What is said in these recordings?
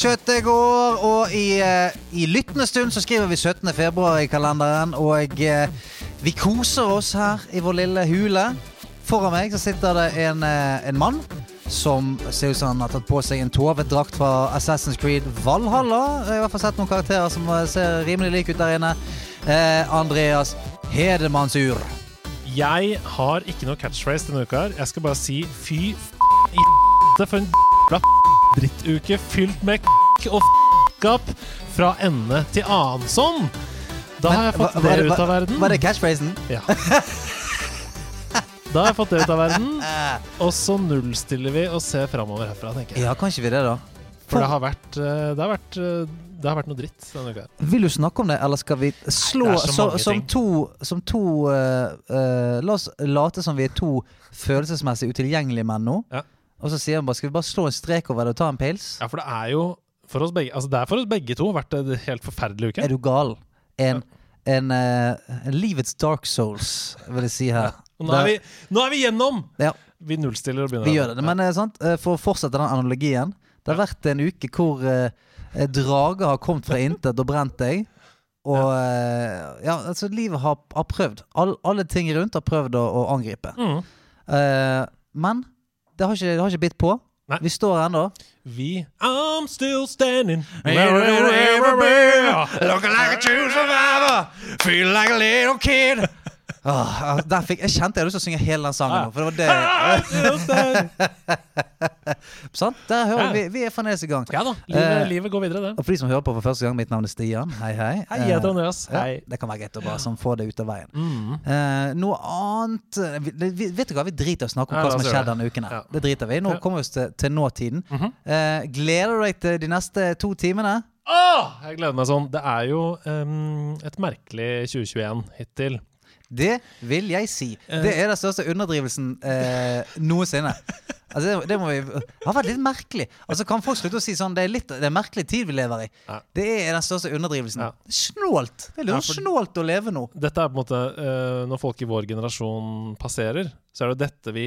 Kjøttet går, og i, eh, i lyttende stund så skriver vi 17. februar i kalenderen. Og eh, vi koser oss her i vår lille hule. Foran meg så sitter det en, eh, en mann som ser ut som han har tatt på seg en tovet drakt fra Assassin's Creed Valhalla. Jeg har i hvert fall sett noen karakterer som eh, ser rimelig like ut der inne. Eh, Andreas Hedemannsur. Jeg har ikke noe catchphrase denne uka her. Jeg skal bare si fy f*** i f*** for en f... drittuke fylt med k og f***skap fra ende til annen sånn. Da har jeg fått det ut av verden. Var det catchphrasen? Ja. Da har jeg fått det ut av verden, og så nullstiller vi og ser framover herfra, tenker jeg. Ja, kanskje vi det, da? For det har vært, eh, det har vært, eh, det har vært noe dritt denne uka. Vil du snakke om det, eller skal vi slå så så, som to, som to uh, uh, La oss late som vi er to følelsesmessig utilgjengelige menn nå. Ja. Og så sier han bare Skal vi bare slå en strek over det og ta en pils? Ja, for det er jo for oss begge Altså det er for oss begge to vært en helt forferdelig uke. Er du gal? En, en, uh, en livets dark souls, vil jeg si her. Og nå er vi, nå er vi gjennom! Ja. Vi nullstiller og begynner. Vi gjør det. Men eh, sant? eh, for å fortsette den analogien Det har vært en uke hvor eh, eh, drager har kommet fra intet og brent deg. Og eh, ja, altså livet har, har prøvd. All, alle ting rundt har prøvd å, å angripe. Mm. Eh, men det har ikke, det har ikke bitt på. Nei. Vi står ennå. Vi I'm still standing Looking like a true survivor. Feel like a little kid. Ah, der fikk, jeg kjente jeg hadde lyst til å synge hele den sangen. nå, For det var det Sant? Der hører vi, vi er fremdeles i gang. Ja da, livet, Eh, livet går videre, det. Og for de som hører på for første gang, mitt navn er Stian. Hei, hei. Hei, jeg heter Eh, Andreas. ja, Hei. det kan være greit å bare sånn, få det ut av veien. Mm. Eh, noe annet eh, vi, Vet du hva, vi driter i å snakke om Ja, hva som har skjedd denne uken. her Ja. Det driter vi. Nå Ja. kommer vi oss til, til nåtiden. Mhm. Eh, gleder du deg til de neste to timene? Åh, jeg gleder meg sånn. Det er jo um, et merkelig 2021 hittil. Det vil jeg si. Eh. Det er den største underdrivelsen eh, noensinne. Altså, det, det må vi Det har vært litt merkelig. Altså Kan folk slutte å si sånn Det er litt Det er en merkelig tid vi lever i. Ja. Det er den største underdrivelsen. Ja. Snålt! Det er litt Ja, sånn snålt å leve nå. Dette er på en måte uh, Når folk i vår generasjon passerer, så er det dette vi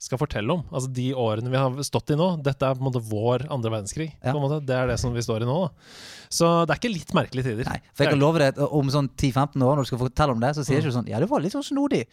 skal fortelle om. Altså De årene vi har stått i nå. Dette er på en måte vår andre verdenskrig. Ja. På en måte. Det er det som vi står i nå. Da. Så det er ikke litt merkelige tider. Nei, for jeg kan love deg at om sånn 10-15 år, når du skal fortelle om det, så sier du ikke sånn Ja, det var litt sånn snodig.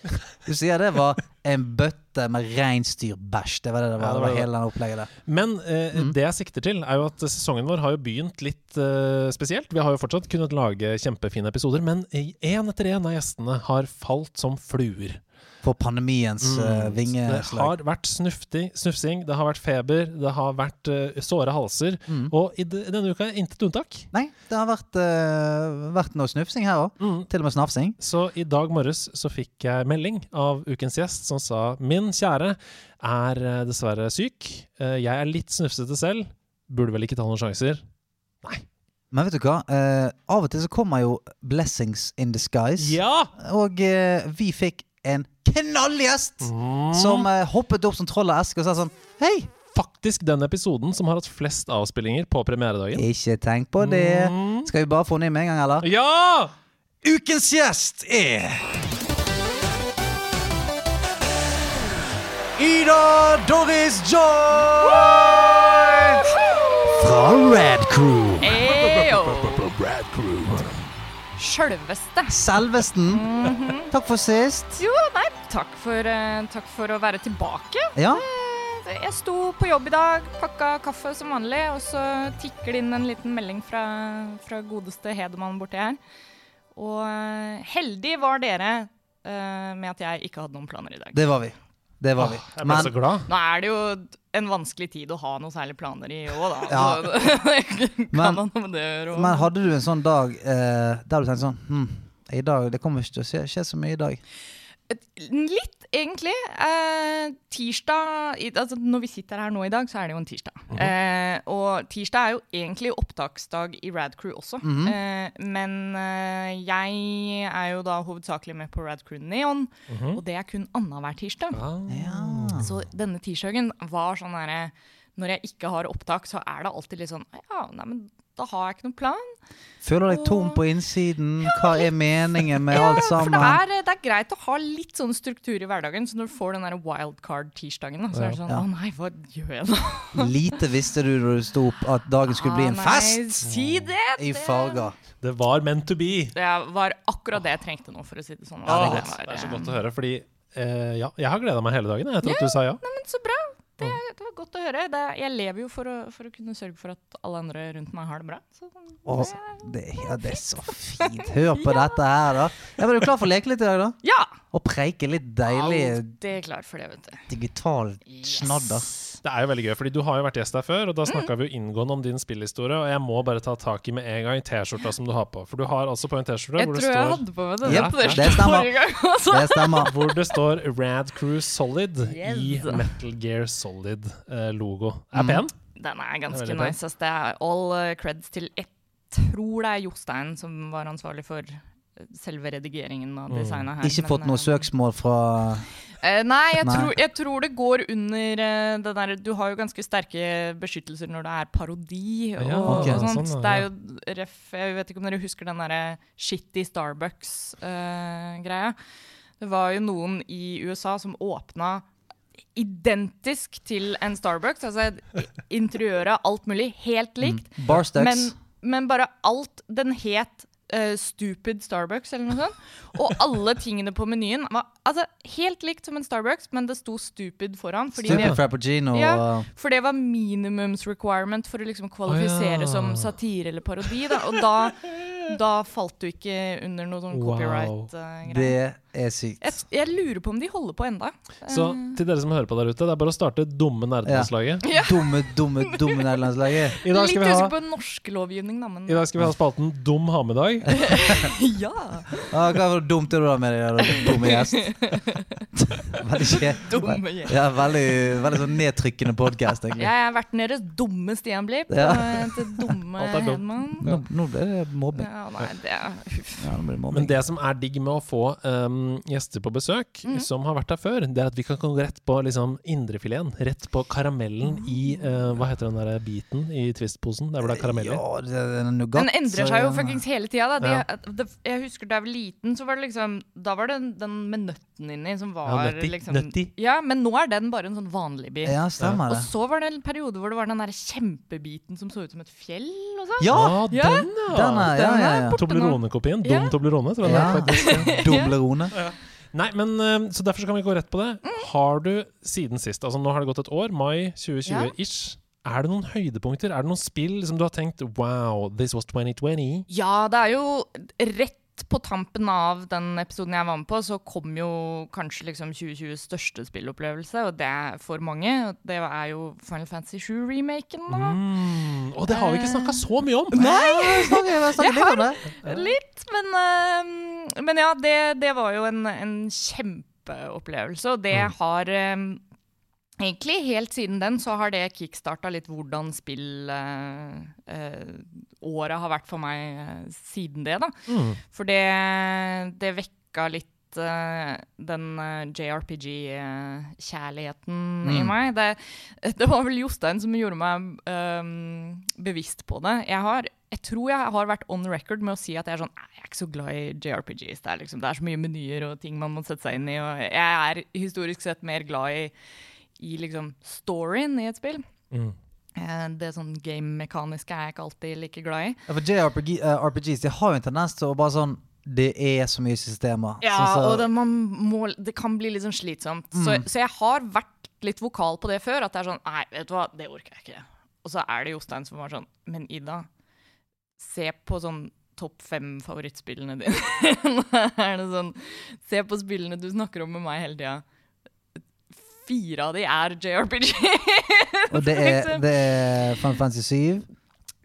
Du sier det var en bøtte med reinsdyrbæsj. Det var det det var. Ja, det det var var hele den opplegget der. Men eh, mm. det jeg sikter til, er jo at sesongen vår har jo begynt litt eh, spesielt. Vi har jo fortsatt kunnet lage kjempefine episoder, men én etter én av gjestene har falt som fluer. For pandemiens uh, vingeslag. Det har vært snuftig, snufsing, det har vært feber, det har vært uh, såre halser. Mm. Og i de, denne uka intet unntak. Nei, det har vært, uh, vært noe snufsing her òg. Mm. Til og med snafsing. Så i dag morges så fikk jeg melding av ukens gjest som sa Min kjære er eh, dessverre syk. Eh, Jeg er litt snufsete selv. Burde vel ikke ta noen sjanser. Nei. Men vet du hva? Eh, av og til så kommer jo blessings in disguise. Ja! Og eh, vi fikk en knallgjest som eh, hoppet opp som troll av eske og sa sånn Hei, Faktisk den episoden som har hatt flest avspillinger på premieredagen. ikke tenk på det. Mm. Skal vi bare få den inn med en gang, eller? Ja! Ukens gjest er Ida Doris Joy! Fra Red Crew. Sjølveste. Selvesten. Takk for sist. Jo, nei, takk for, eh, takk for å være tilbake. Ja. Eh, Jeg sto på jobb i dag, pakka kaffe som vanlig, og så tikker det inn en liten melding fra, fra godeste Hedemann borti her. Og eh, heldig var dere med at jeg ikke hadde noen planer i dag. Det var vi. Det var vi. Jeg ble så glad. Nå er det jo en vanskelig tid å ha noe særlig planer i òg, da. Ja. Så Men-. Men hadde du en sånn dag eh, der du tenkte sånn hm, I dag, Det kommer ikke til å skje, skje så mye i dag. Litt, egentlig. Eh, tirsdag altså Når vi sitter her nå i dag, så er det jo en tirsdag. eh, og tirsdag er jo egentlig opptaksdag i Radcrew også. Mhm. eh, men eh, jeg er jo da hovedsakelig med på Radcrew Neon, Mhm. og det er kun annenhver tirsdag. Ah. Ja. Så denne tirsdagen var sånn herre Når jeg ikke har opptak, så er det alltid litt sånn Ja, nei, men da har jeg ikke noen plan. Føler deg tom på innsiden. Hva er meningen med alt For det sammen? er, det er greit å ha litt sånn struktur i hverdagen, så når du får den der wildcard-tirsdagen, så er det sånn Ja. Å nei, hva gjør jeg nå? Lite visste du da du sto opp at dagen skulle bli en nei, fest Si det! i det- farger. Det var meant to be. Det var akkurat det jeg trengte nå, for å si det sånn. Altså, det, var, er så godt å høre, fordi eh, ja, jeg har gleda meg hele dagen jeg, etter at du sa ja. Men så bra. Det, det var godt å høre. Det, jeg lever jo for å, for å kunne sørge for at alle andre rundt meg har det bra. Så det, det, ja, det er så fint. Hør på dette her, da. Ja, men Er du klar for å leke litt i dag, da? ja! Og preike litt deilig Alltid klar for det, vet du. digital snadder. Det er jo veldig gøy, fordi du har jo vært gjest her før, og da snakka vi jo inngående om din spillhistorie, og jeg må bare ta tak i med en gang T-skjorta som du har på. For du har altså på en T-skjorte hvor, det det jeg står- hadde på meg den Ja, på det det stemmer. gang. Det stemmer. hvor det står Rad Crew Solid Yes. i Metal Gear Solid-logo. er Mm. pen. Den er ganske er nice. ass. Det er all uh, creds til Jeg tror det er Jostein som var ansvarlig for uh, selve redigeringen og Mm. designet her. Ikke fått noe søksmål fra Eh, nei, jeg, Nei. Tror, jeg tror det går under uh, det der Du har jo ganske sterke beskyttelser når det er parodi og, Ja, okay, og sånt. sånn, det er jo ref Jeg vet ikke om dere husker den derre shitty Starbucks-greia. det var jo noen i USA som åpna identisk til en Starbucks. Altså interiøret, alt mulig, helt likt. Barstacks. Men, men bare alt Den het eh, Stupid Starbucks eller noe sånt. Og alle tingene på menyen var altså, helt likt som en Starbucks, men det sto Stupid foran. Stupid det, Frappuccino Ja. for det var minimums requirement for å liksom kvalifisere oh, ja. som satire eller parodi. Da. Og da, da falt du ikke under noe sånn Wow. copyright-greier. Det er sykt. jeg, jeg lurer på om de holder på enda. Så Eh, til dere som hører på der ute, det er bare å starte Dumme nerdelandslaget. Dumme, dumme, dumme nerdelandslaget. I dag Litt skal vi ha usikker på norsk lovgivning, da, men I dag skal vi ha spalten Dum ha med dag. ja. Ah, hva var det dumt er du da med deg, da, dumme gjest? veldig kje... Dumme gjest. Ja, veldig, veldig sånn nedtrykkende podkast, egentlig. Jeg har vært nede dumme Stian Blipp Ja. og til dumme er. Hedman. Nå, nå ble det mobbing. Ja, nei, det er. Ja, nå ble det Men det som er digg med å få um, gjester på besøk mm. som har vært der før, det er at vi kan gå rett på liksom, indrefileten. Rett på karamellen i uh, Hva heter den der biten i Twist-posen? Der hvor det er karamell i. Ja, det er nougat. Den endrer seg jo fuckings hele tida. Ja. jeg husker da jeg var liten, så var det liksom Da var det den, den med nøtten inni som var Ja, nøtti. liksom Nøtti. Ja, men nå er den bare en sånn vanlig bit. Ja, stemmer det. Og så var det en periode hvor det var den der kjempebiten som så ut som et fjell og sånn. Ja! Ja, den, ja! Den er, ja, ja, ja. Toblerone-kopien. Dum Toblerone, tror jeg Ja. det er faktisk. Nei, men uh, Så derfor så kan vi gå rett på det. Har du siden sist, altså nå har det gått et år, mai 2020-ish, er det noen høydepunkter? Er det noen spill som du har tenkt Wow, this was 2020? Ja, det er jo rett på tampen av den episoden jeg var med på, så kom jo kanskje liksom 2020s største spillopplevelse, og det er for mange. Det er jo Final Fantasy 7-remaken, da. Mm. Og det har vi ikke snakka så mye om! Nei, jeg snakker, jeg snakker Jeg litt det. Litt, men, eh, men ja, det, det var jo en, en kjempeopplevelse, og det Mm. har eh, Egentlig helt siden den så har det kickstarta litt hvordan spillåret eh, eh, har vært for meg eh, siden det, da. Mm. For det, det vekka litt eh, den uh, JRPG-kjærligheten i Mm. meg. Det, det var vel Jostein som gjorde meg eh, bevisst på det. Jeg har jeg tror jeg har vært on record med å si at jeg er sånn Jeg er ikke så glad i JRPGs. Det er, liksom, det er så mye menyer og ting man må sette seg inn i. Og jeg er historisk sett mer glad i, i liksom storyen i et spill. Mm. Eh, Det sånn game-mekaniske er jeg ikke alltid like glad i. Ja, for JRPG, eh, RPGs de har jo en tendens til å bare sånn Det er så mye systemer. Ja, Så- så- og det, man må, det kan bli litt sånn slitsomt. Så, så jeg har vært litt vokal på det før. At det er sånn Nei, vet du hva, det orker jeg ikke. Og så er det Jostein som var sånn Men Ida, se på sånn topp fem favorittspillene dine. Er det sånn Se på spillene du snakker om med meg hele tida. Fire av de er JRPG. Og det er, det er Final Fantasy 7.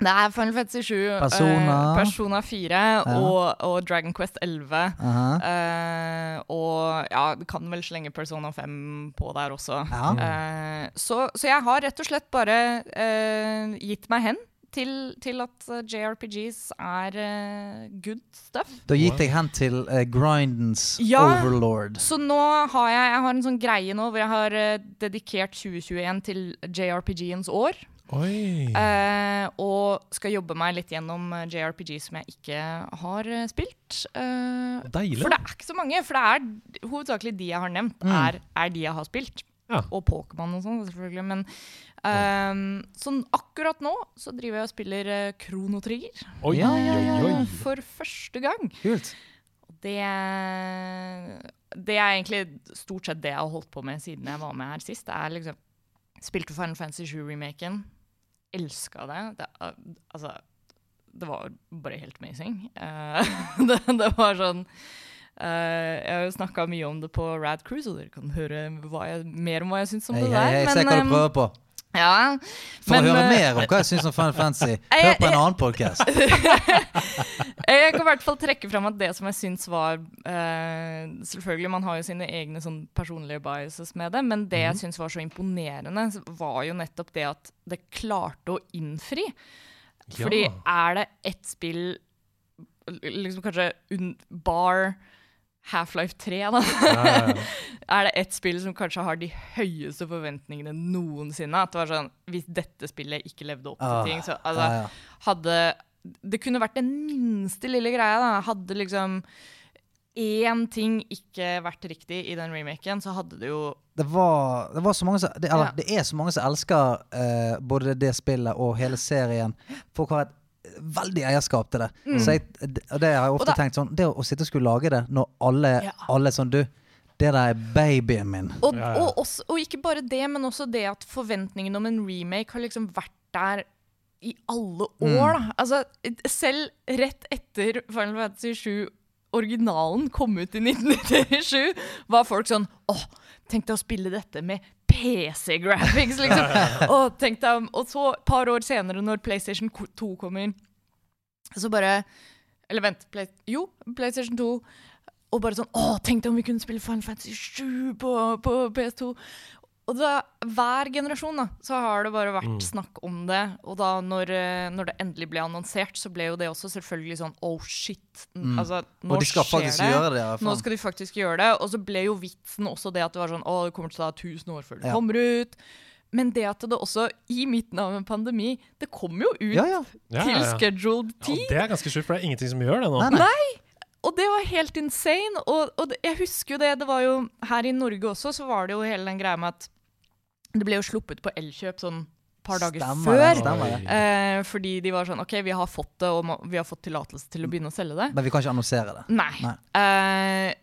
Det er Final Fantasy 7, Persona. Persona 4 og, og Dragon Quest 11. Uh -huh. uh, og ja, du kan vel slenge Persona 5 på der også. Ja. Eh, så, så jeg har rett og slett bare eh, gitt meg hen til, til at eh, JRPGs er uh, good stuff. Da gitt deg hen til uh, grindens Ja. overlord. Så nå har jeg, jeg har en sånn greie nå hvor jeg har uh, dedikert 2021 til JRPG-ens år. Oi. Eh, og skal jobbe meg litt gjennom JRPG som jeg ikke har spilt. Eh, Deilig. for det er ikke så mange. For det er hovedsakelig de jeg har nevnt, Mm. er, er de jeg har spilt. Ja. Og Pokémon og sånn, selvfølgelig. Men ehm, sånn akkurat nå så driver jeg og spiller uh, Krono Trigger. Oi, Ja, ja, ja, ja. For første gang. Kult. Det, det er egentlig stort sett det jeg har holdt på med siden jeg var med her sist. Det er liksom Spilte Final Fantasy 7-remaken. Elska det. det. Altså Det var bare helt amazing. Uh, det, det var sånn uh, Jeg har jo snakka mye om det på Rad Cruise, og dere kan høre hva jeg, mer om hva jeg syns om Hei, det hei, der. men, se hva du ehm, prøver på. Ja, For men, å høre eh, mer om hva jeg syns om Final Fantasy, hør på en annen podkast. Jeg kan i hvert fall trekke fram at det som jeg syns var uh, Selvfølgelig, man har jo sine egne sånn personlige biases med det, men det jeg syns var så imponerende, var jo nettopp det at det klarte å innfri. Fordi Ja. er det ett spill liksom kanskje un bar Half-Life 3, da. Er det ett spill som kanskje har de høyeste forventningene noensinne. At det var sånn Hvis dette spillet ikke levde opp til Ah, ting, så altså, Ja, ja. hadde Det kunne vært den minste lille greia. da Hadde liksom én ting ikke vært riktig i den remaken, så hadde det jo Det var, det var som det, eller, det er så mange som elsker uh, både det spillet og hele serien. Folk har et veldig eierskap til det. Så jeg, og det har jeg ofte Mm. Da- tenkt sånn Det å sitte og skulle lage det når alle, Ja. alle sånn Du, det der er babyen min. Og, Ja, ja. Og, også, og ikke bare det, men også det at forventningen om en remake har liksom vært der i alle år. Da. Altså, selv rett etter Final Fantasy 7 originalen kom ut i 1997, var folk sånn Åh, tenk deg å spille dette med PC-graphics, liksom. og, tenk deg, om- og så et par år senere, når PlayStation 2 kommer, så bare Eller vent, Play, jo, PlayStation 2. Og bare sånn Å, tenk deg om vi kunne spille Final Fantasy 7 på, på PS2. Og da, hver generasjon da, så har det bare vært Mm. snakk om det. Og da når, eh, når det endelig ble annonsert, så ble jo det også selvfølgelig sånn Oh shit. Mm. Altså, nå Og de skal skjer faktisk det. gjøre det. Nå skal de faktisk gjøre det. Og så ble jo vitsen også det at det var sånn Å, det kommer til å ta 1000 år før det Ja. kommer ut. Men det at det også, i midten av en pandemi Det kommer jo ut Ja, ja. Til ja, ja. scheduled Ja, tid. det er ganske sjukt, for det er ingenting som gjør det nå. Nei, nei. Og det var helt insane. Og, og jeg husker jo det, det var jo her i Norge også, så var det jo hele den greia med at det ble jo sluppet på Elkjøp sånn par dager Stemmer før. det, stemmer det. Eh, fordi de var sånn OK, vi har fått det, og må- vi har fått tillatelse til å begynne å selge det. Men vi kan ikke annonsere det. Nei. Nei. Eh,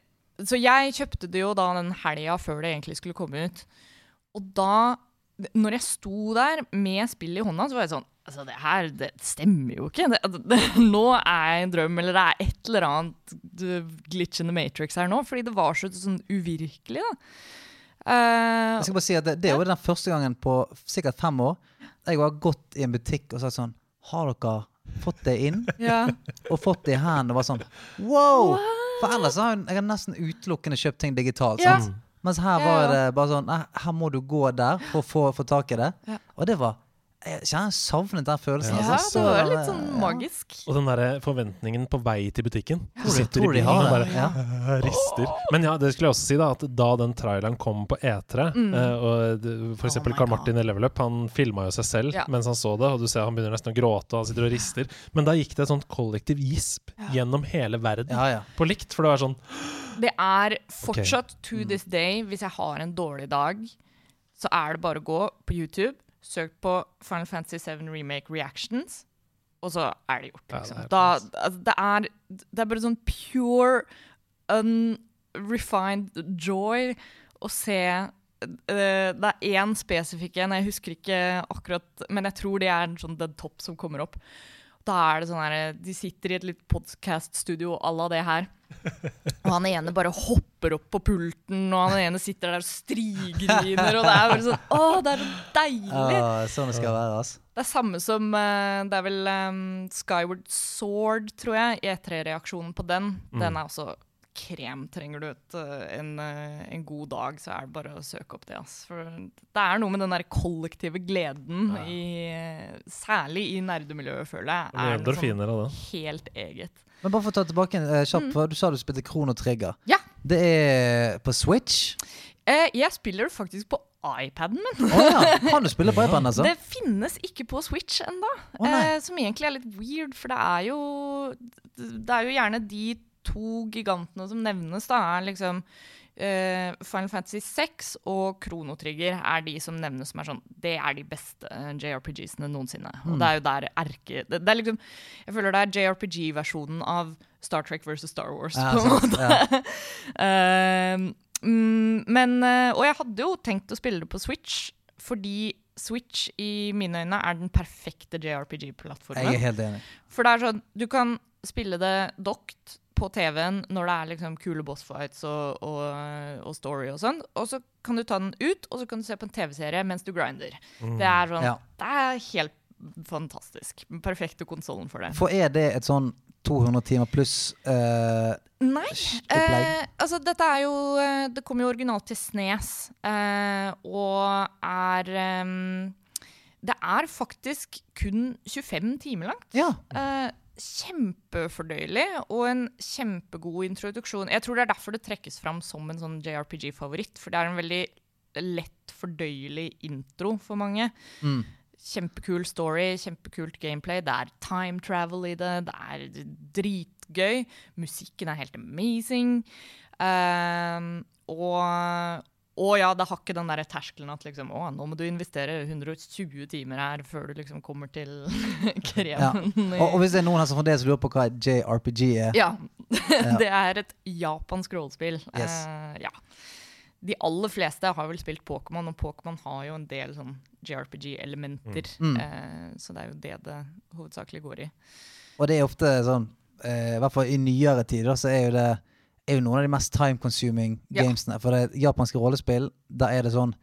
så jeg kjøpte det jo da den helga før det egentlig skulle komme ut. Og da, når jeg sto der med spillet i hånda, så var jeg sånn Altså, det her det stemmer jo ikke. Det, det, det, nå er jeg en drøm, eller det er et eller annet glitch in the matrix her nå. Fordi det var så sånn uvirkelig, da. Eh, Jeg skal bare si at det, det er jo den første gangen på sikkert fem år jeg har gått i en butikk og sagt sånn Har dere fått det inn? ja. Og fått det i hendene og var sånn Wow! For ellers har jeg, jeg har nesten utelukkende kjøpt ting digitalt. Ja. Mens her var det bare sånn her må du gå der for å få, få tak i det. Ja. Og det var Jeg savner den følelsen. ja, altså. det var litt sånn ja. magisk. Og den der forventningen på vei til butikken. Du sitter i de bilen og bare Ja. rister. Men ja, det skulle jeg også si, da, at da den traileren kom på E3, mm. og f.eks. for eksempel. Oh Carl Martin i Level Up, han filma jo seg selv Ja. mens han så det, og du ser han begynner nesten å gråte, og han sitter og rister. Men da gikk det et sånt kollektiv gisp gjennom hele verden Ja, ja. på likt, for det var sånn Det er fortsatt to this day, hvis jeg har en dårlig dag, så er det bare å gå på YouTube, søk på Final Fantasy 7 Remake Reactions, og så er det gjort. Ja, Liksom. det er da, altså, det, er, det er bare sånn pure, unrefined joy å se uh, Det er én spesifikk en, jeg husker ikke akkurat, men jeg tror det er sånn den topp som kommer opp. Da er det sånn her De sitter i et litt podcast-studio à la det her. Og han ene bare hopper opp på pulten, og han ene sitter der og strigriner. Og det er bare sånn Å, det er så deilig! Ja, sånn det skal være. Altså. Det er samme som eh, Det er vel um, Skyward Sword, tror jeg, E3-reaksjonen på den. Den er også krem trenger du et, eh, en, eh, en god dag, så er det bare å søke opp det. ass. For det er noe med den der kollektive gleden, Ja. i, særlig i nerdemiljøet, føler jeg, Det er noe sånn helt eget. Men bare for å ta tilbake eh, kjapt, mm. du sa du spilte Krono Trigger. Ja. Det er på Switch? Uh, jeg spiller det faktisk på iPaden min. Oh, ja. Kan du spille på iPaden, altså? Det finnes ikke på Switch ennå. Oh, eh, som egentlig er litt weird, for det er jo Det er jo gjerne de to gigantene som nevnes, da. Er liksom uh, Final Fantasy 6 og Krono Trigger er de som nevnes som er sånn Det er de beste eh, JRPG-ene noensinne. Mm. Og det er jo der erke det, det er liksom Jeg føler det er JRPG-versjonen av Star Trek versus Star Wars, Ja, på en måte. Ja. uh, mm, men Og jeg hadde jo tenkt å spille det på Switch, fordi Switch i mine øyne er den perfekte JRPG-plattformen. Jeg er helt enig. For det er sånn, du kan spille det dokt på TV-en når det er liksom kule bossfights og, og, og story og sånn. Og så kan du ta den ut, og så kan du se på en TV-serie mens du grinder. Det er sånn, Ja. det er helt fantastisk. Den Perfekte konsollen for det. For er det et sånn 200 timer pluss uh, Nei. Eh, altså, dette er jo eh, Det kom jo originalt til Snes, eh, og er um, Det er faktisk kun 25 timer langt. Ja. Eh, kjempefordøyelig og en kjempegod introduksjon. Jeg tror det er derfor det trekkes fram som en sånn JRPG-favoritt. For det er en veldig lett fordøyelig intro for mange. Mm. Kjempekul story, kjempekult gameplay. Det er time travel i det. Det er dritgøy. Musikken er helt amazing. Um, og, og ja, det har ikke den der terskelen at liksom, å, nå må du investere 120 timer her før du liksom kommer til kremen. Ja. Og, og hvis det er noen her som fremdeles lurer på hva JRPG er ja. det er et japansk rollespill. Yes. Uh, ja. De aller fleste har vel spilt Pokémon, og Pokémon har jo en del sånn JRPG-elementer. Mm. Uh, så det er jo det det hovedsakelig går i. Og det er ofte sånn uh, I hvert fall i nyere tider så er jo det er jo noen av de mest time-consuming Ja. gamesene. For det japanske rollespill, da er det sånn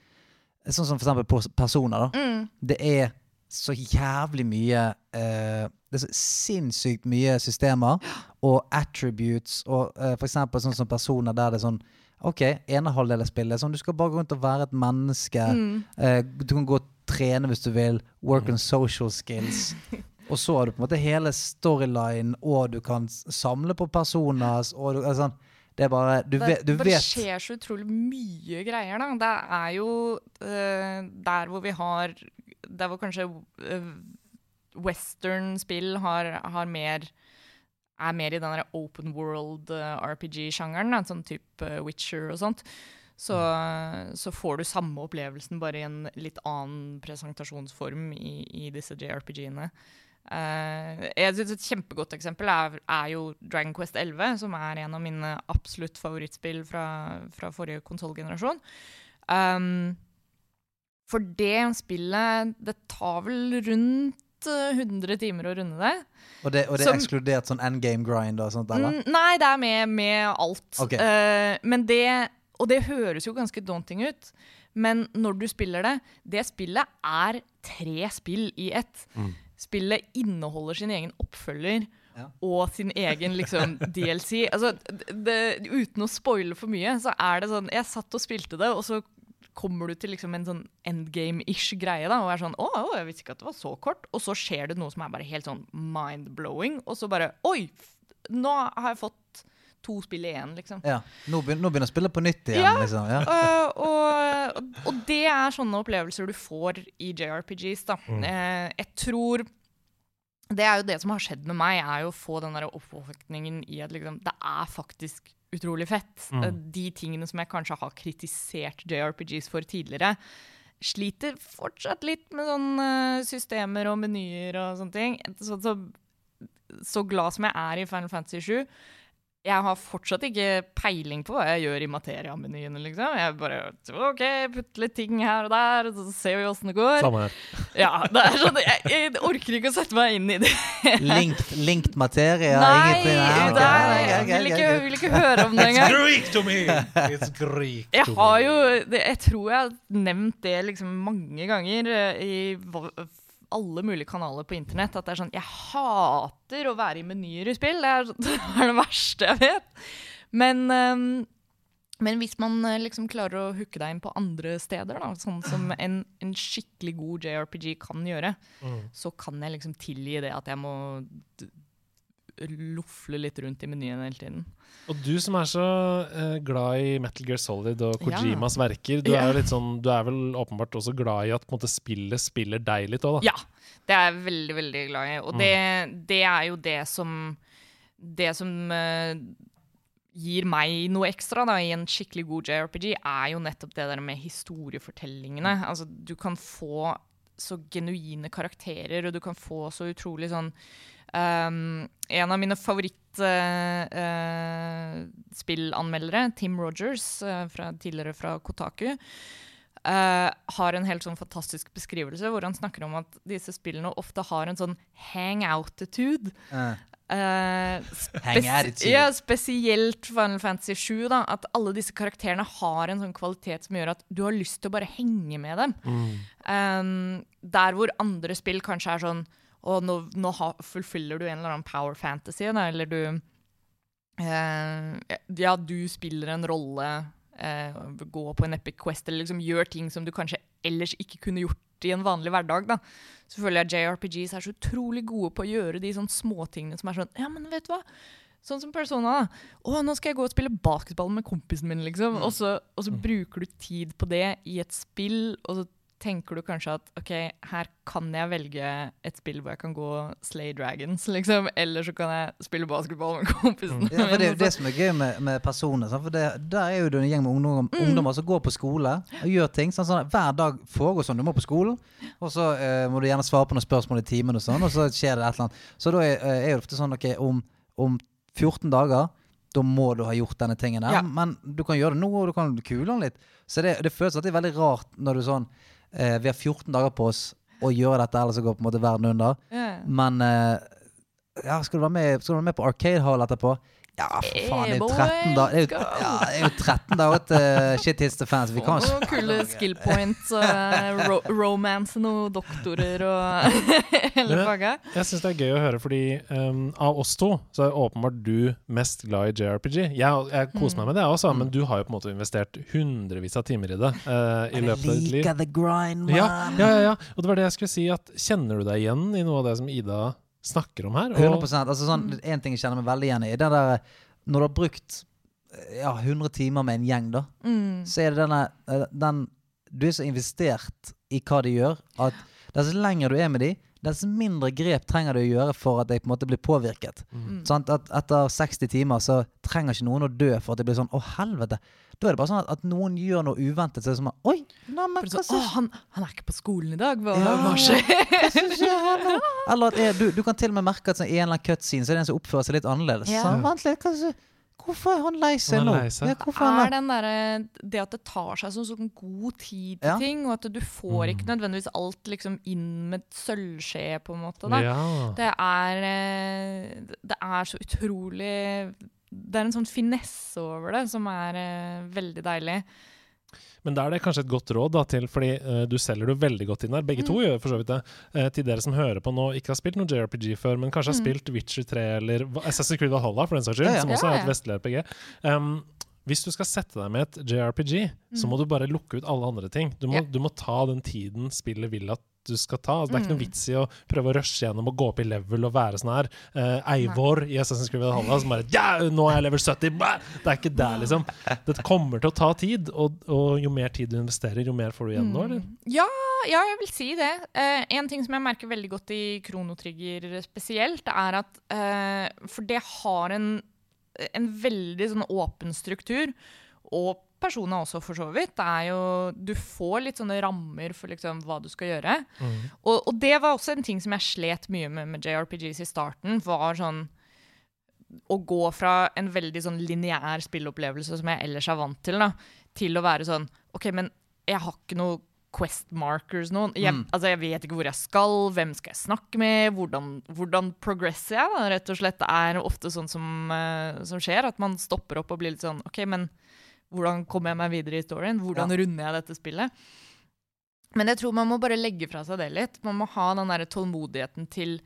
Sånn som for eksempel personer, da. Mm. Det er så jævlig mye uh, Det er så sinnssykt mye systemer og attributes og uh, for eksempel sånn som personer der det er sånn OK, ene halvdel av spillet er sånn du skal bare gå rundt og være et menneske. Mm. Uh, du kan gå og trene hvis du vil. Work on social skills. Og så har du på en måte hele storyline, og du kan samle på personer. Og du, altså, det er bare Du Det vet, du vet skjer så utrolig mye greier, da. Det er jo uh, der hvor vi har Der hvor kanskje uh, western-spill har, har mer er mer i den der open world uh, RPG-sjangeren, en sånn type eh, Witcher og sånt. Så, så får du samme opplevelsen, bare i en litt annen presentasjonsform i, i disse JRPG-ene. Eh, jeg synes Et kjempegodt eksempel er, er jo Dragon Quest 11, som er en av mine absolutt favorittspill fra, fra forrige konsollgenerasjon. Um, for det spillet Det tar vel rundt eh, 100 timer å runde det. Og det, og det er ekskludert sånn endgame grind og sånt, eller? Mm, nei, det er med, med alt. Okay. Uh, men det Og det høres jo ganske daunting ut, men når du spiller det Det spillet er tre spill i ett. Spillet inneholder sin egen oppfølger. Ja. Og sin egen liksom, DLC. Altså, det, uten å spoile for mye, så er det sånn Jeg satt og spilte det, og så kommer du til liksom en sånn endgame-ish greie da, og er sånn å, å, jeg visste ikke at det var så kort. Og så skjer det noe som er bare helt sånn mind-blowing, og så bare Oi! Nå har jeg fått to spill i én, liksom. Ja. Nå begynner, nå begynner å spille på nytt igjen, Ja. liksom. Ja. Uh, og, og det er sånne opplevelser du får i JRPGs. da. Eh, jeg tror Det er jo det som har skjedd med meg, er jo å få den der oppvåkningen i at liksom, det er faktisk utrolig fett. Mm. Eh, De tingene som jeg kanskje har kritisert JRPGs for tidligere, sliter fortsatt litt med sånne systemer og menyer og sånne ting. Så, så, så glad som jeg er i Final Fantasy 7, jeg har fortsatt ikke peiling på hva jeg gjør i materiamenyene, liksom. Jeg bare OK, putte litt ting her og der, og så ser vi åssen det går. Samme her. Ja, det er sånn, jeg, jeg orker ikke å sette meg inn i det. Linked, linked materie? Nei, nei, jeg vil ikke, vil ikke høre om det engang. Greek to me! It's Greek Jeg to har me. jo det, Jeg tror jeg har nevnt det liksom mange ganger eh, i alle mulige kanaler på internett. At det er sånn Jeg hater å være i menyer i spill. Det er, det er det verste jeg vet. Men, ehm, men hvis man eh, liksom klarer å hooke deg inn på andre steder, da, sånn som en, en skikkelig god JRPG kan gjøre, Mm. så kan jeg liksom tilgi det at jeg må lofle litt rundt i menyen hele tiden. Og du som er så uh, glad i Metal Gear Solid og Ja. Kojimas verker, du er Ja. jo litt sånn Du er vel åpenbart også glad i at måte, spillet spiller deg litt òg, da. Ja, det er jeg veldig, veldig glad i. Og det, det er jo det som Det som uh, gir meg noe ekstra da, i en skikkelig god JRPG, er jo nettopp det der med historiefortellingene. Altså, du kan få så genuine karakterer, og du kan få så utrolig sånn um, En av mine favorittspillanmeldere, Tim Rogers, eh, fra, tidligere fra Kotaku, Uh, har en helt sånn fantastisk beskrivelse hvor han snakker om at disse spillene ofte har en sånn hang-attitude. Eh, Uh, Hang attitude. Ja, spesielt Final Fantasy 7. Da, at alle disse karakterene har en sånn kvalitet som gjør at du har lyst til å bare henge med dem. Um, der hvor andre spill kanskje er sånn Og nå, nå ha, fullfyller du en eller annen power fantasy, da, eller du eh, Ja, du spiller en rolle, eh, går på en epic quest, eller liksom gjør ting som du kanskje ellers ikke kunne gjort i en vanlig hverdag. da. Så føler jeg JRPGs er så utrolig gode på å gjøre de sånn småtingene som er sånn Ja, men vet du hva? Sånn som Persona. da. Å, nå skal jeg gå og spille basketball med kompisen min, liksom. Og, så, og så bruker du tid på det i et spill, og så tenker du kanskje at OK, her kan jeg velge et spill hvor jeg kan gå Slay Dragons, liksom. Eller så kan jeg spille basketball med kompisene. Ja, for Det er jo det som er gøy med, med personer. For det, Der er jo du en gjeng med ungdom, Mm. ungdommer som går på skole og gjør ting. Sånn, sånn, hver dag foregår sånn. Du må på skolen, og så eh, må du gjerne svare på noen spørsmål i timen, og sånn, og så skjer det et eller annet. Så da er, eh, er det ofte sånn OK, om, om 14 dager da må du ha gjort denne tingen der. Ja. Men du kan gjøre det nå, og du kan kule den litt. Så det, det føles alltid veldig rart når du sånn eh, Vi har 14 dager på oss å gjøre dette, ellers går på en måte verden under. Yeah. Men eh, ja, skal du være med, skal du være med på Arcade Hall etterpå? Ja, for faen. Det er jo 13 dager Det er jo, ja, det er jo 13 dager til shit hits the fans. Vi kan Og ikke noen kule skill points, uh, ro romance, noen doktorer og hele faget. Jeg syns det er gøy å høre, fordi um, av oss to så er åpenbart du mest glad i JRPG. Jeg, jeg koser meg med det også, men du har jo på en måte investert hundrevis av timer i det uh, i løpet av ditt liv. The grind, man. Ja, ja, ja, ja. Og det var det jeg skulle si, at kjenner du deg igjen i noe av det som Ida snakker om her? 100 altså sånn, En ting jeg kjenner meg veldig igjen i, det der når du har brukt eh, ja, 100 timer med en gjeng, da, Mm. så er det denne eh, den, Du er så investert i hva de gjør, at dess lenger du er med de, dess mindre grep trenger du å gjøre for at de på en måte blir påvirket. Mm. Sånn At etter 60 timer så trenger ikke noen å dø for at det blir sånn Å, helvete! Da er det bare sånn at, at noen gjør noe uventet. Så er det som at, Oi! Nei, men hva så, han, han er ikke på skolen i dag. Hva, Ja. hva skjer? hva skjer? Eller at eh, du, du kan til og med merke at sånn, i en eller annen cutscene så er det en som oppfører seg litt annerledes. Ja. Sånn, vent litt, hva så, Hvorfor er han lei seg nå? Ja, er er den derre Det at det tar seg sånn, sånn god tid til Ja. ting, og at du får ikke nødvendigvis alt liksom inn med sølvskje, på en måte. Da. Ja. Det er eh, Det er så utrolig Det er en sånn finesse over det som er eh, veldig deilig. Men da er det kanskje et godt råd, da, til, fordi uh, du selger det veldig godt inn her. Begge Mm. to gjør for så vidt det. Uh, til dere som hører på nå, ikke har spilt noe JRPG før, men kanskje har Mm. spilt Witcher 3 eller Assassin's Creed Valhalla, for den saks skyld, Ja, ja. som også er et vestlig RPG. Um, hvis du skal sette deg med et JRPG, så Mm. må du bare lukke ut alle andre ting. Du må, Ja. du må ta den tiden spillet vil at du skal ta. Altså, det er ikke Mm. noe vits i å prøve å rushe gjennom og gå opp i level og være sånn her. Uh, Eivor i Assassin's Creed Valhalla som bare ja, 'Nå er jeg level 70!' Bæ! Det er ikke der, liksom. Det kommer til å ta tid, og, og jo mer tid du investerer, jo mer får du igjen nå, eller? Mm. Ja, ja, jeg vil si det. Uh, en ting som jeg merker veldig godt i Kronotrigger spesielt, er at uh, For det har en, en veldig sånn åpen struktur. Og personer også, for så vidt. Det er jo, du får litt sånne rammer for liksom hva du skal gjøre. Mm. Og, og det var også en ting som jeg slet mye med med JRPGs i starten. var sånn å gå fra en veldig sånn lineær spillopplevelse som jeg ellers er vant til, da, til å være sånn OK, men jeg har ikke noe quest markers nå. Jeg, Mm. altså, jeg vet ikke hvor jeg skal, hvem skal jeg snakke med, hvordan, hvordan progresser jeg, da, rett og slett. Det er ofte sånn som, uh, som skjer, at man stopper opp og blir litt sånn OK, men hvordan kommer jeg meg videre i storyen? Hvordan runder jeg dette spillet? Men jeg tror man må bare legge fra seg det litt. Man må ha den der tålmodigheten til,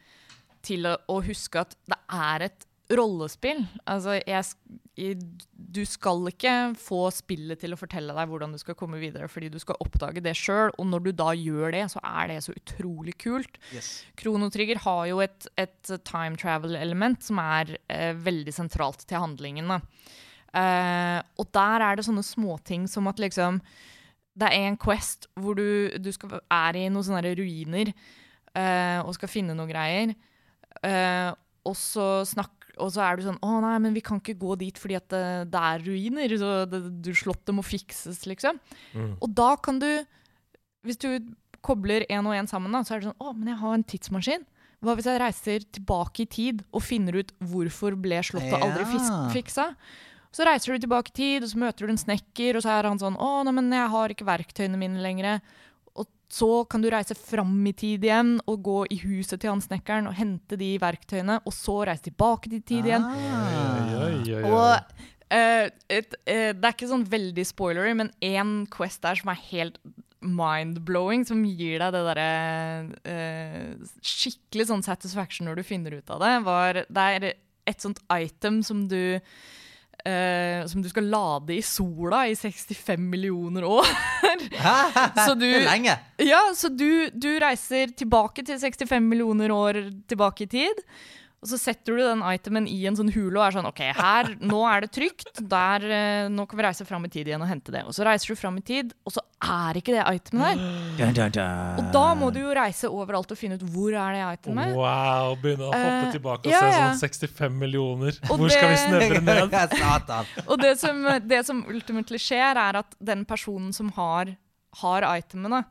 til å, å huske at det er et rollespill Altså, jeg, jeg, du skal ikke få spillet til å fortelle deg hvordan du skal komme videre, fordi du skal oppdage det sjøl. Og når du da gjør det, så er det så utrolig kult. Yes. Kronotrigger har jo et, et time travel-element som er eh, veldig sentralt til handlingen. Da. Eh, og der er det sånne småting som at liksom Det er en quest hvor du, du skal, er i noen sånne ruiner uh, og skal finne noe greier. Uh, og, så snakk, og så er du sånn Å nei, men vi kan ikke gå dit fordi at det, det er ruiner. Så det, du slottet må fikses, liksom. Mm. Og da kan du Hvis du kobler én og én sammen, da, så er det sånn Å, men jeg har en tidsmaskin. Hva hvis jeg reiser tilbake i tid og finner ut hvorfor ble slottet aldri fiksa? Så reiser du tilbake i tid, og så møter du en snekker, og så er han sånn Å, nei, men jeg har ikke verktøyene mine lenger. Og så kan du reise fram i tid igjen og gå i huset til han snekkeren og hente de verktøyene, og så reise tilbake til tid igjen. Ah. Ja, ja, ja. Og Uh, et, uh, det er ikke sånn veldig spoilery, men én quest der som er helt mind-blowing, som gir deg det derre uh, skikkelig sånn satisfaction når du finner ut av det, var Det er et sånt item som du eh, som du skal lade i sola i 65 millioner år. Så du- lenge. Ja, så du, du reiser tilbake til 65 millioner år tilbake i tid. Og så setter du den itemen i en sånn hule og er sånn OK, her, nå er det trygt. Der, eh, nå kan vi reise fram i tid igjen og hente det. Og så reiser du fram i tid, og så er ikke det itemet der. Dun, dun, dun. Og da må du jo reise overalt og finne ut hvor er det itemet. Wow, begynne å hoppe Eh, tilbake og ja, se sånn 65 millioner. Og Hvor skal vi det- snevre ned? Og det som, det som ultimately skjer, er at den personen som har, har itemene,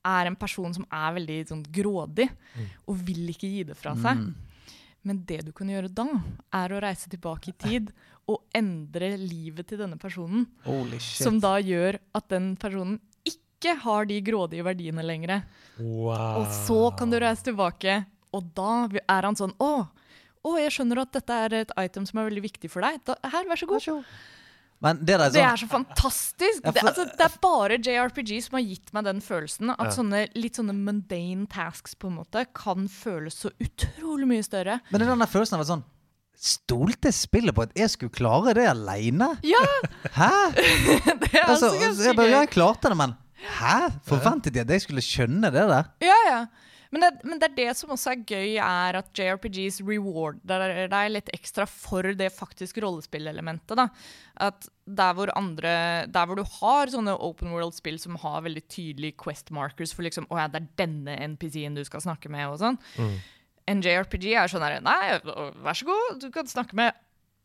er en person som er veldig sånn, grådig og vil ikke gi det fra seg. Men det du kan gjøre da, er å reise tilbake i tid og endre livet til denne personen. Holy shit. Som da gjør at den personen ikke har de grådige verdiene lenger. Wow. Og så kan du reise tilbake, og da er han sånn Å, å jeg skjønner at dette er et item som er veldig viktig for deg. Da, her, vær så god. Men det er, Det sånn er så fantastisk! Ja, Det, altså, det er bare JRPG som har gitt meg den følelsen. At Ja. sånne litt sånne mundane tasks på en måte kan føles så utrolig mye større. Men den der følelsen av at sånn Stolte spillet på at jeg skulle klare det aleine? Ja! Hæ? Det er Altså, altså jeg, bare, jeg klarte det, men hæ? Forventet de at jeg skulle skjønne det der? Ja, ja. Men det, men det er det som også er gøy, er at JRPGs rewarder deg litt ekstra for det faktisk rollespillelementet. da. At der hvor andre Der hvor du har sånne open world-spill som har veldig tydelige quest markers for liksom, å ja, det er denne NPC-en du skal snakke med, og sånn. En JRPG er sånn her Nei, vær så god, du kan snakke med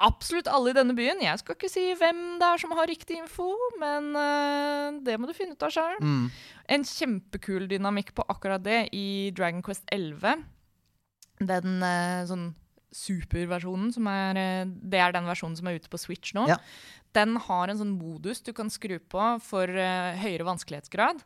absolutt alle i denne byen. Jeg skal ikke si hvem det er som har riktig info, men uh, det må du finne ut av sjøl. Mm. En kjempekul dynamikk på akkurat det i Dragon Quest 11. Den uh, sånn superversjonen som er uh, Det er den versjonen som er ute på Switch nå. Ja. Den har en sånn modus du kan skru på for høyere vanskelighetsgrad.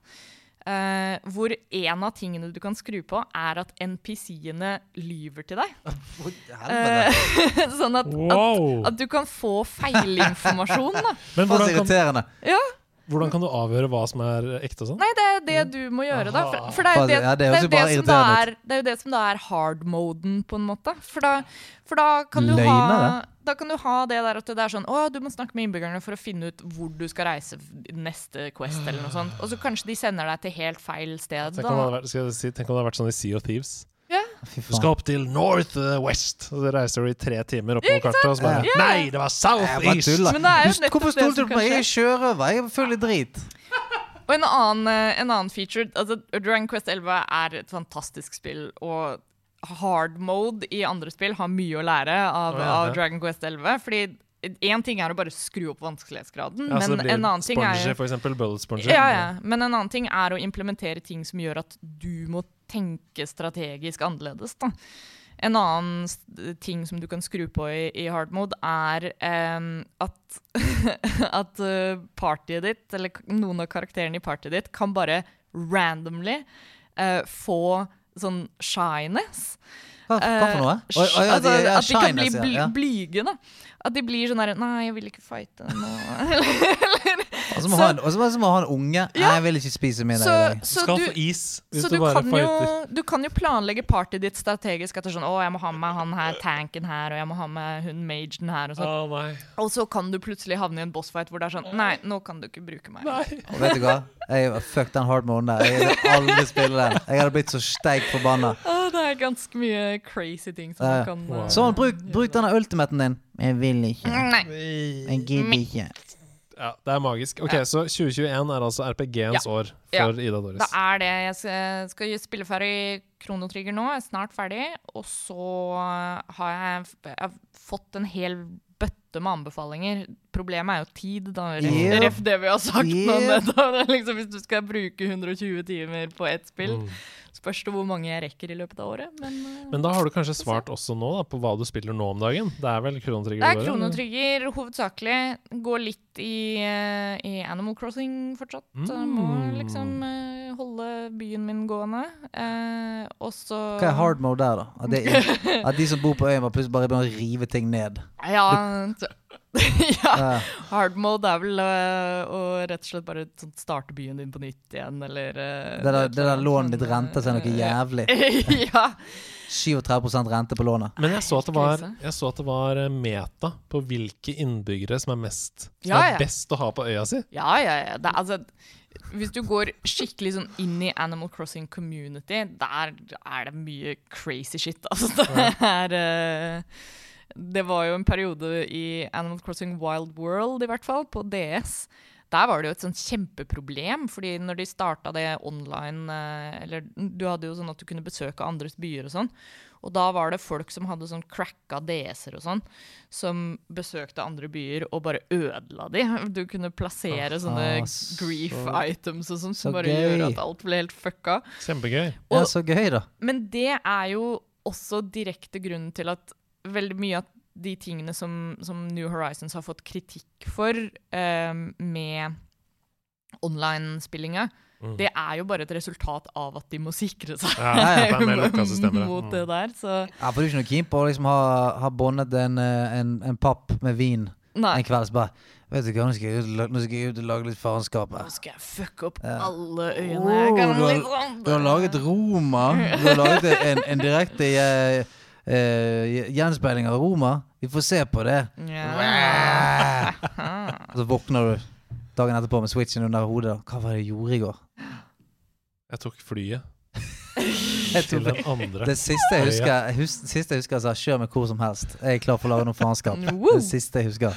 Eh, hvor en av tingene du kan skru på, er at NPC-ene lyver til deg. Helvete. Eh, sånn at, at, Wow. at du kan få feilinformasjon. da. Men hvordan kan, irriterende. Ja, hvordan kan du avgjøre hva som er ekte og sånn? Nei, det er det du må gjøre, da. For, for det er jo det, ja, det det, er det, bare som da er, det er jo det som da er hard-moden, på en måte. For da, for da kan du ha da kan du ha det der at det er sånn Å, du må snakke med innbyggerne for å finne ut hvor du skal reise neste Quest, eller noe sånt. Og så kanskje de sender deg til helt feil sted. Tenk om det hadde vært, si, tenk om det hadde vært sånn i Sea of Thieves. Du skal opp til North West, og så reiser du i tre timer oppover kartet. Og så bare yeah. Nei, det var South Jeg East! tuller. Men det er jo Du- Hvorfor det stolte du på meg? Jeg kjører over. Jeg er full i drit. Og en annen, eh, en annen feature altså Dragon Quest 11 er et fantastisk spill, og hard mode i andre spill har mye å lære av, ja, ja. av Dragon Quest 11. Fordi én ting er å bare skru opp vanskelighetsgraden, Ja, men en annen ting er for eksempel. Ja, ja. Men en annen ting er å implementere ting som gjør at du må tenke strategisk annerledes. Da. En annen ting som du kan skru på i, i hard mode, er um, at, at partyet ditt, eller noen av karakterene i partyet ditt, kan bare randomly uh, få sånn shyness. Hva, hva for noe? Uh, ja, altså, de- ja, at de kan bli ja, blyge, da. At de blir sånn herre Nei, jeg vil ikke fighte nå. Og så må han- og så må han unge. Nei, Ja. jeg vil ikke spise middag Så, i dag. Du så skal du, få is så du, du kan, jo, du kan jo planlegge partyet ditt strategisk etter sånn Å, jeg må ha med han her tanken her, og jeg må ha med hun magen her, og sånn. nei. Og så kan du plutselig havne i en bossfight hvor det er sånn Nei, nå kan du ikke bruke meg. Nei. Og vet du hva? Jeg, fuck den hard moden der. Jeg hadde aldri spille den. Jeg hadde blitt så steik forbanna. Oh, det er ganske mye crazy ting som Ja. du kan Wow. eh, Sånn, bruk, bruk denne ultimaten din. Jeg vil ikke. Nei. Jeg gidder ikke. Ja, det er magisk. Ok, Ja. Så 2021 er altså RPG-ens år for Ja. Ida Doris. Det er det. Jeg skal, spille ferdig Kronotrigger nå. Jeg er snart ferdig. Og så har jeg, jeg har fått en hel bøtte med anbefalinger. Problemet er jo tid, da. Yep. ref det vi har sagt. Yep. Nå, Det liksom, hvis du skal bruke 120 timer på ett spill, Mm. Spørs det hvor mange jeg rekker i løpet av året. Men, eh, Men da har du kanskje svart også nå da, på hva du spiller nå om dagen? Det er vel kronotrygger det er du kronotrigger hovedsakelig. Går litt i, eh, i Animal Crossing fortsatt. Mm. Må liksom eh, holde byen min gående. Eh, og så Hva er hard mode der, da? At, det, at de som bor på øya, plutselig bare begynner å rive ting ned. Ja, så, ja. Ja. Hard mode er vel eh, å rett og slett bare sånn starte byen din på nytt igjen, eller eh, Det der, et det der lånet sånn, ditt renter seg noe eh, jævlig. ja. 37% rente på lånet. Men jeg så, at det var, jeg så at det var meta på hvilke innbyggere som er mest Som Ja, er best å ha på øya si. Ja, ja, ja. Det, altså, hvis du går skikkelig sånn inn i Animal Crossing community, der er det mye crazy shit. Altså, det er eh, Det var jo en periode i Animal Crossing Wild World, i hvert fall, på DS. Der var det jo et sånt kjempeproblem, fordi når de starta det online eh, Eller du hadde jo sånn at du kunne besøke andres byer og sånn. Og da var det folk som hadde sånn cracka DS-er og sånn, som besøkte andre byer og bare ødela de. Du kunne plassere Aha, sånne så- grief items og sånn, så som bare gøy. gjør at alt ble helt fucka. Kjempegøy. Ja, så gøy, da. Men det er jo også direkte grunnen til at veldig mye av de tingene som, som New Horizons har fått kritikk for eh, med online-spillinga, Mm. det er jo bare et resultat av at de må sikre seg Ja, ja, det mot Mm. det der. Så Ja, for du er ikke noe keen på å liksom ha, ha båndet en, eh, en, en papp med vin nei. en kveld, så bare Vet du hva, nå skal jeg ut, og nå skal jeg ut og lage litt faenskap her. Nå skal jeg fucke opp Ja. alle øyene. Oh, du har- liksom Du har laget Roma. Du har laget en, en direkte eh, eh, gjenspeiling av Roma. Vi får se på det. Yeah. Og så våkner du dagen etterpå med switchen under hodet. Hva var det jeg gjorde i går? Jeg tok flyet Jeg til den andre. det siste jeg husker, jeg hus, siste jeg husker sa 'kjør meg hvor som helst'. Jeg er klar for å lage noe faenskap. Det siste jeg husker.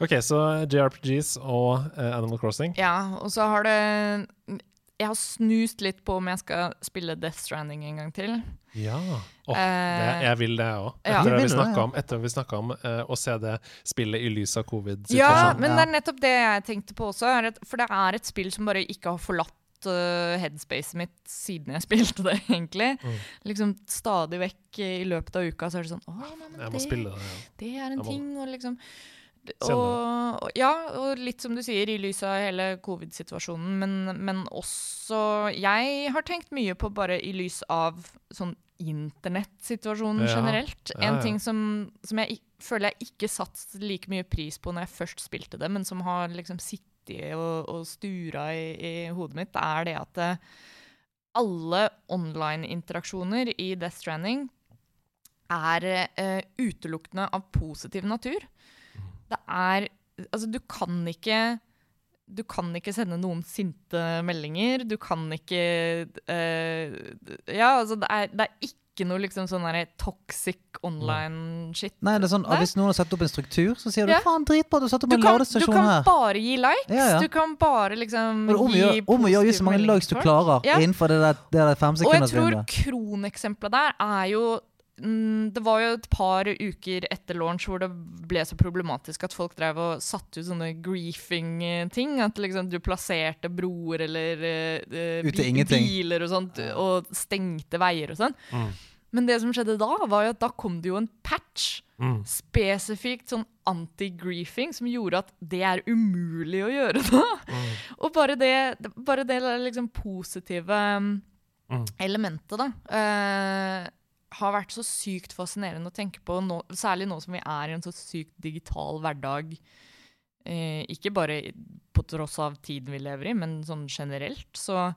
Ok, så JRPGs og uh, Animal Crossing. Ja, og så har det Jeg har snust litt på om jeg skal spille Death Stranding en gang til. Ja. Eh, det, jeg vil det, jeg òg. Etter det vi snakka om, etter vi om uh, å se det spillet i lys av covid-situasjonen. men det er nettopp det jeg tenkte på også. Er at, for det er et spill som bare ikke har forlatt uh, headspacet mitt siden jeg spilte det, egentlig. Mm. Liksom Stadig vekk i løpet av uka så er det sånn Å, nei, men det, det. Ja. det er en Jeg må ting, og liksom og, ja, og litt som du sier, i lys av hele covid-situasjonen, men, men også Jeg har tenkt mye på bare i lys av sånn internettsituasjonen Ja, generelt. ja, En ja. ting som, som jeg føler jeg ikke satte like mye pris på når jeg først spilte det, men som har liksom sittet og, og stura i, i hodet mitt, er det at eh, alle online-interaksjoner i Death Stranding er uh, utelukkende av positiv natur. Det er Altså, du kan ikke du kan ikke sende noen sinte meldinger. Du kan ikke uh, Ja, altså, det er, det er ikke noe liksom sånn toxic online-shit. Nei, det er sånn, Nei. Hvis noen har satt opp en struktur, så sier du Ja. 'faen, dritbra, du har satt opp Du en kan, du kan bare gi likes. Ja, ja. Du kan bare liksom gi gjøre om å gjøre så mange likes du klarer innenfor det der, det der Og jeg tror femsekundersvinduet. kroneksempelet der er jo Det var jo et par uker etter launch hvor det ble så problematisk at folk drev og satte ut sånne griefing-ting. At liksom du plasserte broer eller bi- biler og sånt, og stengte veier og sånn. Mm. Men det som skjedde da, var jo at da kom det jo en patch Mm. spesifikt sånn anti-griefing som gjorde at det er umulig å gjøre da. Mm. Og bare det, bare det liksom positive um, Mm. elementet, da, eh, har vært så sykt fascinerende å tenke på, nå, særlig nå som vi er i en så sykt digital hverdag eh, ikke bare på tross av tiden vi lever i, men sånn generelt, så,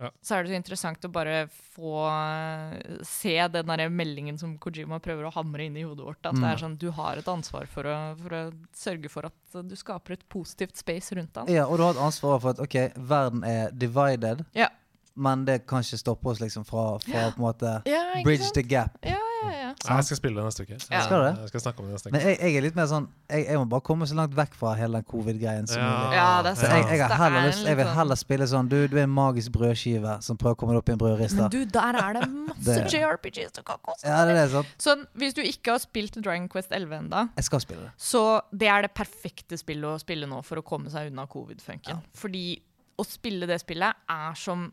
Ja. så er det så interessant å bare få eh, se den der meldingen som Kojima prøver å hamre inn i hodet vårt. At det Mm. er sånn, du har et ansvar for å, for å sørge for at du skaper et positivt space rundt den. Ja, og du har et ansvar for at ok, verden er divided, Ja. Men det kan ikke stoppe oss liksom fra, fra på en måte Ja, bridge sant? the gap. Ja, ja, ja. Jeg skal spille det neste uke. Ja. Skal du? Jeg skal snakke om det neste Men jeg, jeg er litt mer sånn jeg, jeg må bare komme så langt vekk fra hele den covid-greien som mulig. Ja, det er sant. jeg, jeg, heller lyst, jeg vil sånn- heller spille sånn Du, du er en magisk brødskive som prøver å komme deg opp i en Men du, der er det masse Det- JRPGs du kan kose Ja, det deg er sånn. Så hvis du ikke har spilt Dragon Quest 11 enda, Jeg skal spille det. så det er det perfekte spillet å spille nå for å komme seg unna covid-funken. Fordi å spille det spillet er som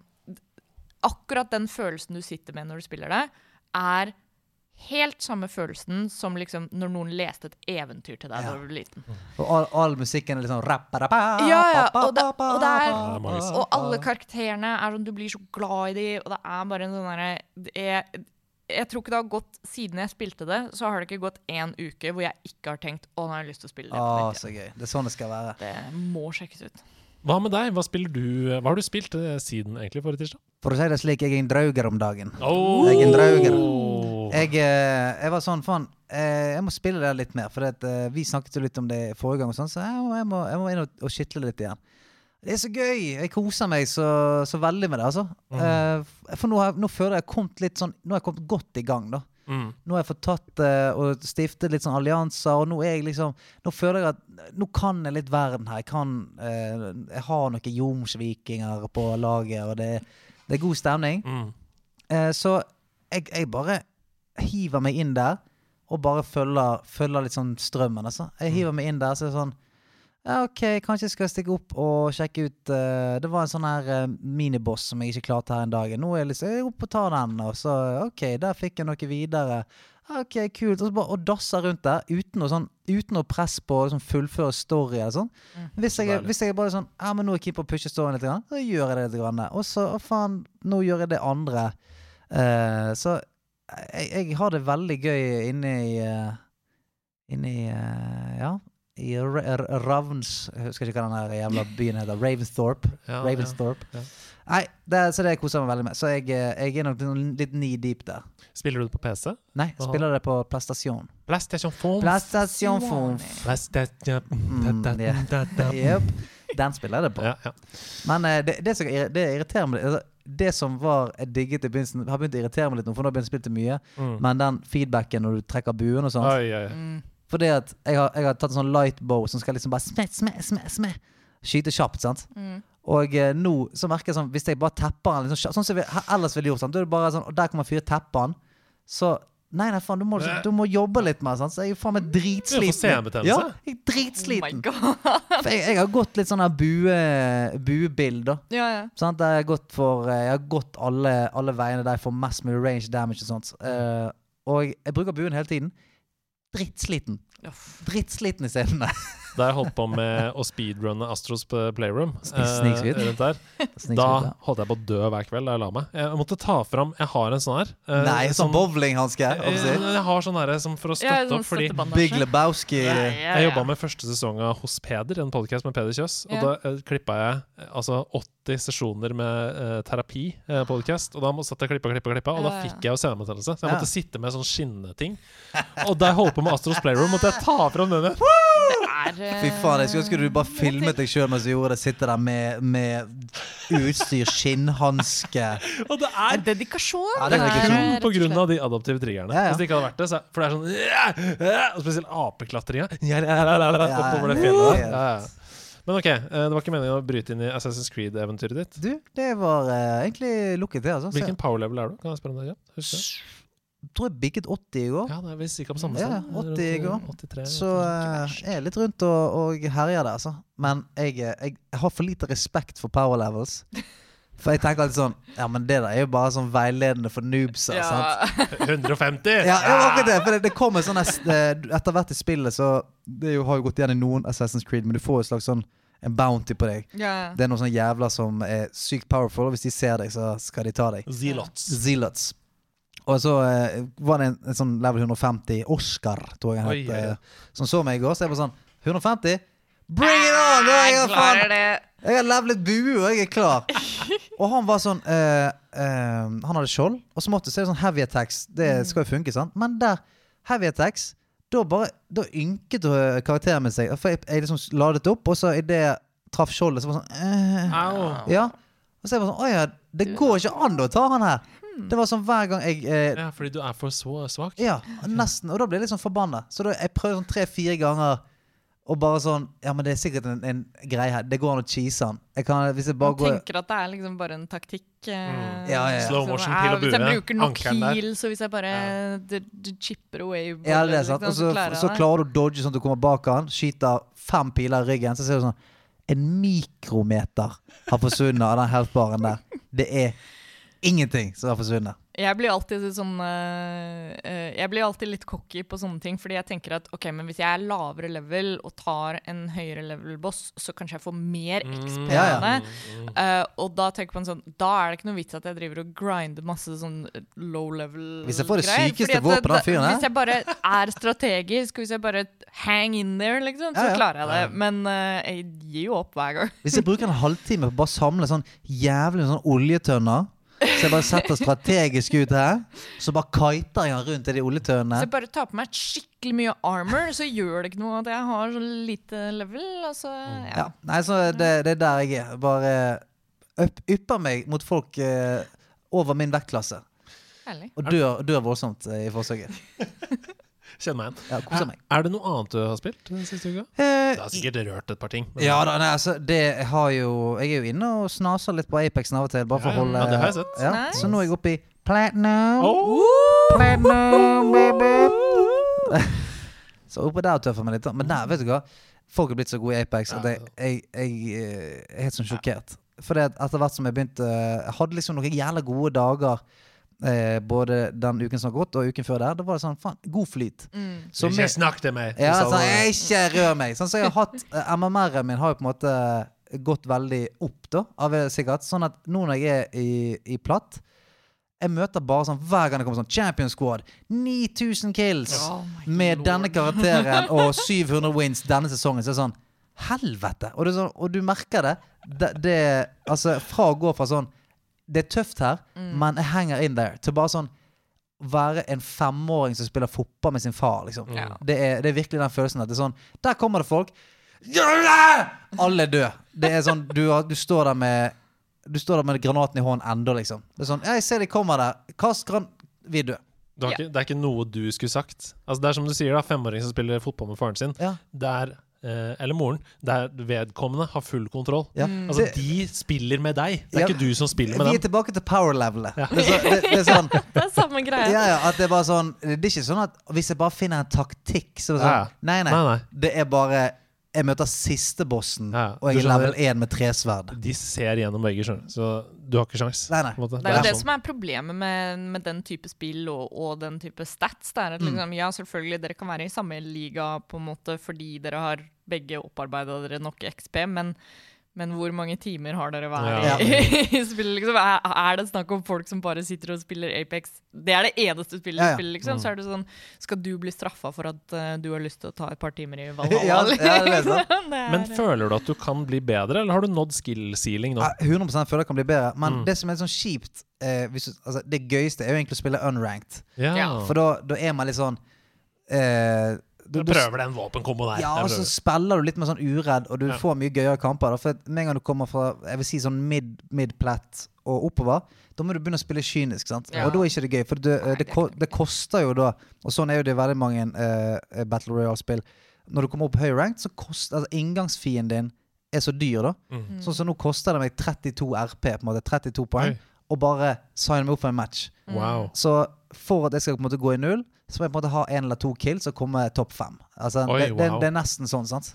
Akkurat den følelsen du sitter med når du spiller det, er helt samme følelsen som liksom når noen leste et eventyr til deg Ja. da du var liten. Og all, all musikken er litt sånn rappa-rappa, Ja, ja, og det- og er- er magisk. Og alle karakterene er sånn, du blir så glad i dem, og det er bare en sånn derre jeg, tror ikke det har gått Siden jeg spilte det, så har det ikke gått én uke hvor jeg ikke har tenkt å, nå har jeg lyst til å spille det. Åh, så gøy. Det er sånn det skal være. Det må sjekkes ut. Hva med deg? Hva du Hva har du spilt eh, siden egentlig forrige tirsdag? For å si det slik, jeg er en drauger om dagen. Oh! Jeg er en drauger. Jeg, eh, jeg var sånn, faen eh, Jeg må spille det litt mer. For at, eh, vi snakket jo litt om det forrige gang, sånn, så jeg må, jeg må, jeg må inn og, og skitle litt igjen. Det er så gøy! Jeg koser meg så, så veldig med det, altså. Mm. for nå, har, nå føler jeg kommet litt sånn Nå har jeg kommet godt i gang, da. Mm. Nå har jeg fått tatt og stiftet litt sånn allianser, og nå er jeg liksom Nå føler jeg at Nå kan jeg litt verden her. Jeg kan Jeg har noen jomsvikinger på laget, og det, det er god stemning. Mm. Eh, så jeg, jeg bare hiver meg inn der, og bare følger, følger litt sånn strømmen. Altså. Jeg hiver meg inn der, så er det sånn ja, OK, kanskje jeg skal stikke opp og sjekke ut uh, Det var en sånn her uh, miniboss som jeg ikke klarte her en dag. Nå er jeg liksom oppe og tar den, og så OK, der fikk jeg noe videre. OK, kult. Og så bare å dasse rundt der uten sånn, uten noe press på å liksom, fullføre story eller sånn. Hvis, jeg, hvis jeg er sånn Ja, men nå er jeg keen på å pushe storyen litt, grann, så gjør jeg det litt. Grann. Og så, å faen, nå gjør jeg det andre. Uh, så jeg, jeg har det veldig gøy inne i uh, Inne i eh, Ja. I Ra- Ra- Ravns husker ikke hva den jævla byen heter. Ravensthorpe. Ja, Ravensthorpe. ja. Nei, det, så det koser jeg meg veldig med. Så jeg, eh, jeg er nok litt- litt knee deep der. Spiller du det på PC? Nei, jeg Aha. spiller det på PlayStation. PlayStation Phone. PlayStation Phone. 4. PlayStation Mm, ja. Jep. Den spiller jeg det på. Ja, ja. Men eh, det, det, som, det irriterer meg litt altså, Det som var jeg digget i begynnelsen, har begynt å irritere meg litt nå, for nå har jeg begynt å spille mye. Mm. Men den feedbacken når du trekker buen og sånt Oi, oi, oi. Mm. Fordi at jeg har, jeg har tatt en sånn light bow som skal liksom bare sme, sme, sme, sme, skyte kjapt. sant? Mm. Og eh, nå så merker jeg sånn Hvis jeg bare tepper den liksom, sånn som jeg ellers ville gjort, Sånn, da er det bare sånn Og der kommer man tepper den Så Nei, nei, faen, du må, du må jobbe litt mer. Sant? Så jeg er faen meg dritsliten. Du. Ja, jeg er Oh my dritsliten. god. For jeg, jeg har gått litt sånn bue, buebild, da. Ja, ja. sånn jeg har gått for eh, Jeg har gått alle, alle veiene der jeg får mest mulig range damage og sånt. Uh, og jeg bruker buen hele tiden. Drittsliten. Drittsliten i scenene. Da jeg holdt på med å speedrunne Astros på Playroom, snikskryt. rundt der, da holdt jeg på å dø hver kveld da jeg la meg. Jeg måtte ta fram Jeg har en sånn her. eh, Nei, sånn sånn bowlinghanske. Eh, jeg. Jeg har sånn herre som for å Ja, støtte sånn opp, fordi Big. Lebowski. Ja, ja, jeg ja. jobba med første sesong av Hos Peder, en podkast med Peder Kjøs. Og Ja. da eh, klippa jeg eh, altså 80 sesjoner med eh, terapi-podkast. og da satt jeg klippa, klippa, klippa, og da Ja, ja. fikk jeg jo senebetennelse. Så jeg Ja. måtte sitte med sånn skinneting. Og da jeg holdt på med Astros Playroom, måtte jeg ta fram denne. Det er eh, Fy faen, jeg skulle ønske du bare filmet deg sjøl mens du gjorde det. Sitte der med, med utstyr, skinnhanske Og det er dedikasjon. Ja, det er eh, dedikasjon. kun på grunn av de adoptive triggerne. Ja, ja. Hvis det ikke hadde vært det, så, For det er sånn ja, Og spesielt apeklatringa. Ja, ja, ja, ja, ja, Ja, oppover det fjellet der. Men ok, eh, det var ikke meningen å bryte inn i Assassin's Creed-eventyret ditt. Du, det var uh, egentlig lukket, det. altså. Hvilken power level er du? Kan jeg spørre om det? Ja, Husker tror jeg bygget 80 i går. Ja, det er vi sikkert på samme sted. Ja, 80 i går. 83. Så eh, jeg er litt rundt og, og herjer der, altså. Men jeg, eh, jeg, jeg har for lite respekt for power levels. For jeg tenker alltid sånn Ja, men det der er jo bare sånn veiledende for noobser. sant? Ja. 150! Ja, ja, akkurat det. For det, det kommer sånn eh, Etter hvert i spillet så Det er jo, har jo gått igjen i noen Assassin's Creed, men du får jo et slags sånn en bounty på deg. Yeah. Det er noen sånne jævler som er sykt powerful, og hvis de ser deg, så skal de ta deg. Zealots. Zealots. Og så eh, var det en, en sånn level 150 Oscar, tror jeg han Oi, het, ja, eh, som så meg i går. Så jeg var sånn 150? Bring it on! Da Jeg jeg, faen, Klarer det. jeg har levelet bue, og jeg er klar. Og han var sånn eh, eh, Han hadde skjold, og så måtte så er det sånn heavy attacks. Det skal jo funke, sant? Men der, heavy attacks, da bare Da ynket eh, karakteren min seg. For jeg, jeg liksom ladet opp, og så idet jeg traff skjoldet, så var det sånn eh, Au. Ja. Og så er jeg bare sånn Å ja, det går ikke an å ta han her. Det var sånn hver gang jeg eh, Ja, fordi du er for så svak. Ja, nesten. Og da ble jeg litt sånn forbanna. Så da, jeg prøvde sånn tre-fire ganger og bare sånn Ja, men det er sikkert en, en greie her. Det går an å cheese han. Jeg kan, hvis jeg bare Man går tenker at det er liksom bare en taktikk. eh, Ja, ja, ja. Slow motion, er- pil og Hvis jeg bue, bruker nok ankelen der. heal, så hvis jeg bare du, du chipper away Ja, det er sant. liksom, Og så, så klarer du å dodge sånn at du kommer bak han, skyter fem piler i ryggen, så ser du sånn En mikrometer har forsvunnet av den health-baren der. Det er ingenting som har forsvunnet. Jeg blir alltid sånn eh, eh, Jeg blir alltid litt cocky på sånne ting, fordi jeg tenker at ok, men hvis jeg er lavere level og tar en høyere level-boss, så kanskje jeg får mer XP Ja, ja. det. Eh, og da tenker man sånn Da er det ikke noe vits at jeg driver og grinder masse sånn low level-greier. Hvis jeg får det sykeste våpenet av fyren her. Hvis jeg bare er strategisk, hvis jeg bare hang in there, liksom, så Ja, ja. klarer jeg det. Men uh, jeg gir jo opp hver gang. Hvis jeg bruker en halvtime på å bare samle sånn jævlig sånn oljetønner Så jeg bare setter strategisk ut her, så bare kiter jeg han rundt i de Så jeg bare tar på meg skikkelig mye armor, så gjør det ikke noe at jeg har så lite level. Altså, ja. Ja, nei, så det, det er der jeg er. Bare up, ypper meg mot folk eh, over min vektklasse. Herlig. Og dør, dør voldsomt eh, i forsøket. Kjenn meg igjen. Ja, koser meg. Er det noe annet du har spilt den siste uka? Eh, Du har sikkert rørt et par ting. ja da, nei, altså det har jo Jeg er jo inne og snaser litt på Apexen av og til, bare for Ja, å holde ja, det har jeg sett. Ja, Nice. Så nå er jeg oppe i platinum. Oh! Platinum, baby. så oppe der tøffer jeg meg litt. Men der, vet du hva? Folk er blitt så gode i Apex at jeg, jeg, jeg jeg er helt sånn sjokkert. For etter hvert som jeg begynte Jeg hadde liksom noen jævla gode dager. Eh, både den uken som har gått, og uken før der. Da var det sånn, faen, god flyt. Mm. Så ikke med- snakk til meg! ja, sånn, jeg, ikke rør meg. Sånn, så jeg har hatt eh, MMR-en min har jo på en måte gått veldig opp, da. Av sikkert. Sånn at nå når jeg er i, i platt Jeg møter bare sånn hver gang det kommer sånn Champion Squad. 9000 kills Oh med lord. denne karakteren og 700 wins denne sesongen. Så er det sånn Helvete! Og, det er sånn, og du merker det. det, det altså, fra å gå fra sånn Det er tøft her, Mm. men jeg henger in there. Til bare sånn være en femåring som spiller fotball med sin far, liksom. Ja. Det, er, det er virkelig den følelsen at det er sånn Der kommer det folk. Alle er døde. Det er sånn Du, du står der med Du står der med granaten i hånden enda, liksom. Det er sånn Jeg ser de kommer der. Kast gran... Vi er døde. Du har ikke, det er ikke noe du skulle sagt. Altså Det er som du sier, da femåring som spiller fotball med faren sin. Ja. Det eh, eller moren. Der vedkommende har full kontroll. Ja. Altså Det- De spiller med deg. Det er Ja. ikke du som spiller med dem. Vi er tilbake til power-levelet. Det, er så- det, det er sånn Det er samme greia. Ja, ja, det er bare sånn Det er ikke sånn at hvis jeg bare finner en taktikk, så er det sånn Ja. nei, nei, Nei, nei. Det er bare Jeg møter siste bossen, Ja, og jeg er level 1 med tresverd. De ser gjennom vegger, skjønner du. Så du har ikke sjans. Nei, nei. Det, en. Det er jo det sånn. som er problemet med, med den type spill og, og den type stats. Det er at liksom, ja, selvfølgelig dere kan være i samme liga på en måte fordi dere har begge opparbeida dere nok XP, men, men hvor mange timer har dere hver Ja. i, spillet? Liksom? Er, det snakk om folk som bare sitter og spiller Apex? Det er det eneste spillet Ja, ja. spiller, liksom. Så er det sånn Skal du bli straffa for at uh, du har lyst til å ta et par timer i Valhalla? Ja, ja, det. Det er- Men føler du at du kan bli bedre, eller har du nådd skill ceiling nå? Ja, 100 føler jeg kan bli bedre. Men Mm. det som er sånn kjipt eh, hvis du, altså, Det gøyeste er jo egentlig å spille unranked. For da, da er man litt sånn eh, Du du prøver den våpenkomboen der. Ja, og så spiller du litt med sånn uredd, og du Ja. får mye gøyere kamper. Da. For med en gang du kommer fra jeg vil si sånn mid, mid-plat og oppover, da må du begynne å spille kynisk. sant? Ja. Og da er ikke det gøy, for det, Nei, det, det ikke det koster jo da Og sånn er jo det i veldig mange uh, Battle Royale-spill. Når du kommer opp høy rank, så koster altså, inngangsfienden din er så dyr, da. Mm. Sånn som nå koster det meg 32 RP, på en måte, 32 poeng, Oi. og bare signe meg opp for en match. Wow. Så for at jeg skal på en måte gå i null, så må jeg på en måte ha én eller to kills og komme topp fem. Altså, Oi, det, det, wow. det er nesten sånn, sant.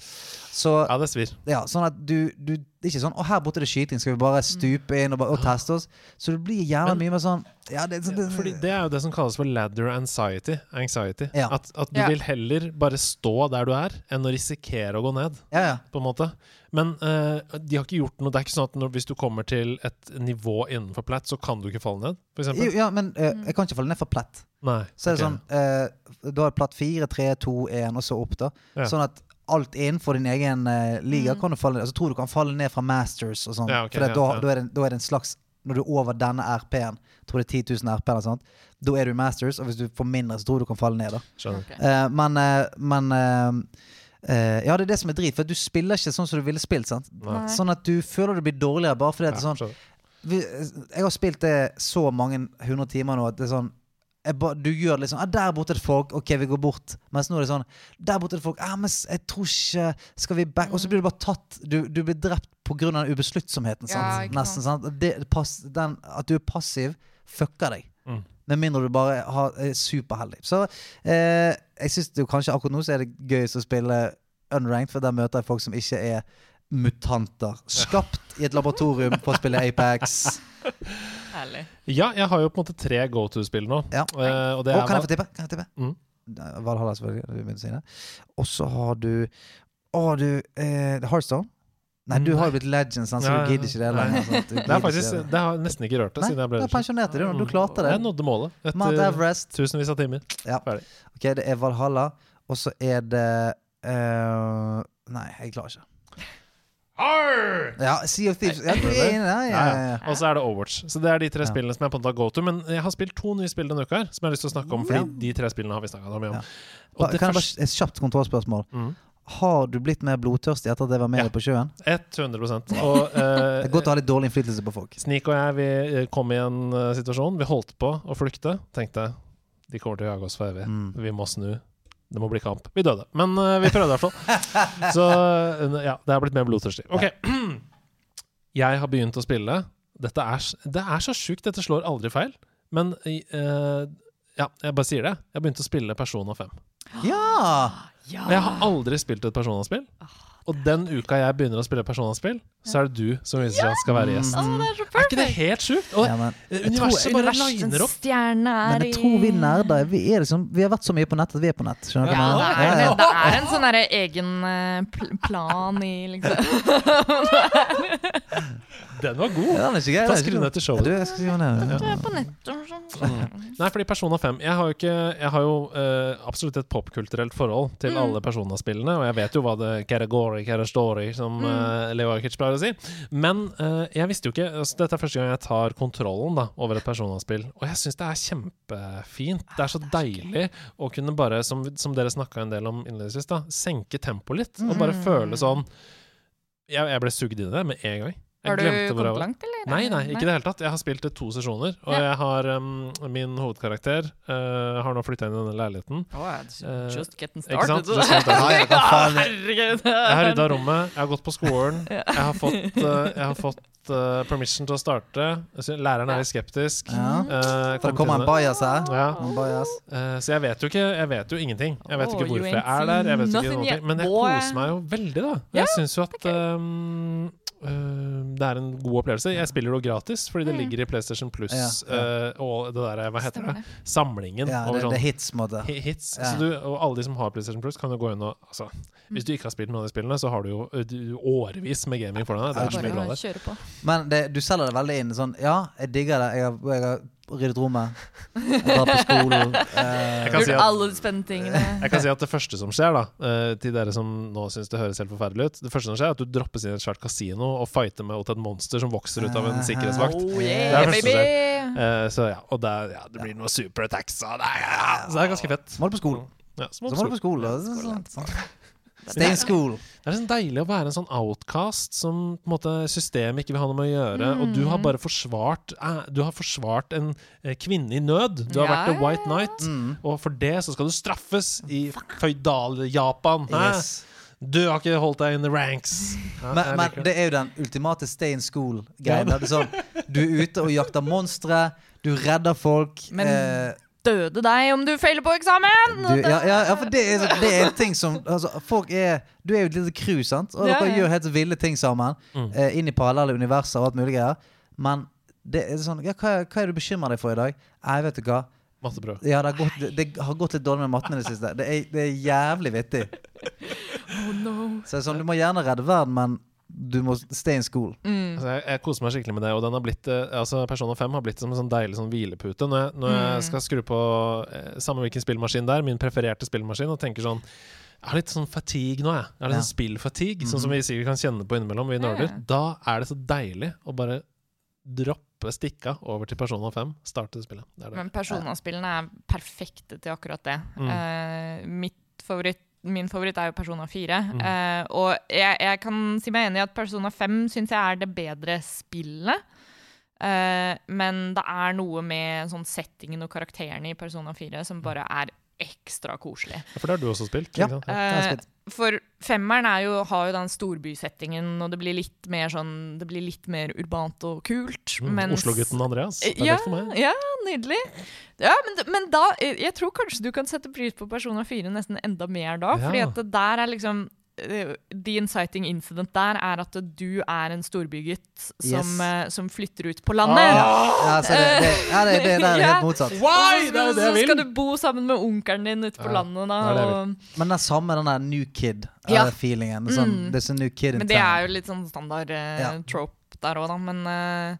Så Ja, det svir. ja, sånn at du, du Det er ikke sånn 'Å, her borte er det skyting, skal vi bare stupe inn og, bare, og teste oss?' Så det blir gjerne Men- mye mer sånn Ja, det, det, det, Fordi det er jo det som kalles for ladder anxiety. anxiety. Ja. At, at du Ja. vil heller bare stå der du er, enn å risikere å gå ned. ja, ja. på en måte. Men uh, de har ikke gjort noe. Det er ikke sånn at når, hvis du kommer til et nivå innenfor plett, så kan du ikke falle ned, for Jo, ja, men uh, jeg kan ikke falle ned for plett. Nei. Så er det sånn uh, Du har platt 4, 3, 2, 1, og så opp, da. Ja. Sånn at alt innenfor din egen uh, liga, Mm. kan du falle ned. Altså, tror du kan falle ned fra Masters og sånn. Ja, okay, for ja, da, da, er det, da er det en slags Når du er over denne RP-en, tror det er 10 000 RP eller sånt, da er du i Masters, og hvis du får mindre, så tror du kan falle ned. da Okay. Ok. Eh, men uh, men ja, det er det som er drit, for du spiller ikke sånn som du ville spilt. sant? Nei. Sånn at du føler du blir dårligere bare fordi at det er sånn vi, Jeg har spilt det så mange hundre timer nå at det er sånn ba, Du gjør liksom ah, 'Der borte er det folk. Ok, vi går bort.' Mens nå er det sånn 'Der borte er det folk. Ah, men jeg tror ikke Skal vi back?' Og så blir du bare tatt Du, du blir drept pga. den ubesluttsomheten. Sant? Ja, Nesten. sant. sant? Det, pass, den, at du er passiv, fucker deg. Mm. Med mindre du bare har, er superheldig. Så eh, jeg syns kanskje akkurat nå så er det gøyest å spille unranked, for der møter jeg folk som ikke er mutanter. Skapt i et laboratorium for å spille Apex. Herlig. Ja, jeg har jo på en måte tre go to-spill nå. Ja. Eh, og er kan jeg få tippe? Kan jeg tippe? Mm. Valhalla, selvfølgelig. Du. Og så har du Å, du eh, Heartstone? Nei, du Mm, har jo blitt legend, så Ja, du gidder ikke det lenger. sant? Det er faktisk det. Har nesten ikke rørt det Nei, siden jeg ble du pensjonerte det, du klarte det. Jeg nådde målet Mount etter Everest. tusenvis av timer. Ja. Ferdig. Ok, det er Valhalla, og så er det uh, Nei, jeg klarer ikke. Ja, Sea of Thieves. Ja, du er inne der. Ja, Ja. Og så er det Overwatch. Så det er de tre Ja. spillene som jeg på en måte har go to. Men jeg har spilt to nye spill denne uka her som jeg har lyst til å snakke om, fordi Ja. de tre spillene har vi snakka mye om. Ja. Og det Kan jeg bare Et kjapt kontrollspørsmål. mm, Har du blitt mer blodtørstig etter at jeg var med Ja. deg på sjøen? 100 Og Det er eh, godt å ha litt dårlig innflytelse på folk. Sneak og jeg vi eh, kom i en uh, situasjon. Vi holdt på å flykte. Tenkte de kommer til å jage oss for evig. Mm. Vi må snu. Det må bli kamp. Vi døde. Men uh, vi prøvde i hvert fall. Så eh, ja, det har blitt mer blodtørstig. Ok. Jeg har begynt å spille. Dette er, det er så sjukt. Dette slår aldri feil. Men uh, ja, jeg bare sier det. Jeg har begynt å spille Persona 5. Ja! Ja. Jeg har aldri spilt et Persona-spill. Og den uka jeg begynner å spille Persona-spill, så er det du som viser seg skal være gjest. Å, det er så Er ikke det helt sjukt? Og ja men, eh, tror- universet bare liner opp. er men jeg tror vi nerder vi, er liksom, vi har vært så mye på nett at vi er på nett. Ja, det er, det, det er en sånn derre egen eh, pl plan i liksom Den var god. Ja, den er ikke grei. Ta er skru ned til showet. Du, jeg skal skrive ned. Du Ja. er på nett og sånn. Nei, fordi Persona 5 Jeg har jo, ikke, jeg har jo uh, absolutt et popkulturelt forhold til Mm. alle Persona-spillene, og jeg vet jo hva det Caragori, story, som Mm. uh, Leo Ajkic pleier å si. Men uh, jeg visste jo ikke altså, Dette er første gang jeg tar kontrollen da over et Persona-spill, og jeg syns det er kjempefint. Det er så deilig å kunne bare, som, som dere snakka en del om innledningsvis, da, senke tempoet litt, og bare Mm. føle sånn jeg, jeg ble sugd inn i det med en gang. Har du kommet langt, eller? Nei, nei, ikke i det hele tatt. Jeg har spilt det to sesjoner, og Ja. jeg har um, min hovedkarakter uh, har nå flytta inn i denne leiligheten. Oh, just getting ikke sant? started. Just getting started. Herregud. Jeg har rydda rommet, jeg har gått på skolen, jeg har fått, uh, jeg har fått permission til å starte. Læreren er litt skeptisk. Ja. Uh, For det kommer en bias her. Ja. En bias. Uh, så jeg vet jo ikke Jeg vet jo ingenting. Jeg vet Oh, ikke hvorfor jeg er der. Jeg vet ikke noe, men jeg koser meg jo veldig, da. Jeg syns jo at um, det er en god opplevelse. Jeg spiller det gratis fordi det Mm. ligger i PlayStation Plus Ja, uh, og det der, hva heter Stemmer det? Samlingen Ja, det, sånn det er hits, måte. hits. Ja. Så du, og alle de som har PlayStation Plus, kan jo gå inn og altså, Hvis du ikke har spilt noen av de spillene, så har du jo uh, du, årevis med gaming foran deg. Det er så mye bra der. Men det, du selger det veldig inn. Sånn, ja, jeg digger det. Jeg har, jeg har ryddet rommet. Dra på skolen. eh, Gjort si at- alle de spennende tingene. Jeg kan si at Det første som skjer, da eh, til dere som nå syns det høres helt forferdelig ut Det første som skjer er at du droppes inn i et svært kasino og fighter med et monster som vokser ut av en sikkerhetsvakt. Oh Det er det første som skjer. Eh, så ja, Og det, er- ja, det blir noe superattacks og det, er- ja, Så det er ganske fett. Må du på skolen. Ja, så må du på skole. skolen. Stay in school. Det er sånn deilig å være en sånn outcast som på en måte systemet ikke vil ha noe med å gjøre. Og du Mm. har bare forsvart eh, Du har forsvart en eh, kvinne i nød. Du har Ja, vært a white ja, knight. Mm. Og for det så skal du straffes i føydal-Japan. Yes. Du har ikke holdt deg in the ranks. Ja, Men, men det. er jo den ultimate stay in school-greien. Sånn, du er ute og jakter monstre, du redder folk. Men eh, Døde deg om du feiler på eksamen! du, ja, ja, ja, for det er, det er en ting som altså, Folk er Du er jo et lite crew, sant? Og Ja, dere ja. gjør helt ville ting sammen. Mm. Eh, inn i parallelle universer og alt mulig greier. Men det er sånn ja, hva, hva er du bekymrer deg for i dag? Nei, vet du hva. Matteprøve. Ja, det, har gått, det, det har gått litt dårlig med matten i det siste. Det er, det er jævlig vittig. Oh no. Så det er sånn, Du må gjerne redde verden, men du må stay in school. Mm. Altså, jeg, jeg koser meg skikkelig med det. Og den har blitt eh, altså Persona 5 har blitt som en sånn deilig sånn hvilepute. Når jeg, når jeg Mm. skal skru på eh, samme hvilken spillmaskin det er, min prefererte spillmaskin, og tenker sånn Jeg har litt sånn fatigue nå, jeg. jeg har litt Ja. sånn spillfatigue, sånn som vi sikkert kan kjenne på innimellom, vi nerder. Mm. Da er det så deilig å bare droppe stikka over til Persona 5, starte spillet. Det er det. Men Persona-spillene er perfekte til akkurat det. Mm. Uh, mitt favoritt, min favoritt er jo Persona 4. Mm. Eh, og jeg, jeg kan si meg enig i at Persona 5 syns jeg er det bedre spillet. Eh, men det er noe med sånn settingen og karakterene i Persona 4 som bare er ekstra koselig. Ja, For det har du også spilt? Ja. Eh, spilt. for femmeren er jo, har jo den storbysettingen, og det blir litt mer sånn Det blir litt mer urbant og kult. Mm, mens- Oslo-gutten Andreas. Det er ja, lett for meg. ja, nydelig. Ja, men, men da Jeg jeg tror kanskje du kan sette pris på Persona 4 nesten enda mer da. Ja. Fordi at det der er liksom eh, The inciting incident der er at du er en storbygutt som, Yes. uh, som flytter ut på landet. Ja, så det, det, ja, det, det er helt motsatt. Why? Så, Det er det så skal du bo sammen med onkelen din ute på Ja, landet. Da, det er det er den samme den der new kid-feelingen. Sånn, Mm. There's a new kid in men det er jo litt sånn standard uh, Ja. trope der òg, da. Men, uh,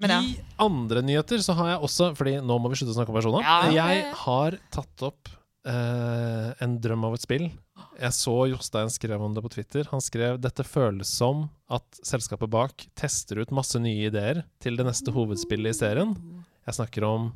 men ja. I andre nyheter så har jeg også Fordi nå må vi slutte å snakke om personer. Ja. Jeg har tatt opp uh, en drøm av et spill. Jeg så Jostein skrev om det på Twitter. Han skrev dette føles som at selskapet bak tester ut masse nye ideer til det neste hovedspillet i serien. Jeg snakker om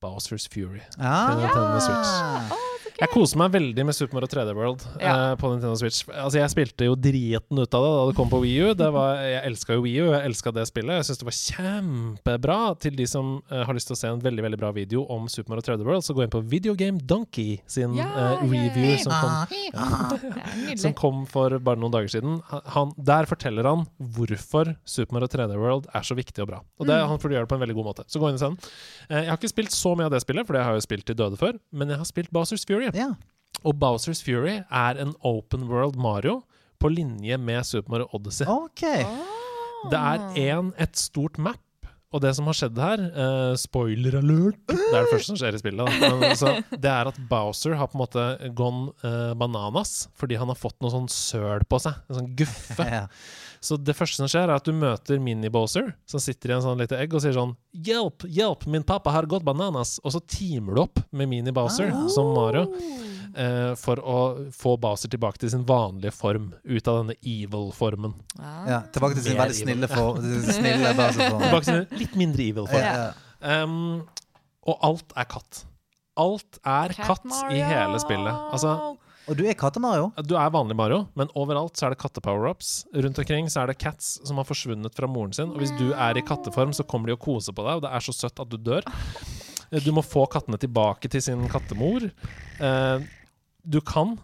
Bowsers Fury. Ja. Til Switch. Jeg koser meg veldig med Super Mario 3D World Ja. uh, på Nintendo Switch. Altså Jeg spilte jo driten ut av det da det kom på Wii U. Var, jeg elska jo Wii U, jeg elska det spillet. Jeg syns det var kjempebra. Til de som uh, har lyst til å se en veldig veldig bra video om Super Mario 3D World, så gå inn på Video Game Donkey sin Ja, ja, review som kom som kom for bare noen dager siden. Han, der forteller han hvorfor Super Mario 3D World er så viktig og bra. Og det, Mm. Han får gjøre det på en veldig god måte. Så gå inn og se den. Jeg har ikke spilt så mye av det spillet, for det har jeg jo spilt til døde før, men jeg har spilt Basers Fury. Ja. Og Bowsers Fury er en open world Mario på linje med Super Mario Odyssey. OK. Det er en, et stort map. Og det som har skjedd her, uh, spoiler alert Det er det første som skjer i spillet. Da. Men, altså, det er at Bowser har på en måte gone uh, bananas fordi han har fått noe sånn søl på seg. En sånn guffe. Så det første som skjer, er at du møter Mini-Bowser, som sitter i en sånn lite egg og sier sånn Hjelp, hjelp, min pappa har gått bananas. Og så teamer du opp med Mini-Bowser Ah. som Mario eh, for å få Bowser tilbake til sin vanlige form, ut av denne evil-formen. ja. Tilbake til sin Mer veldig snille for, snille baseform. Tilbake til sin litt mindre evil-form. Ja. Um, og alt er katt. Alt er katt i hele spillet. Altså, Og du er Katte-Mario? du er vanlig Mario, men overalt så er det katte-power-ups. Rundt omkring så er det cats som har forsvunnet fra moren sin. Og hvis du er i katteform, så kommer de og koser på deg, og det er så søtt at du dør. Eh, Du må få kattene tilbake til sin kattemor. Eh, Du kan,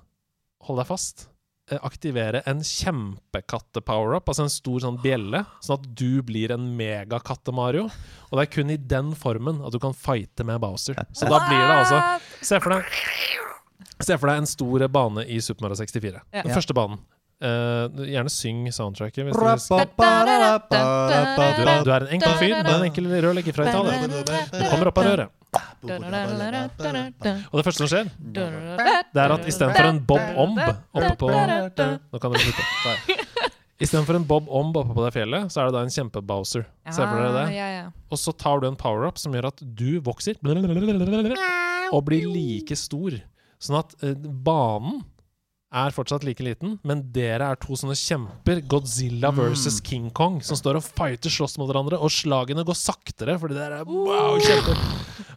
hold deg fast, eh, aktivere en kjempekatte-power-up, altså en stor sånn bjelle, sånn at du blir en megakatte-Mario. Og det er kun i den formen at du kan fighte med Bowser. Så da blir det altså Se for deg Se for deg en stor bane i Super Mario 64. Ja. Den Ja. første banen. Uh, gjerne syng soundtracket. Hvis du, du er en enkel fyr med en enkel rørlegger fra Italia. Du kommer opp av røret. Og det første som skjer, det er at istedenfor en Bob Omb oppe på Nå kan dere slutte. Istedenfor en Bob Omb oppe på det fjellet, så er det da en kjempe-Bowser. Se for dere det. Ah, Ja, ja. Og så tar du en power-up som gjør at du vokser og blir like stor. Sånn at eh, banen er fortsatt like liten, men dere er to sånne kjemper, Godzilla versus King Kong, som står og fighter, slåss mot hverandre, og slagene går saktere, fordi dere er wow, kjemper.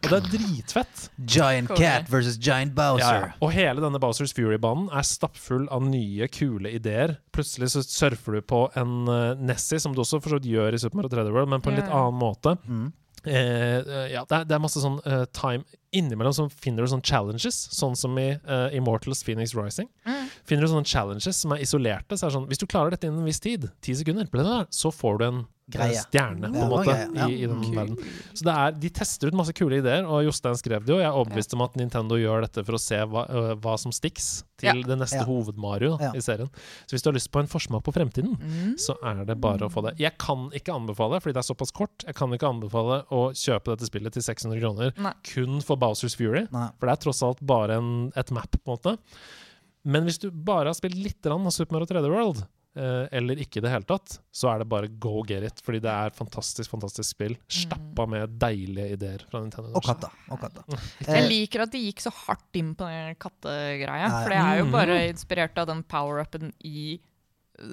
Og det er dritfett. Giant Cat versus Giant Bowser. Og hele denne Bowsers Fury-banen er stappfull av nye, kule ideer. Plutselig så surfer du på en uh, Nessie, som du også for så vidt gjør i Super Mario 3D World, men på en litt annen måte. Mm. Eh, eh, ja, det er, det er masse sånn uh, time Innimellom så finner du sånne challenges, sånn som i uh, Immortals Phoenix Rising. Mm. Finner du sånne challenges som er isolerte. Så er det sånn, Hvis du klarer dette innen en viss tid, ti sekunder, bla, bla, bla, så får du en eh, Greie. stjerne på en måte greie, ja. i, i den cool. verden. Så det er, de tester ut masse kule ideer, og Jostein skrev det jo. Jeg er overbevist om at Nintendo gjør dette for å se hva, uh, hva som stiks til Ja. det neste Ja. hoved-Mario Ja. i serien. Så hvis du har lyst på en forsmak på fremtiden, Mm. så er det bare å få det. Jeg kan ikke anbefale, fordi det er såpass kort, jeg kan ikke anbefale å kjøpe dette spillet til 600 kroner Nei. kun for Bowsers Fury. Nei. For det er tross alt bare en, et map, på en måte. Men hvis du bare har spilt litt av Super Mario 3D World, eh, eller ikke i det hele tatt, så er det bare go get it. Fordi det er fantastisk, fantastisk spill. Stappa med deilige ideer fra Nintendo. Og katta. Og katta. Jeg Eh, liker at de gikk så hardt inn på den kattegreia. For det er jo bare inspirert av den power-upen i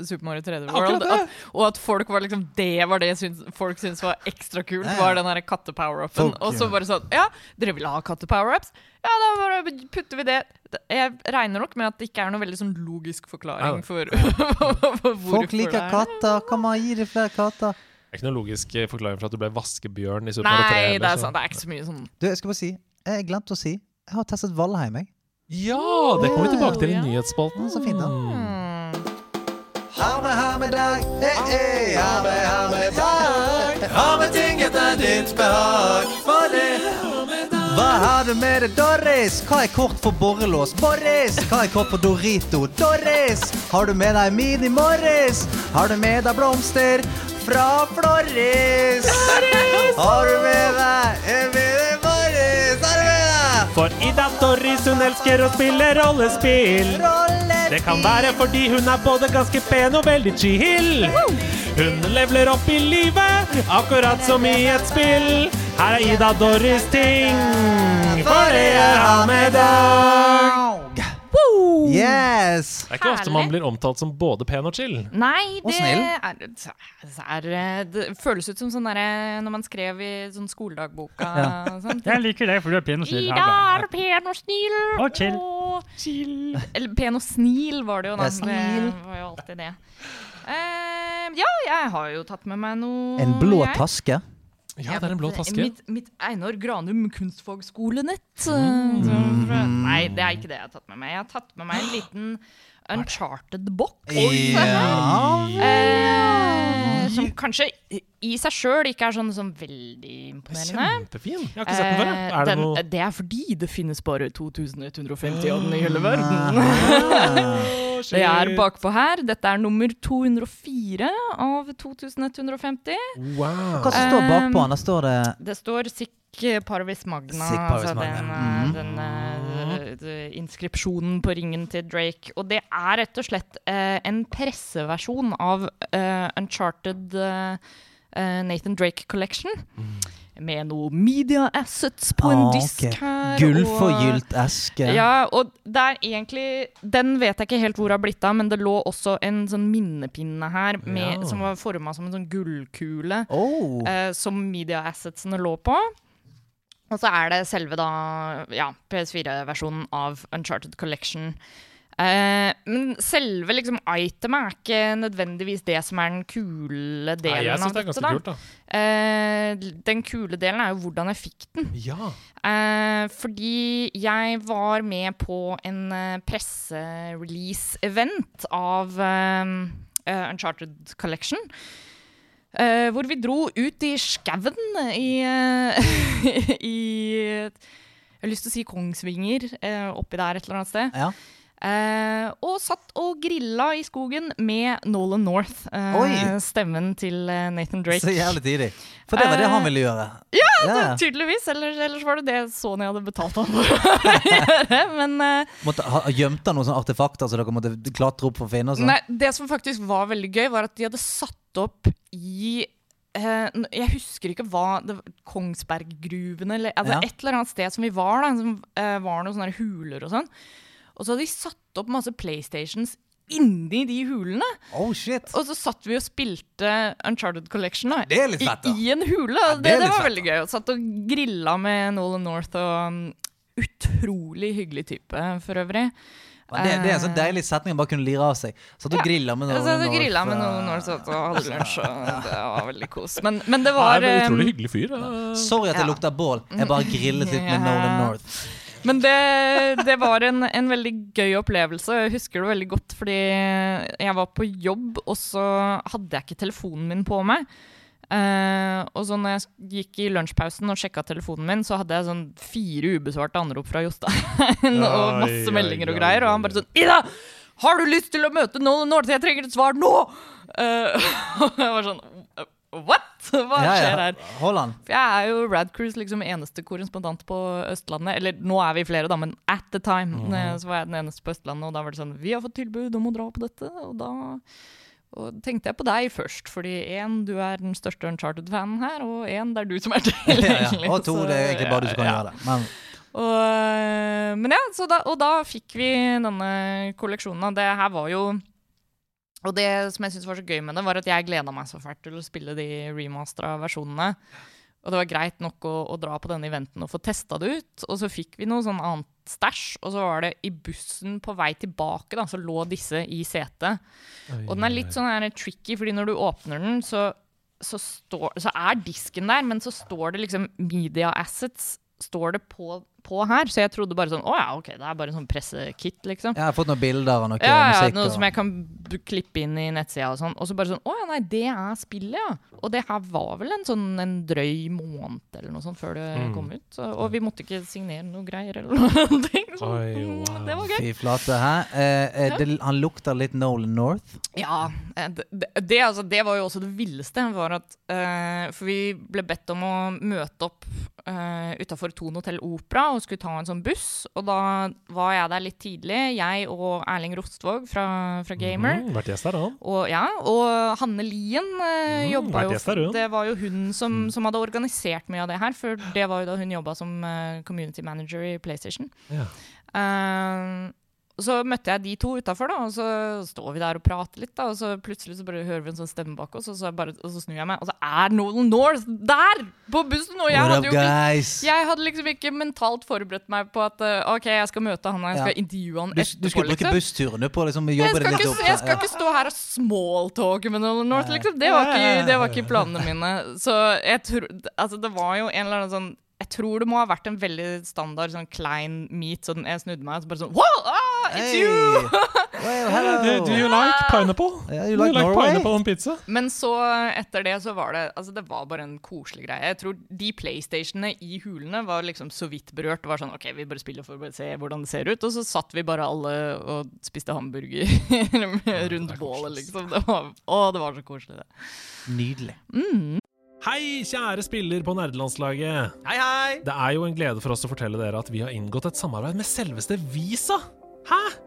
Super Mario 3D Akkurat World. At, og at folk var liksom det var det syns, folk syntes var ekstra kult, Ja, ja. var den der katte-power-upen. Og så bare sånn Ja, dere vil ha katte-power-ups? Ja, da bare putter vi det. Jeg regner nok med at det ikke er noe veldig sånn logisk forklaring for, for hvorfor Folk liker er katter. Kan man gi dem flere katter? Det er ikke noe logisk eh, forklaring for at du ble vaskebjørn i Super Mario 3. Nei, det er, sånn, sant, det er ikke så mye sånn Du, jeg skal bare si Jeg glemte å si Jeg har testet Valheim, jeg. Ja! Det kommer vi tilbake til i nyhetsspalten. Så fint, da. Mm. Ha med, dag, eh, eh, ha med, ha med dag. Ha med ting etter ditt behag, for det. Hva har du med deg, Doris? Hva er kort for borrelås? Boris! Hva er kort for Dorito? Doris! Har du med deg Mini Morris? Har du med deg blomster fra Floris? Doris! Har du med deg Mini Morris? For Ida Doris, hun elsker å spille rollespill. Det kan være fordi hun er både ganske pen og veldig chill. Hun leveler opp i livet, akkurat som i et spill. Her er Ida Doris ting, for det er han med dag. Yes! Det er ikke ofte man blir omtalt som både pen og chill. Nei, det snill. er, det er eh, Det føles ut som sånn derre når man skrev i sånn skoledagboka. ja. sånn. Jeg liker det, for du er pen og snill. Ida er pen og snill. Og chill. og- Eller pen og snil var det jo, da. Ja. Det var jo alltid det. Uh, ja, jeg har jo tatt med meg noe En blå jeg. Ja, det er en blå taske. Mitt, mitt Einar Granum kunstfagskolenett. Mm. Nei, det er ikke det jeg har tatt med meg. Jeg har tatt med meg en liten Uncharted-box. Ja. Eh, som kanskje i- seg sjøl ikke er sånn, sånn veldig imponerende. Kjempefin. Jeg har ikke sett den før. Eh, Er det den- noe det er fordi det finnes bare 2150 av den i hele verden. Det er bakpå her. Dette er nummer 204 av 2150. Wow. Hva som står bakpå Um, den? Står det Det står Sic Parvis Magna, Sick Parvis altså Magna, den, mhm. eh, den eh, inskripsjonen på ringen til Drake. Og det er rett og slett eh, en presseversjon av eh, Uncharted eh, eh, Nathan Drake Collection. Med noe media assets på en Ah, disk okay. her. for gylt eske. Ja, og det er egentlig Den vet jeg ikke helt hvor det har blitt av, men det lå også en sånn minnepinne her med, Ja. som var forma som en sånn gullkule Oh. eh, som media assetsene lå på. Og så er det selve da, ja, PS4-versjonen av Uncharted Collection. Eh, men selve liksom itemet er ikke nødvendigvis det som er den kule delen. Nei, jeg av det er dette. ganske da. kult, da. Eh, den kule delen er jo hvordan jeg fikk den. Ja. Eh, fordi jeg var med på en uh, presserelease-event av eh, uh, Uncharted Collection. Uh, hvor vi dro ut i skauen i, i Jeg har lyst til å si Kongsvinger, oppi der et eller annet sted. Ja. Eh, og satt og grilla i skogen med Nolan North. eh, stemmen til eh, Nathan Drake. Så jævlig tidlig. For det var det Eh, han ville gjøre. Ja, Tydeligvis. Ellers, ellers var det det Sony hadde betalt ham for å gjøre. Men eh, Måtte ha Gjemte han noen sånne artefakter så dere måtte klatre opp for å finne? Sånn? nei, det som faktisk var veldig gøy, var at de hadde satt opp i eh, jeg husker ikke hva det Kongsberggruvene eller altså Ja. et eller annet sted som vi var, da, som eh, var noen sånne huler og sånn. Og så hadde de satt opp masse PlayStations inni de hulene. Oh, shit. Og så satt vi og spilte Uncharted Collection da, Det er litt fett, da. i, i en hule. Ja, det, det det, var fett, veldig gøy. Og satt og grilla med Nolan North og um, Utrolig hyggelig type, for øvrig. Men det, det er en sånn deilig setning å bare kunne lire av seg. Satt og grilla med Så noen. jeg grilla med Nolan North og hadde lunsj, og det var veldig kos. Men, men det var Han er um, utrolig hyggelig fyr. ja. Sorry at det Ja. lukter bål. Jeg bare grillet litt med Nolan North. Men det, det var en, en veldig gøy opplevelse. Jeg husker det veldig godt fordi jeg var på jobb, og så hadde jeg ikke telefonen min på meg. Uh, og så når jeg gikk i lunsjpausen og sjekka telefonen min, så hadde jeg sånn fire ubesvarte anrop fra Jostein og masse meldinger og greier. Og han bare sånn Ida! Har du lyst til å møte noen? North? Jeg trenger et svar nå! Uh, og jeg var sånn What? Hva Ja, skjer her? Holland. For jeg er jo Radcruise liksom eneste korrespondent på Østlandet. Eller nå er vi flere, da, men at the time mm eh, så var jeg den eneste på Østlandet. Og da var det sånn Vi har fått tilbud om å dra på dette, og da Og tenkte jeg på deg først, fordi én, du er den største Uncharted-fanen her, og én, det er du som er Ja, ja. Og to, det er egentlig bare du som kan ja. gjøre det. Men Og, øh, men ja, så da, og da fikk vi denne kolleksjonen. Det her var jo Og det som jeg syntes var så gøy med det, var at jeg gleda meg så fælt til å spille de remastera versjonene. Og det var greit nok å, å dra på denne eventen og få testa det ut. Og så fikk vi noe sånn annet stæsj, og så var det i bussen på vei tilbake, da, så lå disse i setet. Og den er litt sånn her tricky, fordi når du åpner den, så, så, står, så er disken der, men så står det liksom media assets står det på, på her. Så jeg trodde bare sånn Å ja, OK, det er bare en sånn pressekit, liksom. jeg har fått noen bilder og noe Ja, ja, noe og- som jeg kan b- klippe inn i nettsida og sånn. Og så bare sånn Å ja, nei, det er spillet, ja. Og det her var vel en sånn en drøy måned eller noe sånt før det Mm. kom ut. Så, og vi måtte ikke signere noe greier eller noen ting. Så, Oi, mm, wow. Det var gøy. Fy flate, hæ? Eh, eh, det, han lukter litt Nolan North. Ja. eh, Det, det, det, altså, det var jo også det villeste. Var at, eh, for vi ble bedt om å møte opp eh, utafor Thon hotell Opera og skulle ta en sånn buss. Og da var jeg der litt tidlig, jeg og Erling Rostvåg fra, fra Gamer. Mm, vært gjest her, han. Og, ja, og Hanne Lien uh, Mm, jobba jo her, hun. Det var jo hun som, Mm. som hadde organisert mye av det her, for det var jo da hun jobba som uh, community manager i PlayStation. Ja. Eh, så møtte jeg de to utafor, og så står vi der og prater litt. Da, og så plutselig så bare hører vi en sånn stemme bak oss, og så, bare, og så snur jeg meg, og så er Nolan North der! På bussen! Og jeg hadde jo ikke jeg hadde liksom ikke mentalt forberedt meg på at uh, OK, jeg skal møte han, og jeg skal Ja. intervjue han etterpå. du skulle bruke liksom. bussturene på liksom, Jeg jobbe skal, litt ikke, opp. jeg skal ikke stå her og smalltalke med Nolan North, liksom. Det var, ikke, det var ikke planene mine. Så jeg tror Altså, det var jo en eller annen sånn Jeg tror det må ha vært en veldig standard sånn klein meet, så jeg snudde meg og så bare sånn Wow, ah, it's Hey. you! Well. Do, do you like pineapple? Yeah, Do you like pineapple on pizza? Men så, etter det, så var det Altså, det var bare en koselig greie. Jeg tror de PlayStationene i hulene var liksom så vidt berørt. Det var sånn OK, vi bare spiller for å se hvordan det ser ut. Og så satt vi bare alle og spiste hamburger rundt bålet, liksom. Det var, å, det var så koselig, det. Nydelig. Hei, kjære spiller på nerdelandslaget. Hei, hei! Det er jo en glede for oss å fortelle dere at vi har inngått et samarbeid med selveste Visa. Hæ?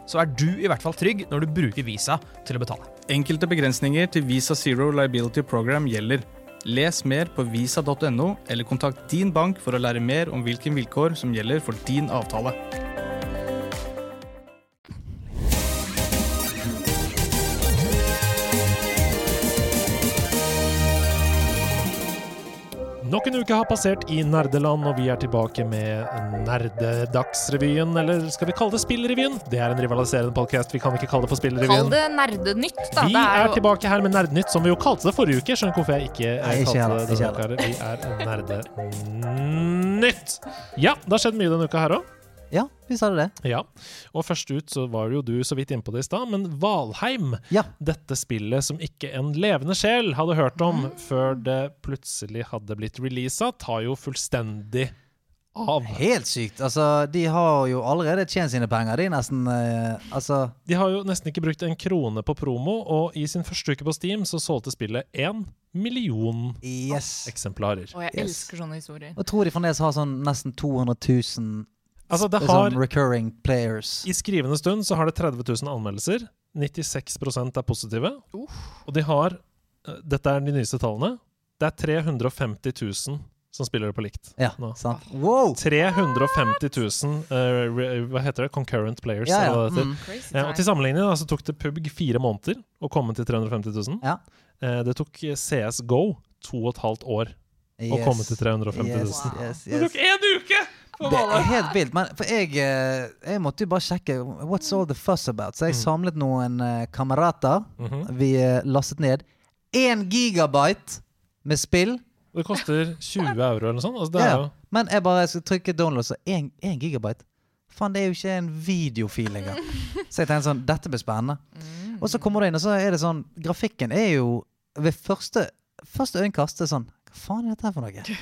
så er du i hvert fall trygg når du bruker Visa til å betale. Enkelte begrensninger til Visa Zero Liability Program gjelder. Les mer på visa.no, eller kontakt din bank for å lære mer om hvilke vilkår som gjelder for din avtale. Nok en uke har passert i nerdeland, og vi er tilbake med Nerdedagsrevyen. Eller skal vi kalle det Spillrevyen? Det er en rivaliserende podcast. Vi kan ikke kalle det for Spillrevyen. Kall det nerdenytt, da. Vi det er jo tilbake her med Nerdenytt, som vi jo kalte det forrige uke. Skjønner hvorfor jeg ikke Nei, ikke kalte det ikke denne uka. Vi er Nerdenytt! Ja, det har skjedd mye denne uka her òg. Ja, vi sa det. Ja. Og først ut så var jo du så vidt innpå det i stad, men Valheim Ja. Dette spillet som ikke en levende sjel hadde hørt om før det plutselig hadde blitt releasa, tar jo fullstendig av. Helt sykt. Altså, de har jo allerede tjent sine penger. De nesten eh, Altså De har jo nesten ikke brukt en krone på promo, og i sin første uke på Steam så solgte spillet én million Yes. eksemplarer. Og jeg Yes. elsker sånne historier. Og tror de fremdeles har sånn nesten 200 000 Altså, det sånn har recurring players. I skrivende stund så har det 30 000 anmeldelser. 96 er positive. Uh. Og de har eh, Dette er de nyeste tallene. Det er 350 000 som spiller det på likt. Ja, nå. sant. Wow! 350 000 uh, re- Hva heter det? Concurrent players. Ja, ja. det. Mm. Eh, og til sammenligning da, så tok det PUBG fire måneder å komme til 350 000. Ja. Eh, det tok CS GO to og et halvt år å komme til 350 000. Yes, Wow. yes, Det tok én Det er helt vilt. Men for jeg, eh, jeg måtte jo bare sjekke What's all the fuss about? Så jeg Mm. samlet noen eh, kamerater. Mhm. Vi eh, lastet ned én gigabyte med spill. Det koster 20 euro eller noe sånt. Altså, det er Ja. jo Men jeg bare skal trykke download, så én gigabyte Faen, det er jo ikke en videofil engang. Så jeg tenkte sånn, dette blir spennende. Mm. Og så kommer du inn, og så er det sånn Grafikken er jo ved første, første øyekast sånn Hva faen er dette her for noe?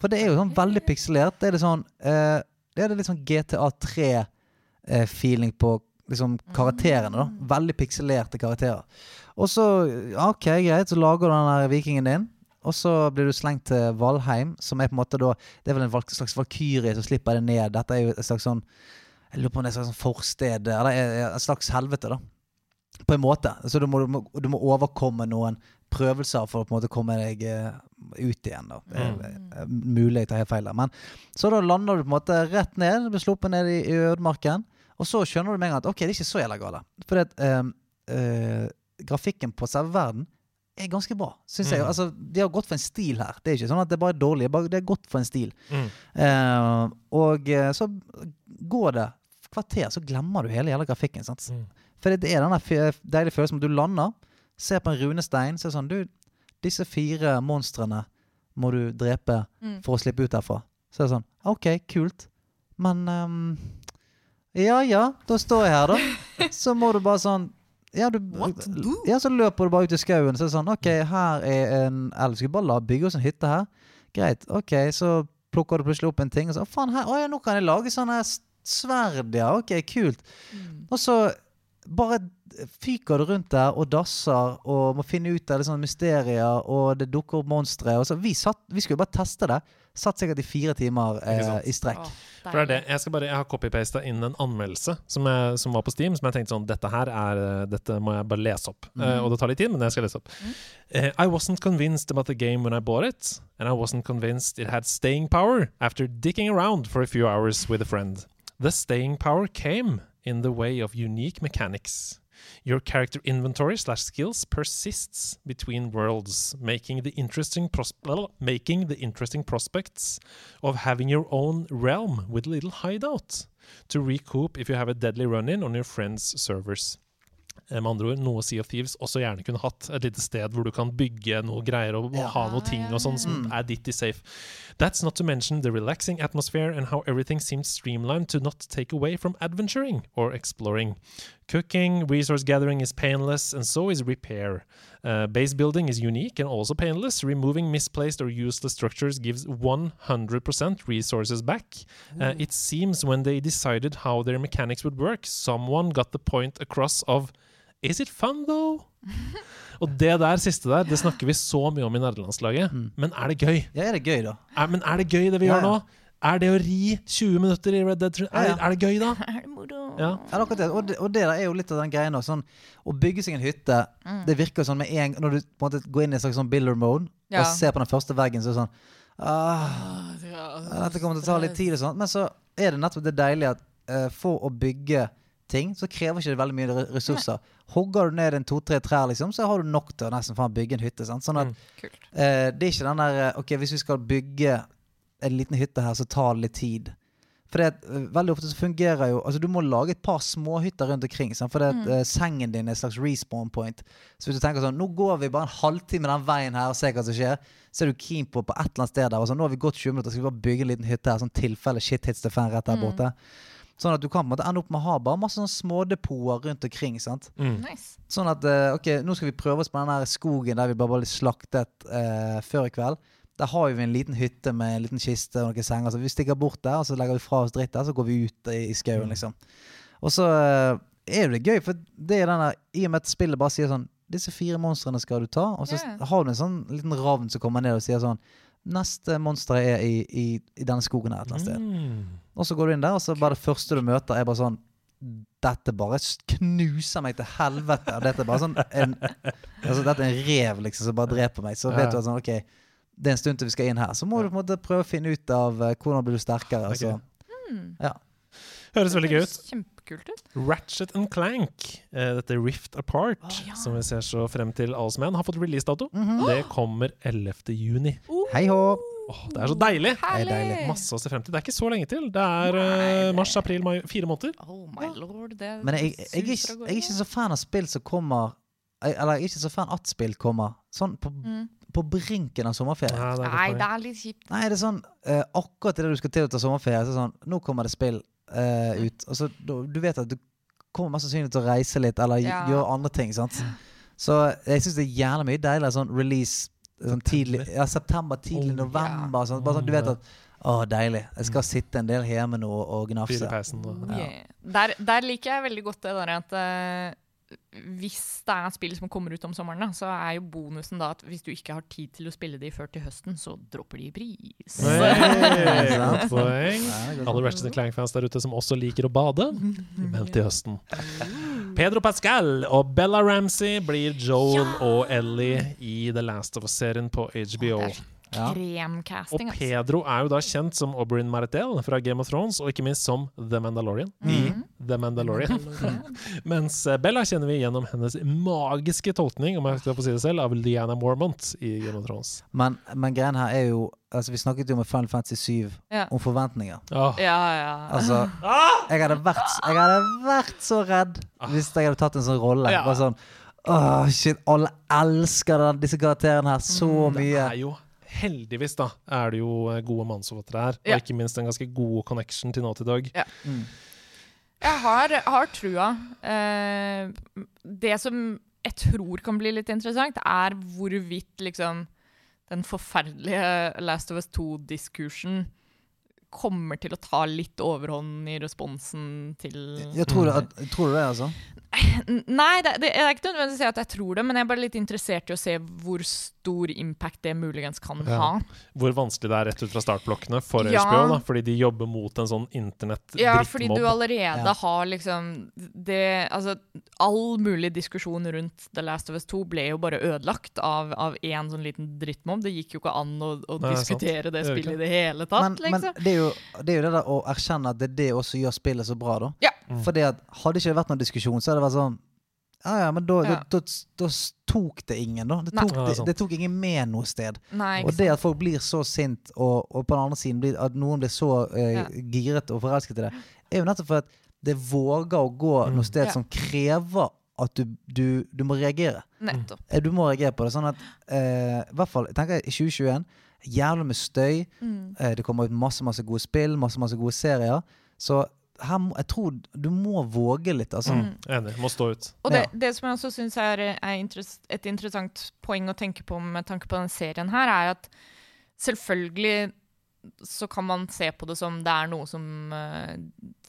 For det er jo sånn veldig pikselert. Det er det sånn eh, Det er litt sånn GTA 3-feeling på liksom karakterene. da Veldig pikselerte karakterer. Og så, ok, greit, så lager du den der vikingen din. Og så blir du slengt til Valheim, som er på en måte da Det er vel en slags valkyrie som slipper det ned. Dette er jo et slags sånn Jeg lurer på om det er et slags sånn forsted Eller et slags helvete, da. På en måte. Så du må, du må overkomme noen prøvelser for å på en måte komme deg eh, ut igjen. da Mm. Eh, Mulig jeg tar helt feil der. Men så da lander du på en måte rett ned, blir sluppet ned i, i ødemarken. Og så skjønner du med en gang at ok, det er ikke så jævla gale. For det, eh, eh, grafikken på selve verden er ganske bra, syns jeg. Mm. Altså, de har gått for en stil her. Det er ikke sånn at det bare er dårlig, det er gått for en stil. Mm. Eh, og eh, så går det kvarter, så glemmer du hele jævla grafikken. Sant? Mm. For det, det er den deilige følelsen at du lander, ser på en runestein, så er det sånn Du, disse fire monstrene må du drepe Mm. for å slippe ut derfra. Så er det sånn OK, kult. Men um, Ja ja, da står jeg her, da. Så må du bare sånn ja, du, ja, så løper du bare ut i skauen. Så er det sånn OK, her er en elv. Skal vi bare la bygge oss en hytte her? Greit. OK, så plukker du plutselig opp en ting, og så Å, faen, her, å ja, nå kan jeg lage sånne sverd, ja. OK, kult. Mm. Og så bare fyker det rundt der og dasser og må finne ut av det sånne mysterier, og det dukker opp monstre. Vi, satt, vi skulle bare teste det. Satt sikkert i fire timer eh, i strekk. Åh, For det er det. Jeg, skal bare, jeg har copy-pasta inn en anmeldelse som, jeg, som var på Steam, som jeg tenkte sånn Dette her er Dette må jeg bare lese opp. Eh, og det tar litt tid, men jeg skal lese opp. Eh, I wasn't convinced about the game when I bought it, and I wasn't convinced it had staying power after dicking around for a few hours with a friend. The staying power came in the way of unique mechanics. Your character inventory slash skills persists between worlds, making the interesting pros- well, making the interesting prospects of having your own realm with little hideout to recoup if you have a deadly run-in on your friends' servers. Eh, Med andre ord, noe Sea of Thieves også gjerne kunne hatt. Et lite sted hvor du kan bygge noe greier og, Ja. ha noe ting og sånn som er ditt i safe. That's not to mention the relaxing atmosphere and how everything seems streamlined to not take away from adventuring or exploring. Cooking, resource gathering is painless, and so is repair. Uh, base building is unique and also painless. Removing misplaced or useless structures gives 100% resources back. Uh, it seems when they decided how their mechanics would work, someone got the point across of Is it fun, though? Og det der siste der, det snakker vi så mye om i nederlandslaget. Men er det gøy? Ja, er det gøy, da? Er, men er det gøy, det vi Ja, gjør nå? Er det å ri 20 minutter i Red Dead? Er, er det gøy, da? Er det moro? Ja. Ja, det det. Og, det, og det der er jo litt av den greia. Sånn, å bygge seg en hytte Det virker sånn med en Når du på en måte går inn i en slags sånn builder mode Ja. og ser på den første veggen, så er det sånn ah, Dette kommer til å ta litt tid, og sånn. Men så er det nettopp det deilige at uh, for å bygge ting, så krever ikke det veldig mye ressurser. ressurser. Hogger du ned en to-tre trær, liksom, så har du nok til å nesten faen bygge en hytte. Sant? Sånn at mm. Eh, det er ikke den der eh, Ok, hvis vi skal bygge en liten hytte her, så tar det litt tid. For det, eh, veldig ofte så fungerer jo Altså Du må lage et par småhytter rundt omkring. Sant? For det at, uh, sengen din er et slags respawn point. Så hvis du tenker sånn Nå går vi bare en halvtime den veien her og ser hva som skjer, så er du keen på på et eller annet sted der og sånn, Nå har vi gått 20 minutter, skal vi bare bygge en liten hytte her, sånn tilfelle shit hits the fan rett der borte. Sånn at du kan på en måte ende opp med å ha bare masse sånn smådepoter rundt omkring. sant? Nice. Sånn at uh, ok, nå skal vi prøve oss på den her skogen der vi bare ble slaktet uh, før i kveld. Der har vi en liten hytte med en liten kiste og noen senger. Så vi stikker bort der, og så legger vi fra oss dritt der, så går vi ut i, i skauen, liksom. Og så eh, er det gøy, for det er den der I og med at spillet bare sier sånn Disse fire monstrene skal du ta, og så yeah. har du en sånn liten ravn som kommer ned og sier sånn Neste monster er i, i, i denne skogen her et eller annet sted. Mm. Og så går du inn der, og så bare det første du møter, er bare sånn Dette bare knuser meg til helvete. Dette er bare sånn en, altså Dette er en rev liksom som bare dreper meg. Så vet du at sånn, ok det er en stund til vi skal inn her. Så må du på en måte prøve å finne ut av eh, hvordan blir du sterkere. Er Altså. Mm. Ja. Høres veldig gøy ut. Kjempekult ut. Ratchet and Clank, uh, dette Rift Apart, ja. som vi ser så frem til alle som er, har fått releasedato. Mhm. Det kommer 11. juni. Hei hå! Oh, det er så deilig! er deilig. Masse å se frem til. Det er ikke så lenge til. Det er uh, mars, april, mai. Fire måneder. Oh my lord. Det Men jeg, jeg, jeg, jeg er ikke så fan av spill som kommer Eller jeg er ikke så fan at spill kommer sånn på, Mm. På brinken av sommerferien. Nei, det er Nei, det er litt kjipt. Nei, det er sånn eh, Akkurat idet du skal til å ta sommerferie, så er det sånn Nå kommer det spill eh, ut. Altså, du, du vet at du kommer mest sannsynlig til å reise litt eller Ja. gjøre andre ting. sant? Så jeg syns det er jævlig mye deiligere sånn release sånn tidlig, ja, september, tidlig Oh, november. Sånn, bare sånn, du vet at Å, deilig. Jeg skal sitte en del hjemme nå og gnafse. Ja. Yeah. Der, der liker jeg veldig godt det der at eh, hvis det er spill som kommer ut om sommeren, da, så er jo bonusen da at hvis du ikke har tid til å spille de før til høsten, så dropper de i pris. Hey, godt poeng. Ja. Alle Ratchet Clank-fans der ute som også liker å bade, vent til høsten. Pedro Pascal og Bella Ramsey blir Joel og Ellie i The Last of Us-serien på HBO. Det Ja. Og altså. Pedro er jo da kjent som Oberyn Martell fra Game of Thrones, og ikke minst som The Mandalorian i Mhm. The Mandalorian. Mens eh, Bella kjenner vi gjennom hennes magiske tolkning, om jeg skal få si det selv, av Liana Mormont i Game of Thrones. Men, men greien her er jo altså Vi snakket jo med Final Fantasy 7 Ja. om forventninger. Oh. Ja, ja. Altså, jeg hadde vært, jeg hadde vært så redd hvis jeg hadde tatt en sånn rolle. Ja. Bare sånn Åh, shit, alle elsker den, disse karakterene her så det mye. er jo Heldigvis da er det jo eh, gode manusforfattere her, Ja. og ikke minst en ganske god connection til Naughty Dog. Mm. Jeg har, har trua. Eh, det som jeg tror kan bli litt interessant, er hvorvidt liksom den forferdelige Last of Us 2-diskursen kommer til å ta litt overhånd i responsen til Jeg tror, det, jeg tror du det, altså? Nei, det, det er ikke nødvendigvis å si at jeg tror det, men jeg er bare litt interessert i å se hvor stor impact det muligens kan Ja. ha. Hvor vanskelig det er rett ut fra startblokkene for Ja. HBO, da, fordi de jobber mot en sånn Ja, fordi du allerede Ja. har liksom det Altså, all mulig diskusjon rundt The Last of Us 2 ble jo bare ødelagt av, av én sånn liten drittmobb. Det gikk jo ikke an å, å Nei, diskutere det Det spillet i det hele tatt, Men, men liksom. det, er jo, det er jo det der å erkjenne at det er det også gjør spillet så bra, da. Ja. Mm. Fordi at Hadde ikke det vært noen diskusjon, så hadde det vært sånn Ja, ja, men da, Ja. da, da, da tok det ingen, da. Det tok, det det, tok ingen med noe sted. Nei, Og det at folk blir så sint, og, og på den andre siden blir, at noen blir så eh, Ja. giret og forelsket i det, er jo nettopp for at det våger å gå Mm. noe sted Ja. som krever at du, du, du må reagere. Nettopp. Eh, Du må reagere på det. Sånn at eh, i hvert fall, jeg tenker i 2021 Jævlig med støy. Mm. Eh, det kommer ut masse masse gode spill, masse masse gode serier. Så må, jeg tror du må våge litt. Altså. Mm. Enig. Må stå ut. Og det, det som jeg også syns er, er interess et interessant poeng å tenke på med tanke på den serien her, er at selvfølgelig så kan man se på det som det er noe som eh,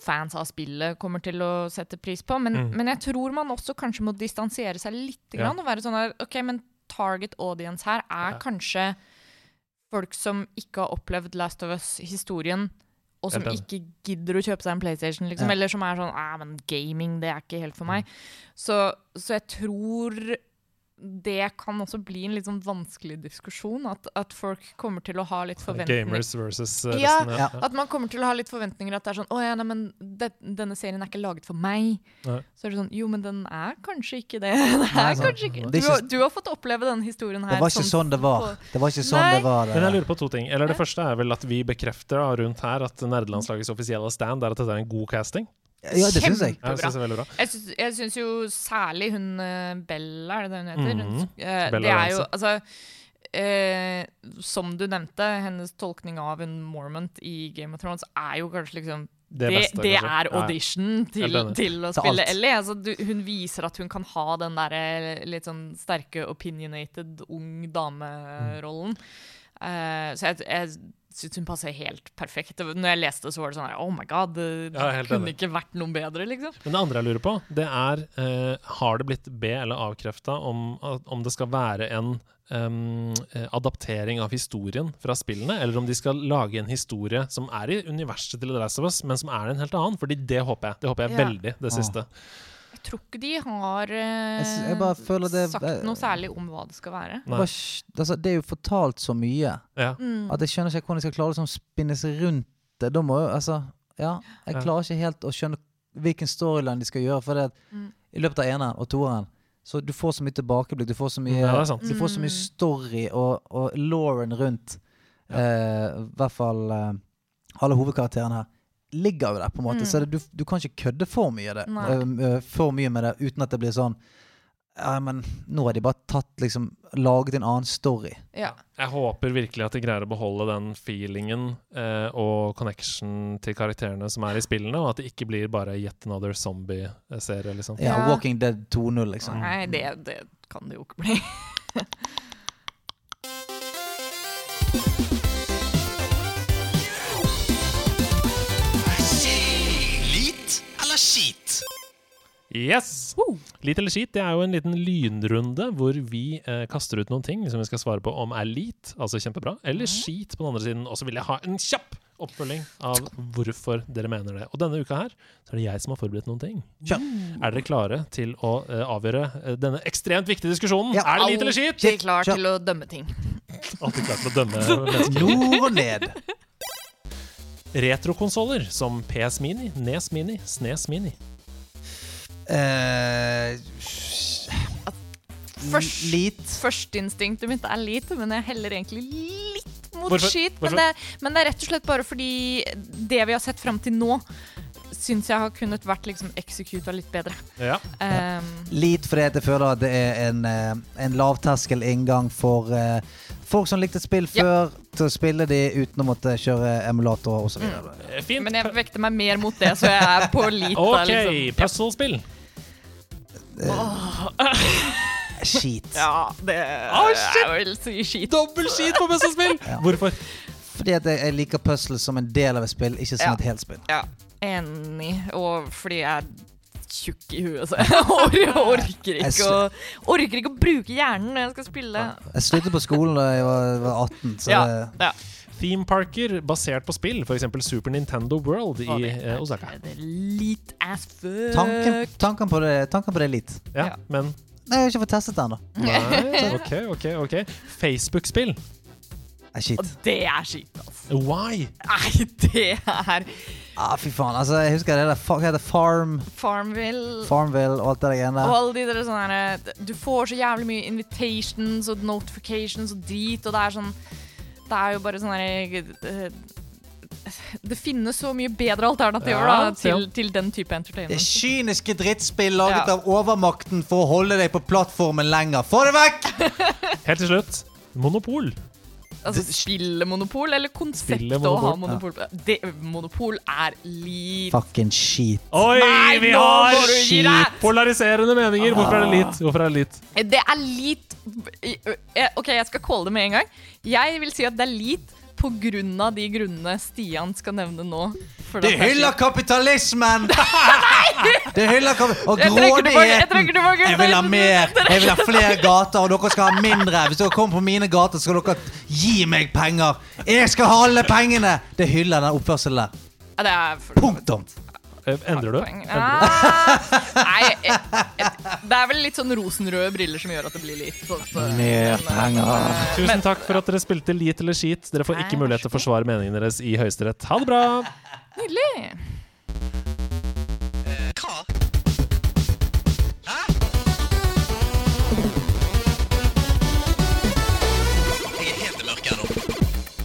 fans av spillet kommer til å sette pris på, men, Mm. men jeg tror man også kanskje må distansiere seg litt Ja. grann, og være sånn at OK, men target audience her er Ja. kanskje folk som ikke har opplevd Last of Us-historien og som ikke gidder å kjøpe seg en PlayStation, liksom, Ja. eller som er sånn ah, men gaming, det er ikke helt for meg. Så, så jeg tror det kan også bli en litt sånn vanskelig diskusjon. At, at folk kommer til å ha litt forventninger. Gamers versus uh, Ja, resten. ja. At man kommer til å ha litt forventninger at det er sånn Å ja, nei, men det, denne serien er ikke laget for meg. Nei. Så er det sånn Jo, men den er kanskje ikke det. det Nei, er kanskje ikke. Du, har- du har fått oppleve denne historien her. Det var ikke sånn det var. Det var ikke sånn Nei. det var. Det. Men jeg lurer på to ting. Eller Det første er vel at vi bekrefter da, rundt her at nerdelandslagets offisielle stand er at dette er en god casting. Ja, det syns jeg. Ja, Jeg syns, jeg syns jo særlig hun eh, Bella, er det det hun heter? Mm -hmm. Bella det er jo altså eh, Som du nevnte, hennes tolkning av en Mormont i Game of Thrones er jo kanskje liksom Det beste, det det er ja. audition til, til å spille. Ellie. Altså, du, hun viser at hun kan ha den der litt sånn sterke, opinionated, ung dame-rollen. Uh, så jeg, jeg syns hun passer helt perfekt. Når jeg leste så var det sånn her, Oh my god, det Ja, kunne enig. ikke vært noe bedre, liksom. Men det andre jeg lurer på, det er uh, Har det blitt be- eller avkrefta om, om det skal være en eh, adaptering av historien fra spillene, eller om de skal lage en historie som er i universet til The Last of Us, men som er en helt annen? Fordi det håper jeg. Det håper jeg Ja. veldig, det siste. Jeg tror ikke de har eh, Jeg jeg bare føler det- sagt noe særlig om hva det skal være. Det, altså, det er jo fortalt så mye Ja. Mm. at jeg skjønner ikke hvordan jeg skal klare å liksom, spinne seg rundt det. Da må jo, altså, ja, jeg Ja. klarer ikke helt å skjønne hvilken storyline de skal gjøre. For det, Mm. i løpet av eneren og toeren så du får så mye tilbakeblikk, du får så mye, Ja, du får så mye Mm. story og, og Lauren rundt eh, I hvert fall eh, alle hovedkarakterene her ligger jo der, på en måte. Mm. Så det, du, du kan ikke kødde for mye, det, eh, for mye med det uten at det blir sånn Ja, men nå har de bare tatt liksom Laget en annen story. Ja. Jeg håper virkelig at de greier å beholde den feelingen eh, og connection til karakterene som er i spillene, og at det ikke blir bare yet another zombie-serie, liksom. Ja, Ja. Walking Dead 2.0, liksom. Nei, det, det kan det jo ikke bli. skit? Yes! Lit eller skit det er jo en liten lynrunde hvor vi eh, kaster ut noen ting som vi skal svare på om er lit, altså kjempebra, eller skit på den andre siden. Og så vil jeg ha en kjapp oppfølging av hvorfor dere mener det. Og denne uka her så er det jeg som har forberedt noen ting. Ja. Er dere klare til å eh, avgjøre eh, denne ekstremt viktige diskusjonen? Ja. Er det lit eller skit? Alltid klar klare til å dømme ting. Alltid klar til å dømme mennesker. Nord og ned. Retrokonsoller som PS Mini, Nes Mini, Snes Mini. Uh, Først, Lit. Førsteinstinktet mitt er lite, men jeg heller egentlig litt mot Hvorfor? skit. Men det, men det er rett og slett bare fordi det vi har sett fram til nå, syns jeg har kunnet vært liksom executa litt bedre. Ja. Um, litt fordi jeg føler at det er en, eh, en lavterskel inngang for eh, folk som likte spill Ja. før, til å spille de uten å måtte kjøre emulator osv. Mm. Eh, Fint. men jeg vekter meg mer mot det, så jeg er på lite. OK, liksom. Ja. puzzlespill. Skit. Ja, det oh, shit! jeg vil si skit. Dobbel skit på puzzlespill! Ja. Hvorfor? Fordi at jeg, liker puzzle som en del av et spill, ikke som Ja. et helt spill. Ja, enig. Og fordi jeg er tjukk i huet, så jeg or- orker Jeg ikke, å, orker ikke å bruke hjernen når jeg skal spille. Jeg sluttet på skolen da jeg var, var 18, så Ja, ja. Themeparker basert på spill, f.eks. Super Nintendo World i eh, Osaka. er det lit as fuck. tanken, tanken, på det, tanken på det er litt. Ja, Ja. men Nei, jeg har ikke fått testet det ennå. OK, OK. ok Facebook-spill. Nei, Shit. Og det er shit, altså. Why? Nei, det er Ah, fy faen. Altså, jeg husker det der hva heter? Farm, Farmville. Farmville og alt det der greiene Og alle de der sånne her, Du får så jævlig mye invitations og notifications og drit, og det er sånn Det er jo bare sånn her eh, Det finnes så mye bedre alternativer Ja, da, til, til den type entertainment. Det er kyniske drittspill laget Ja. av overmakten for å holde deg på plattformen lenger. Få det vekk! Helt til slutt, Monopol. Altså Spillemonopol eller konseptet å ha monopol? Det, monopol er litt Fucking shit. Oi, Nei, vi har deg! polariserende meninger. Hvorfor er det litt? Hvorfor er det litt? Det er lit eh, OK, jeg skal calle det med en gang. Jeg vil si at det er lit av de grunnene Stian skal nevne nå. For Det er hyller kapitalismen! Det hyller kap og grådigheten! Jeg vil ha mer! Jeg vil ha flere gater, og dere skal ha mindre. Hvis dere kommer på mine gater, skal dere gi meg penger. Jeg skal ha alle pengene! Det hyller den oppførselen der. Ja, det er Punktum! Eh, Endrer du? Endrer du? Ah, nei, jeg, jeg, det er vel litt sånn rosenrøde briller som gjør at det blir litt sånn Tusen takk for at dere spilte lit eller skit. Dere får ikke mulighet til å forsvare meningen deres i Høyesterett. Ha det bra! Nydelig.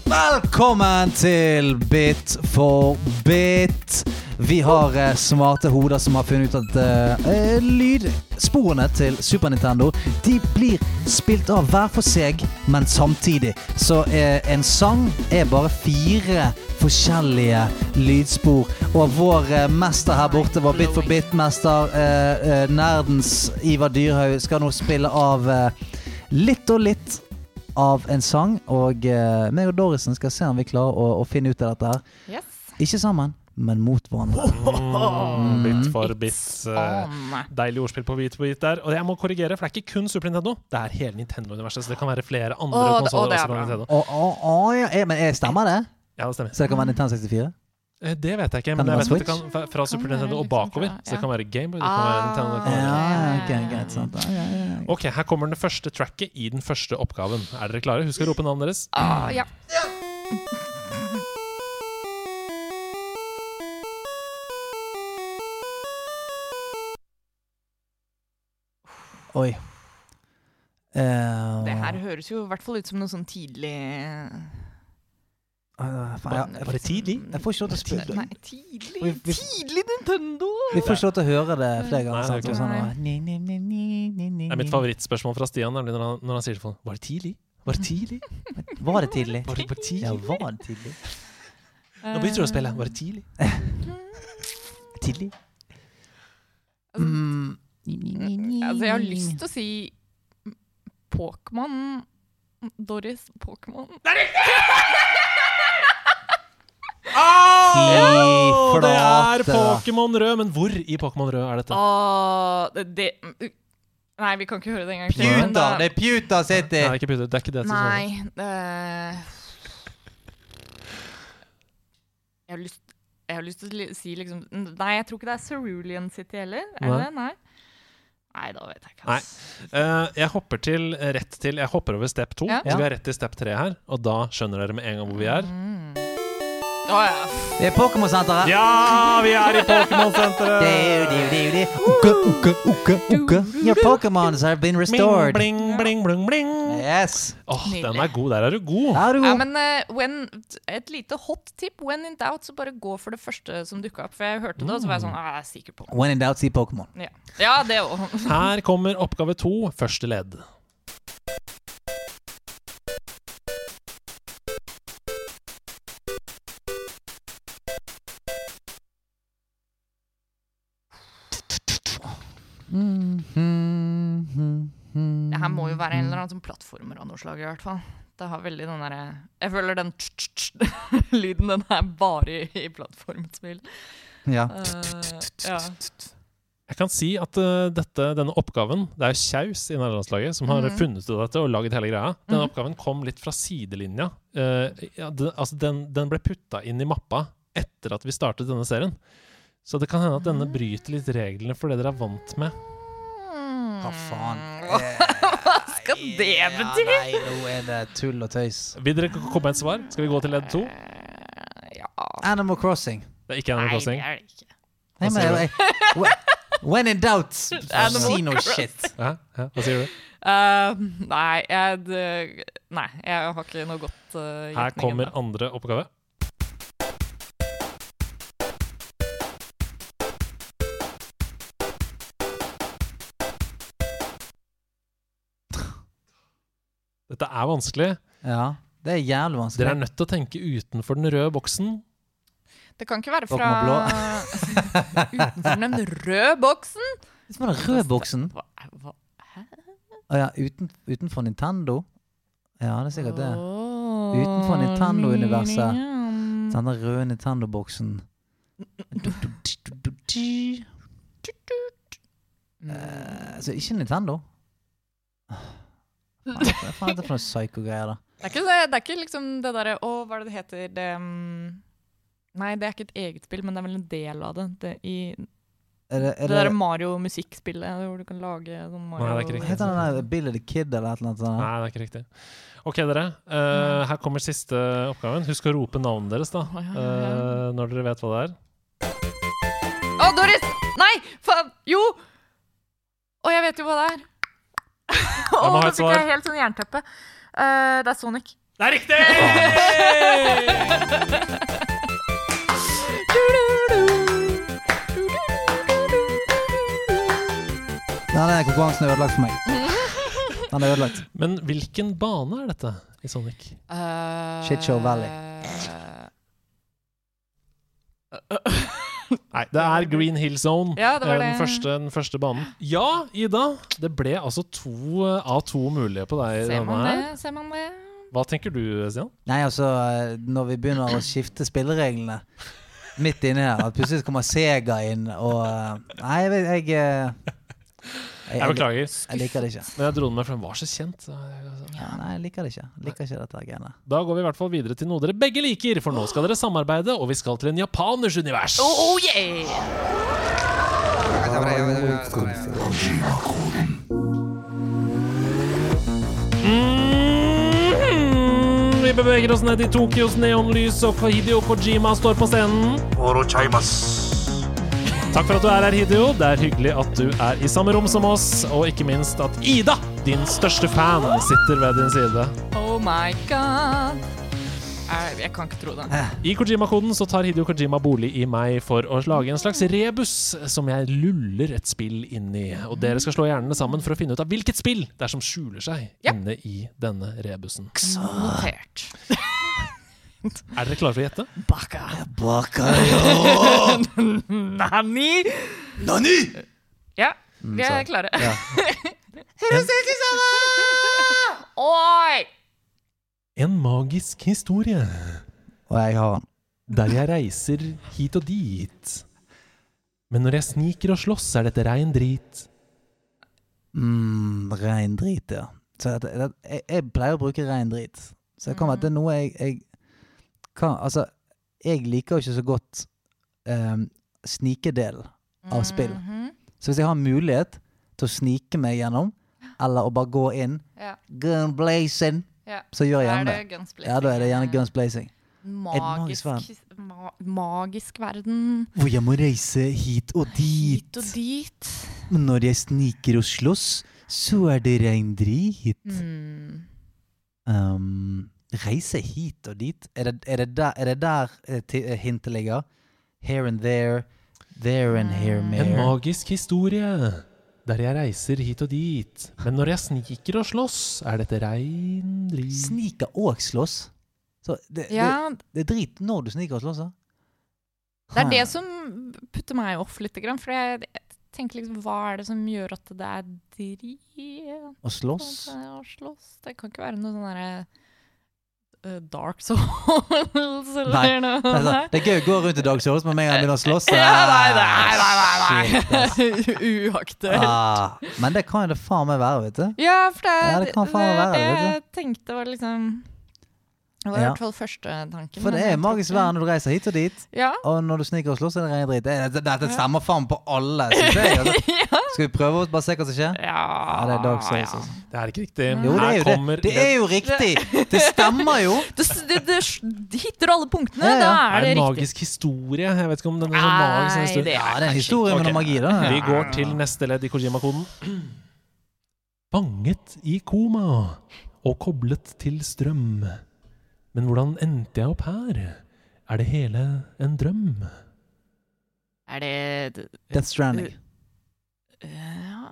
Velkommen til Bit for bit. Vi har eh, smarte hoder som har funnet ut at eh, eh, lydsporene til Super Nintendo De blir spilt av hver for seg, men samtidig. Så eh, en sang er bare fire forskjellige lydspor. Og vår eh, mester her borte, vår Bit for bit-mester, eh, eh, nerdens Ivar Dyrhaug, skal nå spille av litt og litt av en sang, og meg og Dorisen skal se om vi klarer å, å finne ut av dette her. Yes. Ikke sammen, men mot hverandre. Mm, bit for bit. Eh. Deilig ordspill på bit på bit der. Og jeg må korrigere, for det er ikke kun Super Nintendo. Det er hele Nintendo-universet, så det kan være flere andre oh, konsoller er også på bra. Nintendo. Oh, å, ja. eh, Men jeg stemmer det? Ja, det stemmer. Så det kan være Nintendo 64? Eh, Det vet jeg ikke, Kan men det jeg vet at det kan fra- fra Super Nintendo og bakover. Så det kan være Gameboy, det kan være Nintendo. Kan være. Sant. Ja, ja. Ok, her kommer den første tracket i den første oppgaven. Er dere klare? Husk å rope navnet deres. Ah, ja. Oi. Uh, Det her høres jo i hvert fall ut som noe sånn tidlig eh, faen, jeg- Var det tidlig? Jeg får ikke lov til å spille Nei, tidlig Vi- vi- Tidlig Nintendo! Vi får ikke lov til å høre det flere ganger. Nei, det er sånn, ni, ni, ni, ni, ni, ni, Det er mitt favorittspørsmål fra Stian, nemlig når han, når han sier til folk Var det tidlig? Var det tidlig? Var det tidlig? Var det, var det tidlig? Ja, var det tidlig? Nå begynner du å spille. Var det tidlig? Tidlig? Mm. Altså, jeg har lyst til å si Pokémon Doris Pokémon. riktig! Åh, det er. Pokémon rød, men hvor i Pokémon rød er dette? Oh, det, det Nei, vi kan ikke høre det en gang til. men Det er Puta City! Nei, ikke Puta. Det er ikke det. Nei det... Jeg har lyst jeg har lyst til å si liksom Nei, jeg tror ikke det er Cerulean City heller. Er det det? Nei. Nei, da vet jeg ikke. Nei. ass. Eh, jeg hopper til rett til Jeg hopper over step 2, Ja. så vi er rett til step 3 her. Og da skjønner dere med en gang hvor vi er. Mm. Oh, ja. Det er Pokémon-senteret. Ja, vi er i Pokémon-senteret! Uka, uka, uka, uka. Your Pokémons have been restored. Bling, bling, bling, bling. Yes. Åh, den er god. Der er du god. Der er du Ja, men uh, when, et lite hot tip. When in doubt, så bare gå for det første som dukka opp. For jeg hørte det, og så var jeg sånn ah, Jeg er sikker på When in doubt, see Pokémon. Ja, ja det òg. Her kommer oppgave to, første ledd. Mm-hmm. Det her må jo være en eller annen sånn plattformer av noe slag, i hvert fall. Det har veldig den derre Jeg føler den lyden, den er bare i, i plattformspill. Ja. Eh, ja. Jeg kan si at eh, dette, denne oppgaven Det er Kjaus i nederlandslaget som har Mhm. funnet ut av dette og laget hele greia. Denne Mhm. oppgaven kom litt fra sidelinja. Eh, ja, altså den, den ble putta inn i mappa etter at vi startet denne serien. Så det kan hende at denne bryter litt reglene for det dere er vant med. Hva faen? Skal det bety? Ja, nei, nå er det tull og tøys. Vil dere komme med et svar? Skal vi gå til ledd to? Eh, Ja Animal Crossing. Det er ikke Animal Crossing. Nei, det er det ikke. Nei, men, when in doubt, Animal si noe Crossing. shit. Ja, ja, hva sier du? Uh, nei, jeg, nei, jeg har ikke noe godt uh, Her kommer andre oppgave. Dette er vanskelig. Ja, det er jævlig vanskelig. Dere er nødt til å tenke utenfor den røde boksen. Det kan ikke være fra utenfor den røde boksen. Hva er den røde boksen? Hva, hva? Å ja, uten, utenfor Nintendo? Ja, det er sikkert det. Utenfor Nintendo-universet. Den røde Nintendo-boksen. Så ikke Nintendo? Hva er faen er det for noe psycho-greier, da? Det er ikke, det, det er ikke liksom det derre Å, hva er det det heter? Det um, Nei, det er ikke et eget spill, men det er vel en del av det. det I Er det, det, er derre det, Mario-musikkspillet hvor du kan lage sånn Mario Nei, det er ikke riktig. heter den der Billy the Kid eller et eller annet sånt? Nei, det er ikke riktig. Ok, dere. Uh, her kommer siste oppgaven. Husk å rope navnet deres da eh, når dere vet hva det er. Å, Doris! Nei, faen! Jo! Å, jeg vet jo hva det er. Å, må nå fikk jeg helt sånn jernteppe. Uh, det er Sonic. Det er riktig! Denne konkurransen er ødelagt for meg. Den er ødelagt. Men hvilken bane er dette i Sonic? Uh, Shitshow Valley. Nei, det er Green Hill Zone. Ja, det var eh, den, det. første, den første banen. Ja, Ida! Det ble altså to eh, av to mulige på deg. Ser man det? Ser man det? Hva tenker du, Stian? Nei, altså, eh, når vi begynner å skifte spillereglene midt inni her, at plutselig kommer Sega inn og Nei, jeg jeg, jeg, Jeg beklager, jeg liker det ikke. men jeg dro den med, for den var så kjent. Ja, nei, jeg liker det ikke. Liker ikke dette greiene. Da går vi i hvert fall videre til noe dere begge liker, for nå skal dere samarbeide, og vi skal til en japaners univers. Oh, yeah! Mm, vi beveger oss ned i Tokyos neonlys, og Hideo Kojima står på scenen. Takk for at du er her, Hideo. Det er hyggelig at du er i samme rom som oss, og ikke minst at Ida, din største fan, sitter ved din side. Oh my god. Jeg, jeg kan ikke tro det. I Kojima-koden så tar Hideo Kojima bolig i meg for å lage en slags rebus som jeg luller et spill inn i. Og dere skal slå hjernene sammen for å finne ut av hvilket spill det er som skjuler seg Ja. inne i denne rebusen. Notert. Er dere klare for å gjette? Baka. Nani? Nani! Ja, vi er klare. Ja. Oi! En magisk historie Og jeg har den. der jeg reiser hit og dit. Men når jeg sniker og slåss, er dette rein drit. Mm, rein drit, ja. Så at, jeg, jeg pleier å bruke rein drit. Så det kan være at det er noe jeg, jeg kan Altså, jeg liker jo ikke så godt um, snikedelen av spill. Mhm. Så hvis jeg har mulighet til å snike meg gjennom, eller å bare gå inn, Ja, gun blazing, ja. så gjør jeg er gjerne det det. Ja, da er det gjerne guns blazing. Magisk, magisk ma magisk verden. Hvor jeg må reise hit og dit. Hit og dit. Men når jeg sniker og slåss, så er det rein drit. Mm. Um, reise hit og dit? Er det, er det der, er det der eh, eh, hintet ligger? Here and there, there and here mere. En magisk historie der jeg reiser hit og dit. Men når jeg sniker og slåss, er dette rein drit. Sniker og slåss? Så det, Ja, det, det er drit når du sniker og slåss, da? det er det som putter meg off litt. For jeg tenker liksom, hva er det som gjør at det er drit Å slåss? å slåss? Det kan ikke være noe sånn derre Dark Souls eller Nei, noe. Det er, sånn, det er gøy å gå rundt i Dark Souls, men med en gang jeg begynner å slåss Ja, nei, nei, nei, nei, nei. Uaktuelt. Ah, men det kan jo det faen meg være, vet du. Ja, for det, Ja, det kan faen være, det, jeg tenkte var liksom Det var i hvert fall første tanken. For det er magisk vær når du reiser hit og dit. Ja. Og når du sniker og slåss, er det ren drit. Det- det- Dette stemmer faen på alle, syns jeg. Altså. ja. Skal vi prøve å bare se hva som skjer? Ja, Ja, det er Dark Souls. ja. Altså. Det er ikke riktig. Jo, det er jo det. Det er jo riktig! Det stemmer jo! Det, det, det, hitter alle punktene. Ja, ja. Da Det er er det riktig. magisk historie. Jeg vet ikke om den er så magisk. historien. det Ja, det er historie med noe magi, da. Vi går til neste ledd i Kojima-koden. Fanget i koma og koblet til strøm. Men hvordan endte jeg opp her? Er det hele en drøm? Er det Death Stranding. ja,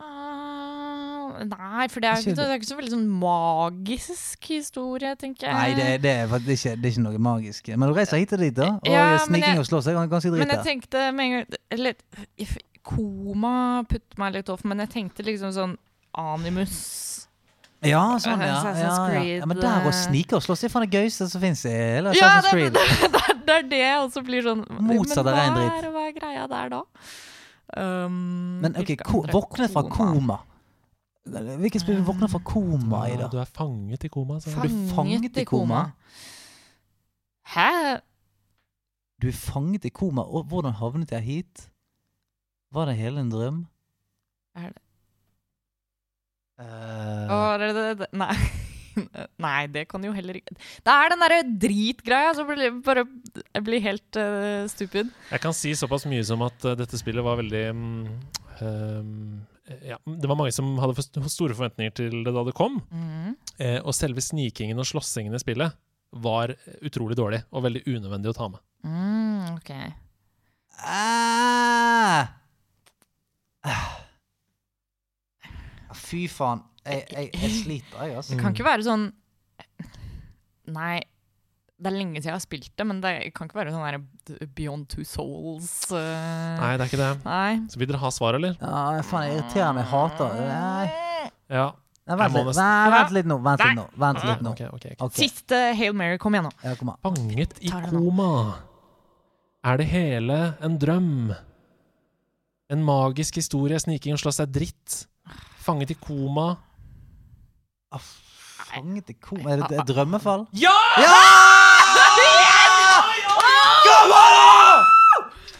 Nei, for det er, Ikke det er ikke så veldig sånn magisk historie, tenker jeg. Nei, det, det, er faktisk ikke, det er ikke noe magisk. Men du reiser hit og dit, da. Og Ja, sniking og slåss er ganske Men jeg tenkte med en gang Eller koma putter meg litt off, men jeg tenkte liksom sånn Animus. Ja, sånn, ja. Ja, ja. Ja men der å eh. snike og slåss er faen det gøyeste som fins i hele Ja, Assassin's Creed. det, det, det er det jeg også blir sånn Motsatt av rein dritt. hva er greia der da? Um, Men ok, ko, våkne fra koma. Hvilket spill våkner fra koma i, Ja, da? du er fanget i koma. Så. du fanget i koma? Hæ? Du er fanget i koma. Og hvordan havnet jeg hit? Var det hele en drøm? Er det Eh, Og, det, det, det, Nei. Nei, det kan jo heller ikke Det er den derre dritgreia som blir, bare blir helt uh, stupid. Jeg kan si såpass mye som at uh, dette spillet var veldig ehm, ja, Det var mange som hadde for store forventninger til det da det kom. Mm. Eh, og selve snikingen og slåssingen i spillet var utrolig dårlig og veldig unødvendig å ta med. Mm, ok. ah! Ah. Fy faen. Jeg, jeg, jeg sliter, jeg, altså. Det kan ikke være sånn Nei, det er lenge siden jeg har spilt det, men det kan ikke være sånn der Beyond Two Souls Uh... Nei, det er ikke det. Nei. Så vil dere ha svar, eller? Ja, faen, jeg irriterer meg. Jeg hater det. Nei. Ja. Nei, vent litt. Nei, vent litt nå. Vent litt nå. Vent litt nå. Okay, okay, okay. Ok, Siste Hail Mary, kom igjen nå. ja, kom. Fanget i koma. Er det hele en drøm? En magisk historie, sniking og slå seg dritt. Fanget i koma. Ah, Fanget i koma Er det et drømmefall? Ja!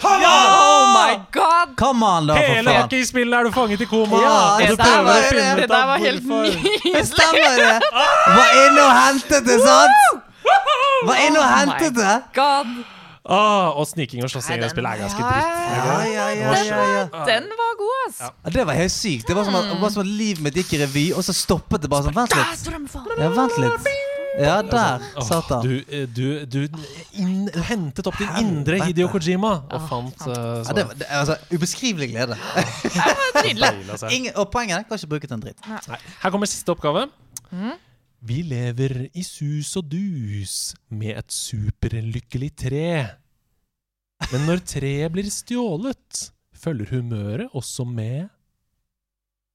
Oh my god! Come on, da, for Hele faen. hockeyspillet er du fanget i koma! Ja, det så der prøver var- du å finne Det der av var helt hvorfor. Det nydelig! stemmer, det! Var inne og hentet det, sant? Var inne og Oh my hentet det. God. Ah, og sniking og slåssing det spillet er ganske dritt. Ja, ja, ja, Den ja, ja. var, den var god, ass. Ja, Det var helt sykt. Det var som at, var som at livet mitt gikk i revy, og så stoppet det bare sånn. Vent litt. Ja, vent litt. Ja, der Åh, satt han. du, eh, du, du inn, hentet opp din indre Hideo Kojima og fant uh, Ja, det, var- det, altså, ubeskrivelig glede. Nydelig. var å. Ingen, og poenget er kan ikke bruke til en dritt. Nei. Her kommer siste oppgave. Mhm. Vi lever i sus og dus med et superlykkelig tre. Men når treet blir stjålet, følger humøret også med.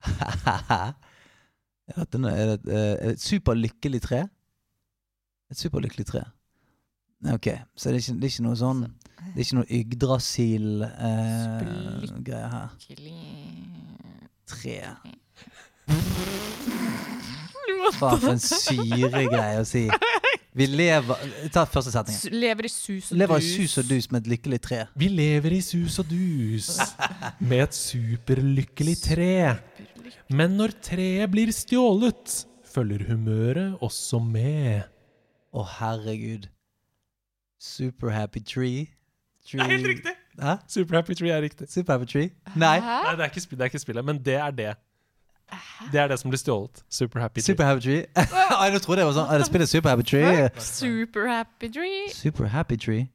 Ja, denne er det et, eh, et superlykkelig tre? Et superlykkelig tre. Ok, så det er ikke, det er ikke noe sånn Det er ikke noe Yggdrasil-greie her. Tre. Faen, for en syregreie å si. Vi lever Ta første setningen. Lever i sus og Lever i dus. sus og dus med et lykkelig tre. Vi lever i sus og dus med et superlykkelig tre. Men når treet blir stjålet, følger humøret også med. Å, herregud. Super happy tree. tree. Hæ? Super Happy Tree er riktig. Super happy tree? Nei. Nei, det er ikke, det er ikke spillet, men det er det. Det er det som blir stjålet. Super Happy Tree. Super happy tree. jeg trodde det var sånn. Er det spillet Super happy tree? Super happy tree. Super happy tree.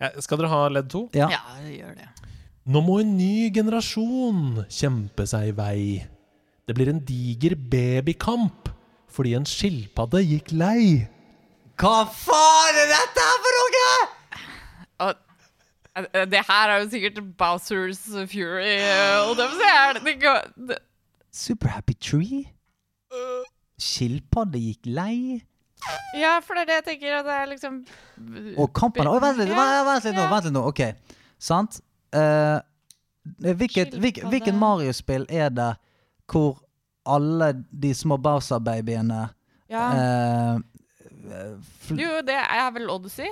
Ja, skal dere ha ledd to? Ja. Ja, gjør det. Nå må en ny generasjon kjempe seg i vei. Det blir en diger babykamp fordi en skilpadde gikk lei. Hva faen er dette for noe?! Og, eh, det her er jo sikkert Bowsers Fury. eh, Og det, det, det, det, Super happy tree? Skilpadde gikk lei? Ja, for det er det jeg tenker. At det er liksom Og kampen Oi, vent litt, vent, vent litt nå. Vent litt nå. Ok, sant? Uh, hvilket, hvilket, Mario-spill er det hvor alle de små Bowser-babyene Ja. uh, Jo, det er vel Odyssey?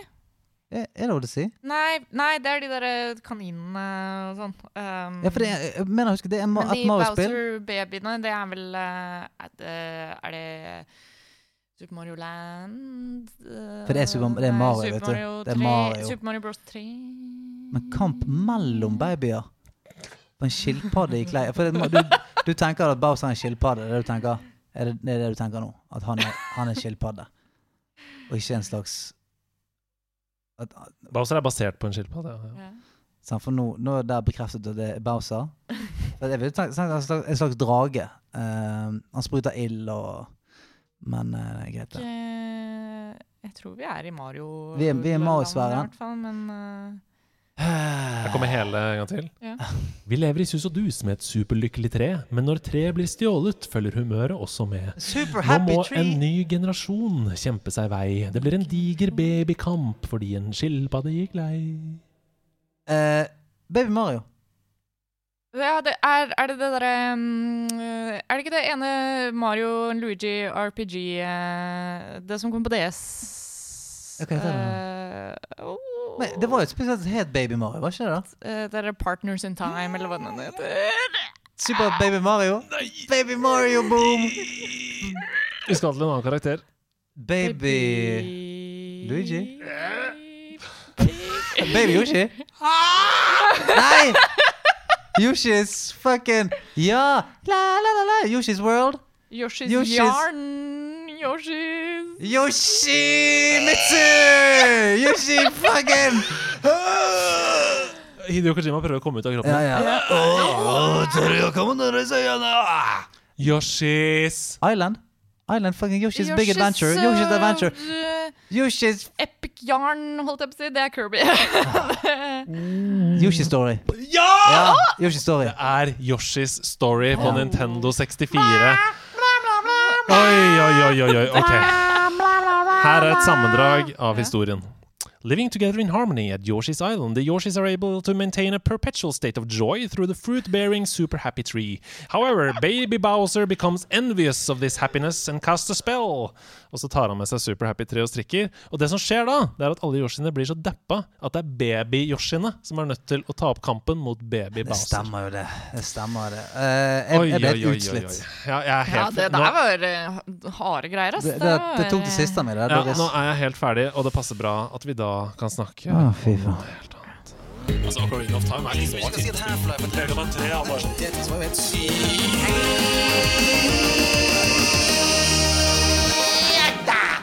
Er det Odyssey? Nei, nei, det er de der kaninene og sånn. Um, Ja, for det er, jeg mener husker, det er ma- men de. Bowser-babyene, det er vel eh, Er det, er det Super Mario Land eh, For det er Super- det er Mario, Super vet du. Mario Det er 3, Mario. Super Mario Bros. 3 Men kamp mellom babyer på en skilpadde i klei For det, du, du tenker at Bowser er en skilpadde? Det er det? Det du tenker nå? At han er, han er en skilpadde? Og ikke en slags at, Bowser er basert på en skilpadde. Ja. ja. Ja. For nå, nå er det bekreftet at det er Bowser. Det jeg vil tenke, tenke en, slags, en slags drage. Uh, han spruter ild og Men uh, det er greit, det. Jeg tror vi er i Mario Vi er- vi er i Mario-sfæren. i hvert fall, men eh, Her kommer hele en gang til. Ja. Vi lever i sus og dus med et superlykkelig tre, men når treet blir stjålet, følger humøret også med. Nå må en ny generasjon kjempe seg vei. Det blir en diger babykamp fordi en skilpadde gikk lei. Uh, Baby Mario. Ja, det er, er det det derre um, Er det ikke det ene Mario Luigi RPG uh, Det som kom på DS? Heter det? Men det var jo et spill som het Baby Mario, var ikke det? da? Eh, det er Partners in Time, eller hva den heter. Super Baby Mario. Baby Mario, boom! Vi skal til en annen karakter. Baby Luigi? Baby Yoshi? Nei! Yoshi's fucking Ja! La, la, la, la. Yoshi's World. Yoshi's, Yoshi's- Yarn. Yoshi's Yoshi Mitsu! Yoshi fucking Hideo Kojima prøver å komme ut av kroppen. Ja, ja. Ah. Yoshis Island. Island fucking Yoshi's Big Adventure. Yoshi's Adventure. eh, Yoshi's Epic Yarn, holdt jeg på å si. Det er Kirby. Yoshi's Story. Ja! Ja, Yoshi's Story. Det er Yoshis Story på Nintendo 64. Oi, oi, oi, oi. Ok. Her er et sammendrag av historien. Living together in harmony at Yoshi's Island, the Yoshis are able to maintain a perpetual state of joy through the fruit-bearing super happy tree. However, baby Bowser becomes envious of this happiness and casts a spell. Og så tar han med seg super happy tre og strikker. Og det som skjer da, det er at alle Yoshiene blir så deppa at det er baby-Yoshiene som er nødt til å ta opp kampen mot baby Bowser. Det stemmer jo det. Det stemmer det. Uh, jeg, Oi, jeg ble oi, oi, oi, oi. utslitt. Ja, jeg er helt, Ja, det der var eh, harde greier, ass. Det, det, det tok det siste av meg. Ja, nå er jeg helt ferdig, og det passer bra at vi da kan snakke ah, fy faen. om noe helt annet. Altså, Ocarina of Time er liksom ikke si Half-Life Mega Man 3 bare Det var jo helt sykt.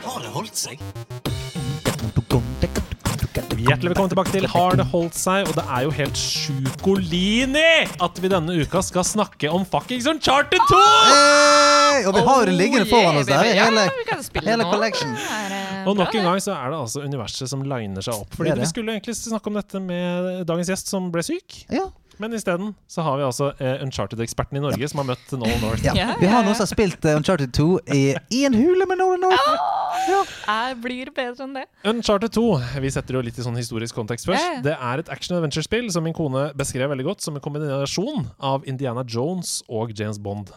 Har det holdt seg? Hjertelig velkommen tilbake til Har det holdt seg? Og det er jo helt sjukolini at vi denne uka skal snakke om fuckings Uncharted 2! Hey, og vi har det liggende foran oss der. Hele, vi hele collection. Det eh, Og nok en gang så er det altså universet som liner seg opp. Fordi Det det. vi skulle egentlig snakke om dette med dagens gjest som ble syk. ja. Men isteden så har vi altså eh, Uncharted-eksperten i Norge som har møtt Nolan North. Ja. Ja, Vi har ja, noen som har spilt uh, Uncharted 2 i, i en hule med Nolan North. Ja. Jeg blir bedre enn det. Uncharted 2 Vi setter jo litt i sånn historisk kontekst først. Ja, ja. Det er et action-adventure-spill som min kone beskrev veldig godt som en kombinasjon av Indiana Jones og James Bond.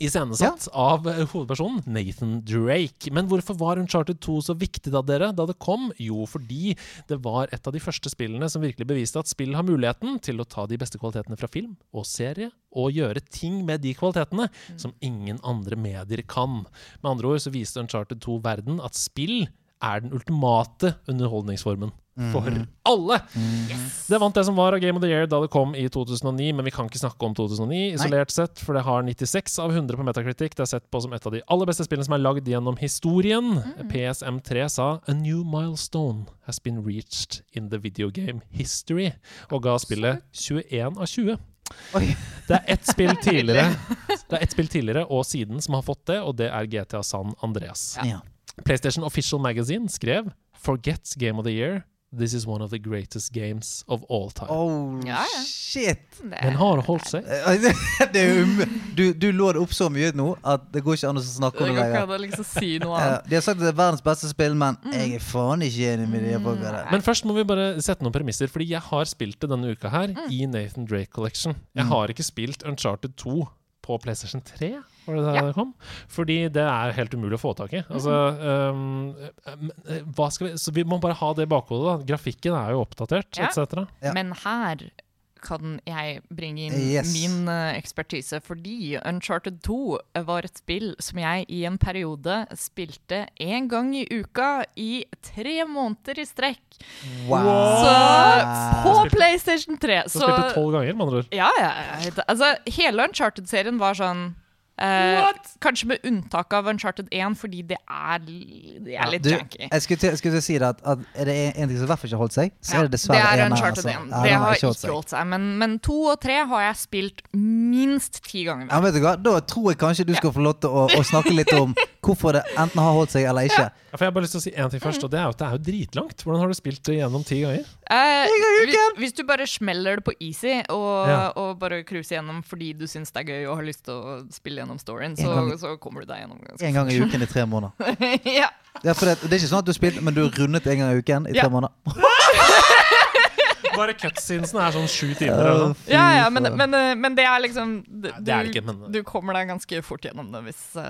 Hmm. ja. av eh, hovedpersonen Nathan Drake. Men hvorfor var Uncharted 2 så viktig da, dere, da det kom? Jo, fordi det var et av de første spillene som virkelig beviste at spill har muligheten til å ta de beste kvalitetene fra film og serie, og gjøre ting med de kvalitetene som ingen andre medier kan. Med andre ord så viste Uncharted 2 verden at spill er den ultimate underholdningsformen. For alle! Det vant det som var av Game of the Year da det kom i 2009, men vi kan ikke snakke om 2009 isolert sett, for det har 96 av 100 på Metacritic. Det er sett på som et av de aller beste spillene som er lagd gjennom historien. PSM3 sa A new milestone has been reached in the video game history, og ga spillet 21 av 20. Oi. Det er ett spill tidligere Det er ett spill tidligere og siden som har fått det, og det er GTA San Andreas. Ja. PlayStation Official Magazine skrev Forget Game of the Year. This is one of the greatest games of all time. Oh, Ja, ja. shit. Den har holdt seg. Det um, du, du lå det opp så mye nå at det går ikke an å snakke om det lenger. liksom si noe annet. de har sagt at det er verdens beste spill, men jeg er faen ikke enig med de folka der. Men først må vi bare sette noen premisser, fordi jeg har spilt det denne uka her i Nathan Drake Collection. Jeg har ikke spilt Uncharted 2 på PlayStation 3, var det der Ja. det kom? Fordi det er helt umulig å få tak i. Altså, um, hva skal vi, så vi må bare ha det i bakhodet. da. Grafikken er jo oppdatert, Ja. etc. Ja. Men her kan jeg bringe inn Yes. min eh, ekspertise, fordi Uncharted 2 var et spill som jeg i en periode spilte én gang i uka i tre måneder i strekk. Wow. Så på Spilte- PlayStation 3 Så så spilte tolv ganger, med andre ord. Ja, ja. ja. Altså, hele Uncharted-serien var sånn eh, Kanskje med unntak av Uncharted 1, fordi det er, det er litt Du, janky. jeg skulle til, jeg skulle til å si det at, at er det en, ting som i hvert fall ikke har holdt seg, så Ja, er det dessverre det er en Uncharted altså. 1. Ja, det har ikke ikke holdt seg. Men, men to og tre har jeg spilt minst ti ganger. Ja? Da tror jeg kanskje du skal få lov til å, å snakke litt om hvorfor det enten har holdt seg eller ikke. Ja, for jeg har bare lyst til å si en ting først, og det er jo at det er jo dritlangt. Hvordan har du spilt det gjennom ti ganger? Eh, gang hvis, hvis du bare smeller det på easy og, Ja. og bare cruiser gjennom fordi du syns det er gøy og har lyst til å spille gjennom storyen, så, gang- så kommer du deg gjennom En gang i uken i tre måneder. ja. Ja, for det, det er ikke sånn at du har spilt, men du har rundet en gang i uken i tre Ja. måneder. bare cutscenesen er sånn sju timer. eller noe. Ja, ja, men, men, eh, men det er liksom Du, Nei, det er det ikke, men- du kommer deg ganske fort gjennom det hvis uh,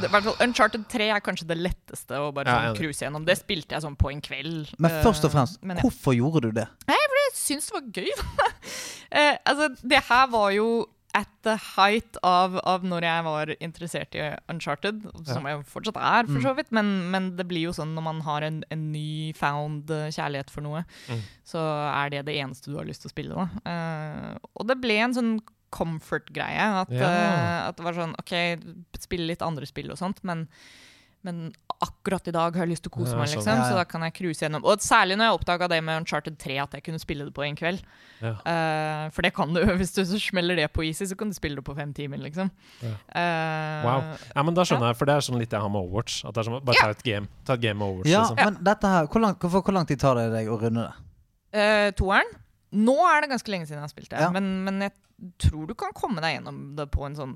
det, i hvert fall Uncharted 3 er kanskje det letteste å bare sånn cruise gjennom. Det spilte jeg sånn på en kveld. Men eh, først og fremst, men ja. hvorfor gjorde du det? Jeg syns det var gøy. uh, altså, det her var jo at the height av, av når jeg var interessert i Uncharted, som jeg fortsatt er, for så vidt. Men, men det blir jo sånn når man har en, en ny found eh, kjærlighet for noe, Mm. så er det det eneste du har lyst til å spille. Da. Uh, og det ble en sånn comfort-greie. At, Ja. uh, at det var sånn OK, spille litt andre spill og sånt, men men akkurat i dag har jeg lyst til å kose meg, sånn. liksom, så da kan jeg cruise gjennom. Og særlig når jeg oppdaga det med Uncharted 3, at jeg kunne spille det på en kveld. Ja. Uh, for det kan du. Hvis du så smeller det på easy, så kan du spille det på fem timer, liksom. Ja. Uh, Wow. Ja, men Da skjønner jeg, for det er sånn litt jeg har med Overwatch. At det er som, Bare ta et game Ta et game med Overwatch. Ja, liksom. men dette her, hvor langt, hvor, hvor lang tid tar det deg å runde det? Uh, toeren. Nå er det ganske lenge siden jeg har spilt det, Ja. men, men jeg tror du kan komme deg gjennom det på en sånn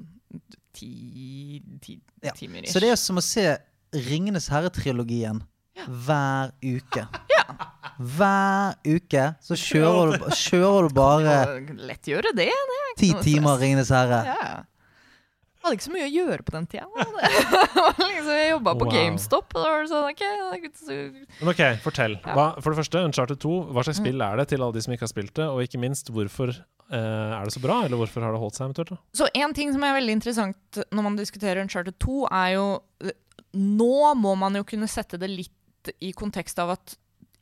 ti, ti Ja. timer. Så det er som å se Ringenes herre-trilogien hver uke. Hver uke så kjører du, kjører du bare Lett gjøre det. det ti timer. Ringenes herre. Ja. Jeg hadde ikke så mye å gjøre på den tida. liksom, jeg jobba på Wow. GameStop. Og da var det sånn, ok, det ikke så- Men ok, fortell. Hva, for det første, Uncharted 2. Hva slags spill er det til alle de som ikke har spilt det? Og ikke minst, hvorfor eh, er det så bra? Eller hvorfor har det holdt seg eventuelt? da? Så en ting som er veldig interessant når man diskuterer Uncharted 2, er jo Nå må man jo kunne sette det litt i kontekst av at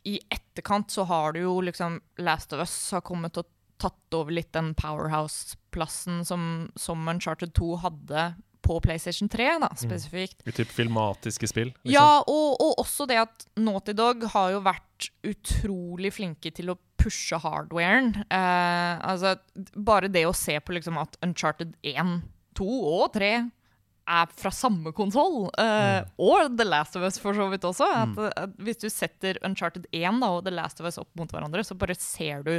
i etterkant så har du jo liksom Last of Us har kommet og tatt over litt den powerhouse-plassen som, som Uncharted 2 hadde på PlayStation 3, da, spesifikt. I typ filmatiske spill? liksom? Ja, og, og også det at Naughty Dog har jo vært utrolig flinke til å pushe hardwaren. Eh, altså, bare det å se på liksom at Uncharted 1, 2 og 3 er fra samme konsoll, eh, og The Last of Us for så vidt også. At, at hvis du setter Uncharted 1 da, og The Last of Us opp mot hverandre, så bare ser du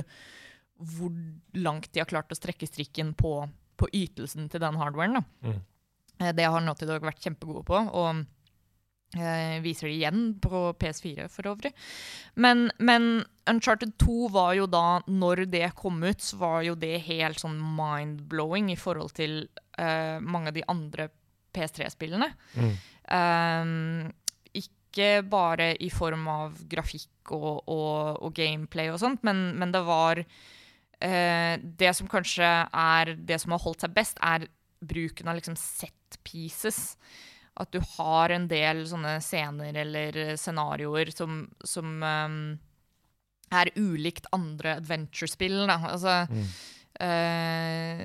hvor langt de har klart å strekke strikken på, på ytelsen til den hardwaren. da. Mm. Eh, Det har Naughty Dog vært kjempegode på, og uh, viser det igjen på PS4 for øvrig. Men, men Uncharted 2 var jo da, når det kom ut, så var jo det helt sånn mind-blowing i forhold til mange av de andre PS3-spillene. Mm. Um, ikke bare i form av grafikk og, og, og gameplay og sånt, men, men det var uh, Det som kanskje er det som har holdt seg best, er bruken av liksom set pieces. At du har en del sånne scener eller scenarioer som, som um, er ulikt andre adventure-spill. Altså, mm. eh,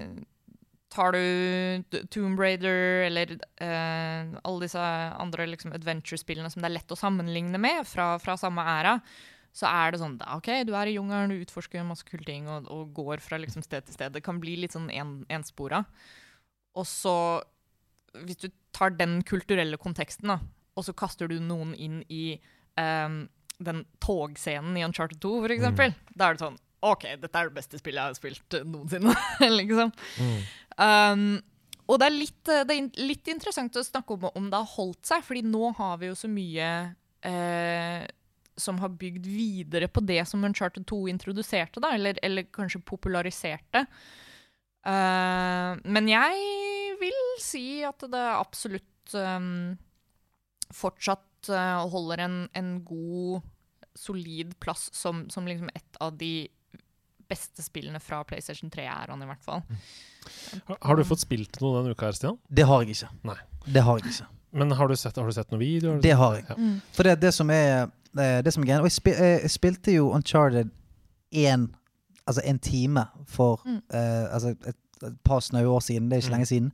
Tar du Tomb Raider eller eh, alle disse andre liksom, adventure-spillene som det er lett å sammenligne med fra, fra samme æra, så er det sånn OK, du er i jungelen, du utforsker masse kule ting og, og går fra liksom, sted til sted. Det kan bli litt sånn en, enspora. Og så, hvis du tar den kulturelle konteksten, da, og så kaster du noen inn i um, den togscenen i Uncharted 2, for eksempel, da er det sånn OK, dette er det beste spillet jeg har spilt noensinne. liksom. Um, og det er, litt, eh, det er litt interessant å snakke om om det har holdt seg, fordi nå har vi jo så mye eh, som har bygd videre på det som Uncharted 2 introduserte, da, eller, eller kanskje populariserte. Uh, men jeg vil si at det absolutt um, fortsatt uh, holder en, en god, solid plass som, som liksom et av de beste spillene fra PlayStation 3 er han i hvert fall. Har, har du fått spilt noe denne uka her, Stian? Det har jeg ikke. Nei. Det har jeg ikke. Men har du sett, har du sett noen videoer? Det har jeg. Ja. Mm. For det, det som er eh, Det som er greia Og jeg, spil, eh, jeg spilte jo Uncharted én Altså en time for Mm. uh, altså et, et par snaue år siden. Det er ikke Mm. lenge siden.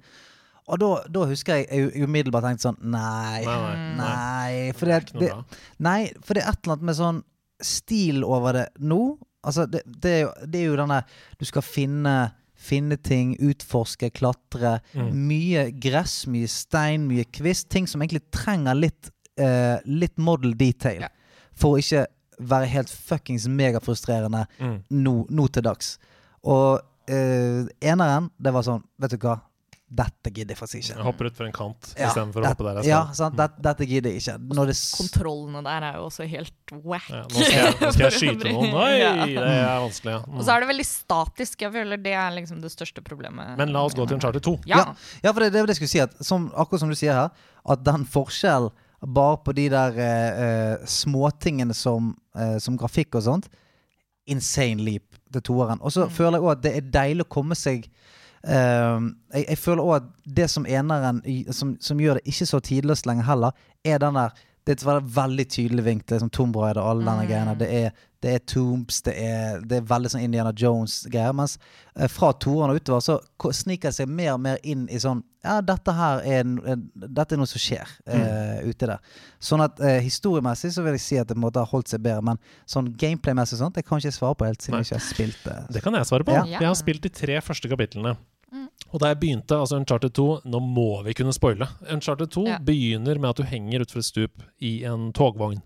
Og da, da husker jeg jeg umiddelbart tenkte sånn Nei. Nei, nei. Mm. Nei. For det det, nei, for det er et eller annet med sånn stil over det nå. Altså, det, det, er, jo, det er jo denne Du skal finne Finne ting, utforske, klatre. Mm. Mye gress, mye stein, mye kvist. Ting som egentlig trenger litt, eh, litt model detail. Ja. For å ikke være helt fuckings megafrustrerende Mm. nå, nå til dags. Og eh, eneren, det var sånn Vet du hva? Dette gidder jeg faktisk Jeg ikke. hopper utfor en kant Ja, istedenfor å hoppe der jeg Ja, sant? Dette, dette gidder jeg ikke. Når det s- Kontrollene der er jo også helt whack. Ja, nå, skal jeg, nå skal jeg skyte noen. Oi, Ja. det er vanskelig, ja. Og så er det veldig statisk. Jeg føler det er liksom det største problemet. Men la oss gå til en charter 2. Ja. Ja, for det, det er det jeg skulle si. At, som, akkurat som du sier her, at den forskjellen bare på de der eh, småtingene som, uh, som grafikk og sånt Insane leap til toeren. Og så Mm. føler jeg òg at det er deilig å komme seg eh, jeg, jeg føler òg at det som eneren som, som gjør det ikke så tidløst lenger heller, er den der det er et veldig, tydelig vink til liksom Tomb Raider og alle denne Mm. greiene. Det er, det er Tombs, det er, det er veldig sånn Indiana Jones-greier. Mens eh, fra toeren og utover så sniker det seg mer og mer inn i sånn Ja, dette her er, dette er noe som skjer eh, ute der. Sånn at eh, historiemessig så vil jeg si at det måtte ha holdt seg bedre. Men sånn gameplay-messig sånt, det kan ikke jeg svare på helt siden Nei. jeg ikke har spilt det. Det kan jeg svare på. Ja. Jeg har spilt de tre første kapitlene. Mm. Og da jeg begynte, altså Uncharted 2 Nå må vi kunne spoile. Uncharted 2 Ja. begynner med at du henger utfor et stup i en togvogn.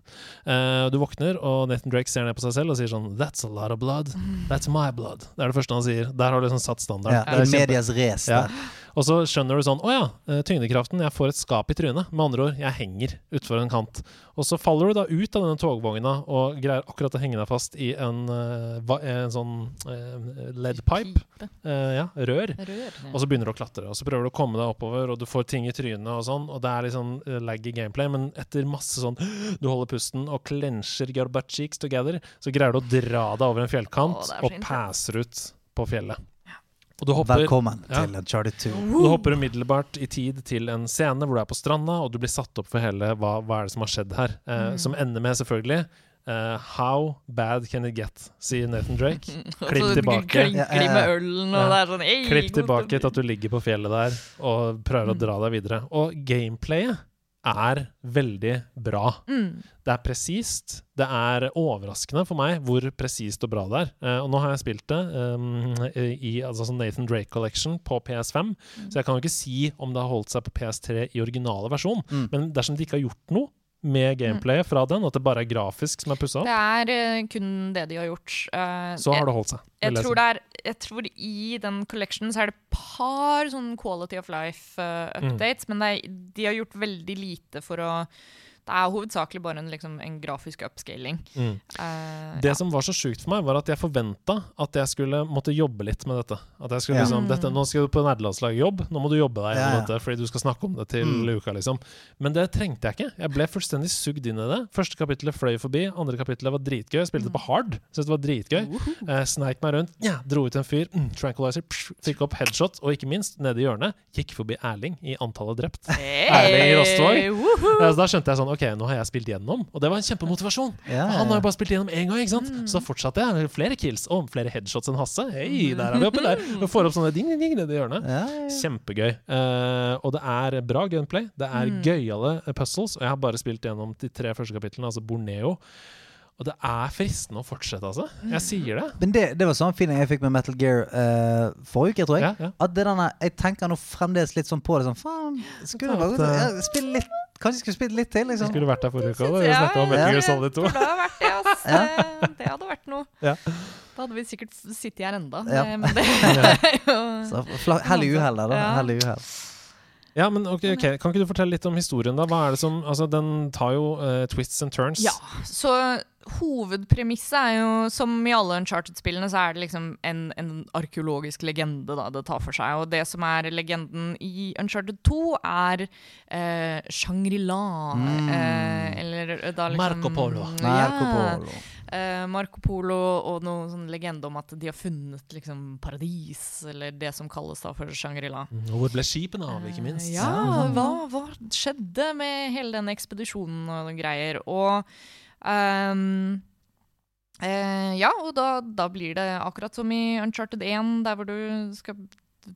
Uh, du våkner, og Nathan Drake ser ned på seg selv og sier sånn That's a lot of blood. That's my blood. Det er det første han sier. Der har du liksom satt standarden. Ja, Det er medias race Ja. Og så skjønner du sånn Å ja, eh, tyngdekraften. Jeg får et skap i trynet. Med andre ord, jeg henger utfor en kant. Og så faller du da ut av denne togvogna og greier akkurat å henge deg fast i en, eh, en sånn. Eh, ja, rør. Rør. Og så begynner du å klatre, og så prøver du å komme deg oppover, og du får ting i trynet og sånn, og det er litt sånn lag i gameplay, men etter masse sånn Du holder pusten og klensjer your butt cheeks together, så greier du å dra deg over en fjellkant Å, det så og passer ut på fjellet. Og du hopper Velkommen Ja. til Uncharted 2. du hopper umiddelbart i tid til en scene hvor du er på stranda, og du blir satt opp for hele hva, hva er det som har skjedd her. Eh, Mm. Som ender med, selvfølgelig Uh, How bad can it get, sier Nathan Drake. Klipp tilbake. Klinker Ja, de ja, med ølen, og Ja. det er sånn Klipp tilbake til at du ligger på fjellet der og prøver å Mm. dra deg videre. Og gameplayet er veldig bra. Mm. Det er presist. Det er overraskende for meg hvor presist og bra det er. Eh, og nå har jeg spilt det um, i altså, Nathan Drake Collection på PS5, så jeg kan jo ikke si om det har holdt seg på PS3 i originale versjon. Mm. Men dersom de ikke har gjort noe med gameplay fra den, at det bare er grafisk som er pussa opp, Det er uh, kun det de har gjort. Uh, så har det holdt seg. Jeg, jeg, tror det er, jeg tror i den collectionen så er det et par sånn quality of Mm. life-updates, men det er, de har gjort veldig lite for å Det er hovedsakelig bare en, liksom, en grafisk upscaling. Mm. Uh, Det ja. som var så sjukt for meg, var at jeg forventa at jeg skulle måtte jobbe litt med dette. At jeg skulle Ja. liksom, dette, Nå skal du på nerdelandslaget jobb, nå må du jobbe deg Ja, gjennom ja. dette fordi du skal snakke om det til Mm. uka, liksom. Men det trengte jeg ikke. Jeg ble fullstendig sugd inn i det. Første kapittelet fløy forbi, andre kapittelet var dritgøy. Jeg spilte det på hard, syntes det var dritgøy. Eh, sneik meg rundt, ja, dro ut en fyr, mm, tranquilizer, psh, fikk opp headshot, og ikke minst, nede i hjørnet, gikk forbi Erling i antallet drept. Erling Rostvåg. Woohoo! Eh, Så da skjønte jeg sånn, ok, nå har jeg spilt gjennom, og det var en kjempemotivasjon. Ja, Han har jo bare spilt gjennom én gang, ikke sant? Så da fortsatte jeg. Flere kills og flere headshots enn Hasse. Hei, der er vi oppe der! Og får opp sånne ding, ding, ding nedi hjørnet. ja. Kjempegøy. Uh, og det er bra gunplay. Det er gøyale puzzles. Og jeg har bare spilt gjennom de tre første kapitlene, altså Borneo. Og det er fristende å fortsette, altså. Jeg sier det. Men det, det var sånn feeling jeg fikk med Metal Gear uh, forrige uke, tror jeg. Ja, ja. At det denne, Jeg tenker nå fremdeles litt sånn på det. Sånn, faen, skulle det vært uh, Spille litt Kanskje jeg skulle spilt litt til, liksom. skulle vært der forrige uke òg. Vi snakka om Metal ja. Gear Solid 2. Burde ha vært det, ass. Ja. Det, det hadde vært noe. Ja. Da hadde vi sikkert sittet her enda. Ja. Men det er jo Så fla- Hell i uhell da. Ja. Hell i uhell. Ja, men ok, ok, Kan ikke du fortelle litt om historien, da? Hva er det som, altså Den tar jo uh, twists and turns. Ja, så hovedpremisset er jo, som i alle Uncharted-spillene, så er det liksom en, en arkeologisk legende da, det tar for seg. Og det som er legenden i Uncharted 2, er eh, Shangri-La. Mm. Eh, eller da liksom Marco Polo. Marco Polo. eh, Marco Polo og noen sånn legende om at de har funnet liksom paradis, eller det som kalles da for Shangri-La. Mm, Og hvor ble skipene av, ikke minst? Eh, Ja, hva, hva skjedde med hele den ekspedisjonen og noen greier? Og ehm, eh, Ja, og da, da blir det akkurat som i Uncharted 1, der hvor du skal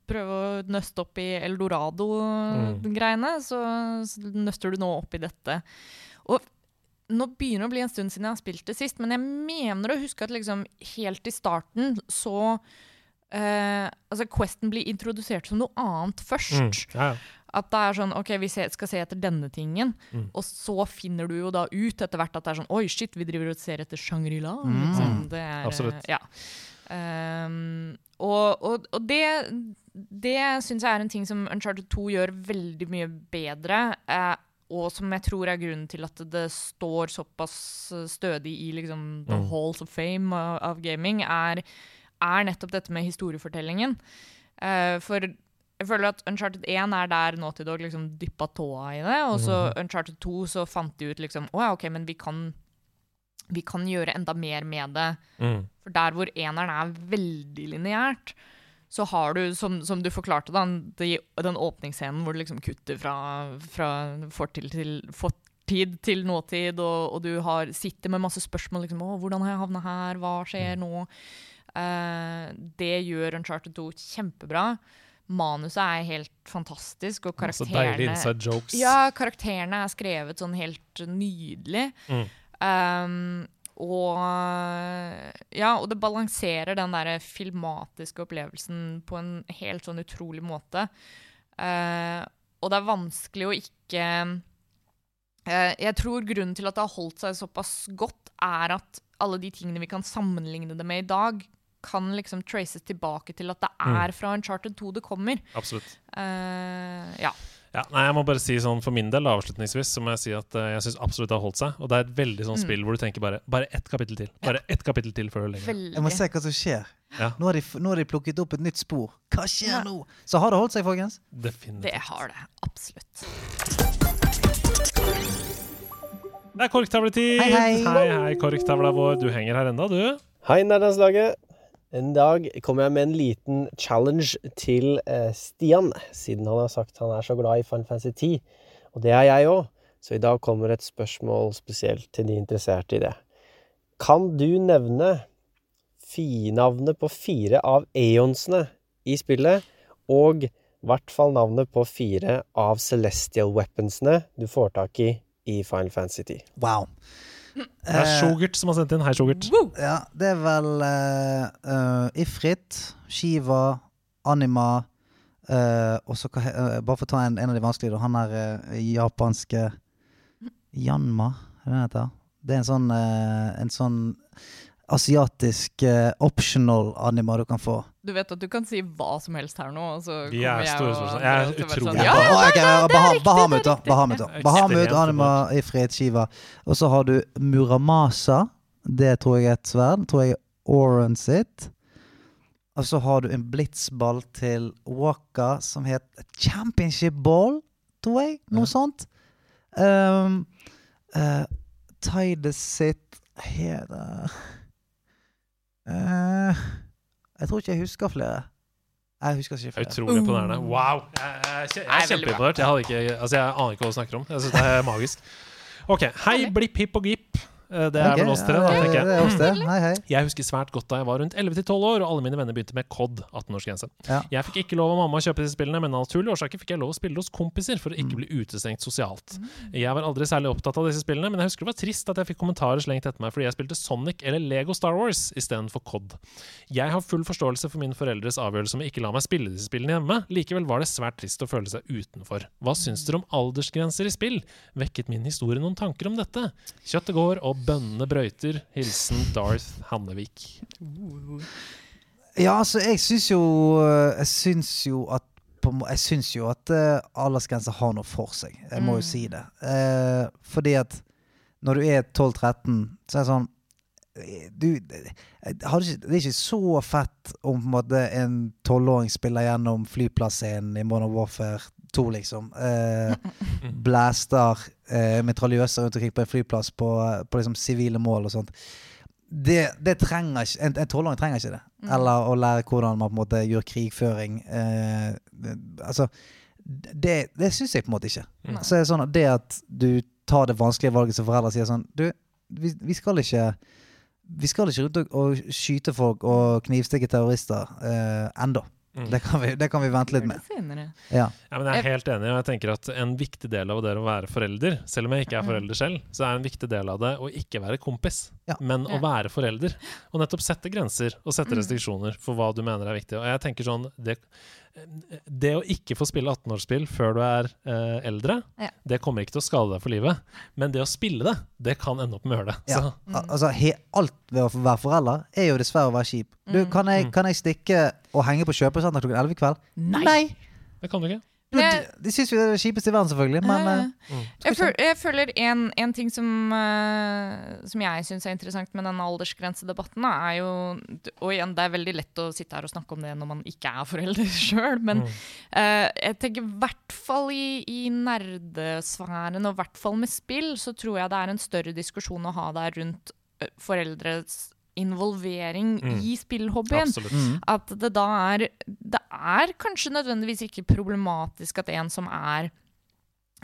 prøve å nøste opp i Eldorado-greiene, så, så nøster du nå opp i dette. Og nå begynner det å bli en stund siden jeg har spilt det sist, men jeg mener å huske at liksom helt i starten så eh, Altså, Questen blir introdusert som noe annet først. Mm, ja, ja. At det er sånn OK, vi skal se etter denne tingen. Mm. Og så finner du jo da ut etter hvert at det er sånn Oi, shit, vi driver og ser etter Shangri-La. Mm. Det er, Absolutt. Ja. Um, og, og, og det det syns jeg er en ting som Uncharted 2 gjør veldig mye bedre. Eh, og som jeg tror er grunnen til at det står såpass stødig i liksom, the Mm. halls of fame av, av gaming, er, er nettopp dette med historiefortellingen. Eh, for jeg føler at Uncharted 1 er der Naughty Dog liksom dyppa tåa i det. Og så Uncharted 2 så fant de ut liksom Å ja, OK, men vi kan, vi kan gjøre enda mer med det. Mm. For der hvor eneren er veldig lineært, så har du, som, som du forklarte, da, de, den åpningsscenen hvor du liksom kutter fra, fra fortid til, fortid til nåtid, og, og du har, sitter med masse spørsmål. Liksom, å, 'Hvordan har jeg havna her? Hva skjer nå?' Uh, det gjør Uncharted 2 kjempebra. Manuset er helt fantastisk, og karakterene ja, karakterene er skrevet sånn helt nydelig. Mm. Um, og ja, og det balanserer den der filmatiske opplevelsen på en helt sånn utrolig måte. Uh, og det er vanskelig å ikke uh, Jeg tror grunnen til at det har holdt seg såpass godt, er at alle de tingene vi kan sammenligne det med i dag, kan liksom traces tilbake til at det er fra Uncharted 2 det kommer. Absolutt. Uh, ja. Ja, nei, jeg må bare si sånn For min del avslutningsvis så må jeg si at uh, jeg syns absolutt det har holdt seg. Og det er et veldig sånn Mm. spill hvor du tenker bare Bare ett kapittel til. Bare ett kapittel til før du legger deg. Jeg må se hva som skjer. Ja. Nå, har de, nå har de plukket opp et nytt spor. Hva skjer Ja. nå? Så har det holdt seg, folkens? Definitivt. Det har det. Absolutt. Det er korktavletid! Hei, hei. hei, hei, korktavla vår. Du henger her enda, du. Hei, nerdelandslaget. En dag kommer jeg med en liten challenge til eh, Stian, siden han har sagt han er så glad i Final Fantasy 10. Og det er jeg òg, så i dag kommer et spørsmål spesielt til de interesserte i det. Kan du nevne navnet på fire av aeonsene i spillet, og i hvert fall navnet på fire av celestial weaponsene du får tak i i Final Fantasy 10? Wow. Det er Sjogert som har sendt inn. Hei, Sjogert. Ja, det er vel uh, Ifrit, Shiva, Anima uh, Og så uh, Bare for å ta en, en av de vanskelige. Han er uh, japanske Janma, hva det det? Det er en sånn, en sånn asiatisk uh, optional anima du kan få. Du vet at du kan si hva som helst her nå, og så Vi kommer er jeg store og spørsmål. Jeg er utrolig sånn, Ja, Ja, Bah- ok, Bahamut, da. Bahamut, da. Bahamut. Anima, i Shiva. Og så har du Muramasa. Det tror jeg er et sverd. Tror jeg er Oren sitt. Og så har du en blitzball til Waka som heter Championship Ball, tror jeg. Noe sånt. Um, uh, Tide sitt heter Eh, Jeg tror ikke jeg husker flere. Jeg husker ikke er flere. utrolig imponerende. Wow! Jeg, jeg, jeg, jeg er kjempeimponert. Jeg, hadde ikke, altså, jeg aner ikke hva du snakker om. Jeg synes det er magisk. OK. Hei, blipp, hipp og gip. Eh, Det er okay, vel oss tre, da, tenker jeg. Det er oss, det. Hei, hei. Jeg husker svært godt da jeg var rundt 11-12 år, og alle mine venner begynte med COD, 18-årsgrense. Ja. Jeg fikk ikke lov av mamma å kjøpe disse spillene, men av naturlige årsaker fikk jeg lov å spille hos kompiser for å ikke bli utestengt sosialt. Jeg var aldri særlig opptatt av disse spillene, men jeg husker det var trist at jeg fikk kommentarer slengt etter meg fordi jeg spilte Sonic eller Lego Star Wars istedenfor COD. Jeg har full forståelse for mine foreldres avgjørelse om å ikke la meg spille disse spillene hjemme. Likevel var det svært trist å føle seg utenfor. Hva syns dere om aldersgrenser i spill? Vekket min historie noen tanker om dette? Kjøttet går, og bønnene brøyter. Hilsen Darth Hannevik. Ja, altså, jeg syns jo Jeg syns jo at på, Jeg syns jo at uh, aldersgrenser har noe for seg. Jeg må jo si det. Uh, fordi at når du er 12-13, så er det sånn eh, du, hadde ikke, Det er ikke så fett om på en måte en tolvåring spiller gjennom flyplassscenen i Modern Warfare 2, liksom. Eh, blaster eh, mitraljøser rundt omkring på en flyplass på, på liksom sivile mål og sånt. Det, det trenger ikke En, en tolvåring trenger ikke det. Eller å lære hvordan man på en måte gjør krigføring. Eh, det- altså Det, det syns jeg på en måte ikke. Mm. Så er det sånn at det at du tar det vanskelige valget som foreldre sier sånn Du, vi, vi skal ikke vi skal ikke rundt og, og skyte folk og knivstikke terrorister eh, ennå. Mm. Det, kan vi- det kan vi vente litt med. Ja. Ja, men jeg er helt enig, og jeg tenker at en viktig del av det å være forelder, selv om jeg ikke er forelder selv, så er en viktig del av det å ikke være kompis, Ja. men å være forelder. Og nettopp sette grenser og sette restriksjoner for hva du mener er viktig. Og jeg tenker sånn det, det å ikke få spille 18-årsspill før du er eh, eldre, Ja. det kommer ikke til å skade deg for livet. Men det å spille det, det kan ende opp med å gjøre det. Ja. Mm. Altså, he, alt ved å være forelder er jo dessverre å være kjip. Du, kan, jeg, kan jeg stikke og henge på kjøpesenter klokken 11 i kveld? Nei. det kan du ikke. Du, Men de de syns jo det er det kjipeste i verden, selvfølgelig, men eh, Jeg, føl jeg føler en, en ting som, eh, som jeg syns er interessant med den aldersgrensedebatten, da, er jo Og igjen, det er veldig lett å sitte her og snakke om det når man ikke er forelder sjøl, men eh, jeg tenker i hvert fall i, i nerdesfæren, og i hvert fall med spill, så tror jeg det er en større diskusjon å ha der rundt eh, foreldres involvering Mm. i spillhobbyen. Absolutt. mm. At det da er Det er kanskje nødvendigvis ikke problematisk at en som er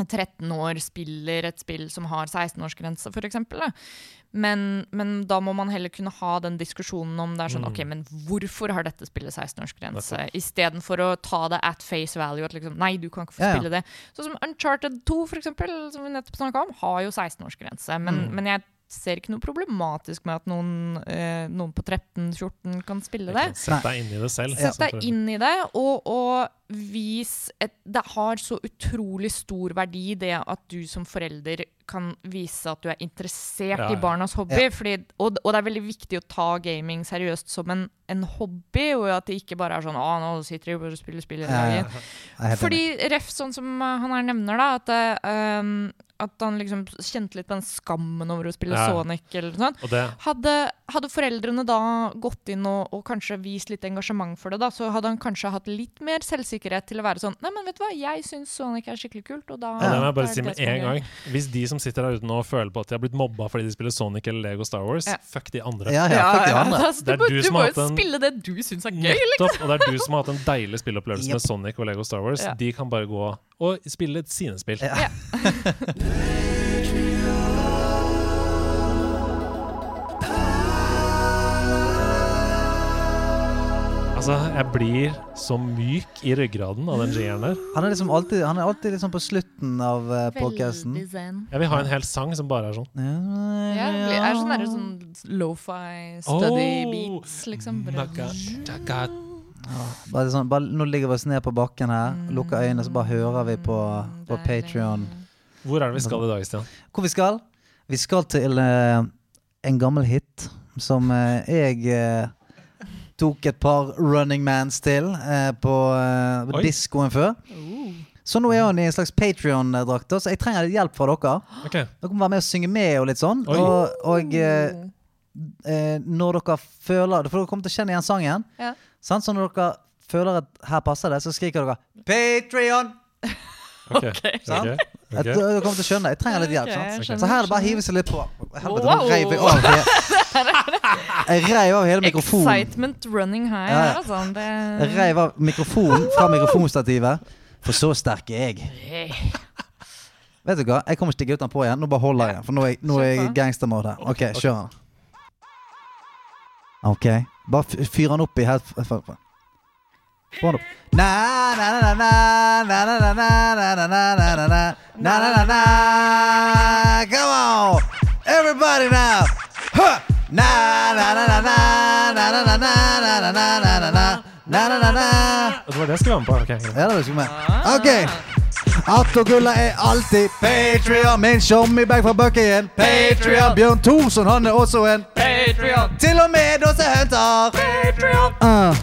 13 år, spiller et spill som har 16-årsgrense, f.eks. Men, men da må man heller kunne ha den diskusjonen om det er sånn Mm. OK, men hvorfor har dette spillet 16-årsgrense? Istedenfor å ta det at face value. At liksom, nei, du kan ikke få Ja, ja. spille det. Sånn som Uncharted 2, for eksempel, som vi nettopp snakka om, har jo 16-årsgrense. Men, Mm. men jeg ser ikke noe problematisk med at noen, eh, noen på 13-14 kan spille det. Sett deg inn i det selv. Sett deg inn i det, og, og vis et Det har så utrolig stor verdi, det at du som forelder kan vise at du er interessert Ja, i barnas hobby. Fordi, og, og det er veldig viktig å ta gaming seriøst som en, en hobby, og at det ikke bare er sånn Å, nå sitter de og spiller spill hele Ja, ja. dagen. Fordi ref, sånn som uh, han her nevner, da, at, uh, um, at han liksom kjente litt på den skammen over å spille Ja. Sonic eller det, Hadde, hadde foreldrene da gått inn og, og kanskje vist litt engasjement for det, da, så hadde han kanskje hatt litt mer selvsikkerhet til å være sånn Nei, men vet du hva, jeg syns Sonic er skikkelig kult, og da ja, det må jeg bare si med en gang. Hvis de som sitter der ute nå føler på at de har blitt mobba fordi de spiller Sonic eller Lego Star Wars, Ja. fuck de andre. Ja, ja, fuck de andre. altså, Det er du, du du som må jo spille det du syns er gøy. Nettopp! Og det er du som har hatt en deilig spillopplevelse Yep. med Sonic og Lego Star Wars. Ja. De kan bare gå og spille sine spill. Ja. Altså, jeg blir så myk i ryggraden av den jingeren der. Han er liksom alltid, han er alltid liksom på slutten av uh, podkasten. Veldig zen. Jeg vil ha en hel sang som bare er sånn. Ja, det er sånn, der, sånn lo-fi study Oh. beats, liksom. Bare- Naga- naga- Bare sånn, bare, nå ligger vi oss ned på bakken her, lukker øynene, så bare hører vi på, på. Patrion. Hvor er det vi skal i dag, Stian? Hvor vi skal? Vi skal til eh, en gammel hit som eh, jeg eh, tok et par running mans til på uh, Oi. diskoen før. Så nå er hun i en slags Patrion-drakt, så jeg trenger litt hjelp fra dere. Okay. Dere må være med og synge med og litt sånn. Oi. Og, og eh, eh, når dere føler For dere kommer til å kjenne igjen sangen. Ja. Sant? Så når dere føler at her passer det, så skriker dere Patrion! ok, sant? Ok, Jeg, du kommer til å skjønne. Jeg trenger litt hjelp. Sant? Så her er det bare å hive seg litt på. Helvete, Wow. nå reiv jeg over Jeg reiv av hele mikrofonen. Excitement running high Ja, her, altså. Det... Jeg reiv av mikrofonen fra mikrofonstativet. For så sterk er jeg. Vet du hva, jeg kommer ikke til å ut den på igjen. Nå bare holder jeg den. For nå er jeg, nå er jeg i gangstermode her. Ok, kjør den. Ok. Bare fyr den opp i helt f- f- Få den opp. Na, na, na, na, na, na, na, na, na, na, na, na, na, na, na, na, na, na. Come on! Everybody now! Huh! Na, na, na, na, na, na, na, na, na, na, na, na, na, na, na, na, na, na, na. Det var det jeg skulle være med på. Ok, greit. Ja, det var med. Ok. Att og gulla er alltid Patrion. Min showmebag fra Buckyen. Patrion. Bjørn Thorsson, han er også en Patreon! Til og med Dåse Hunter. Patreon! Uh.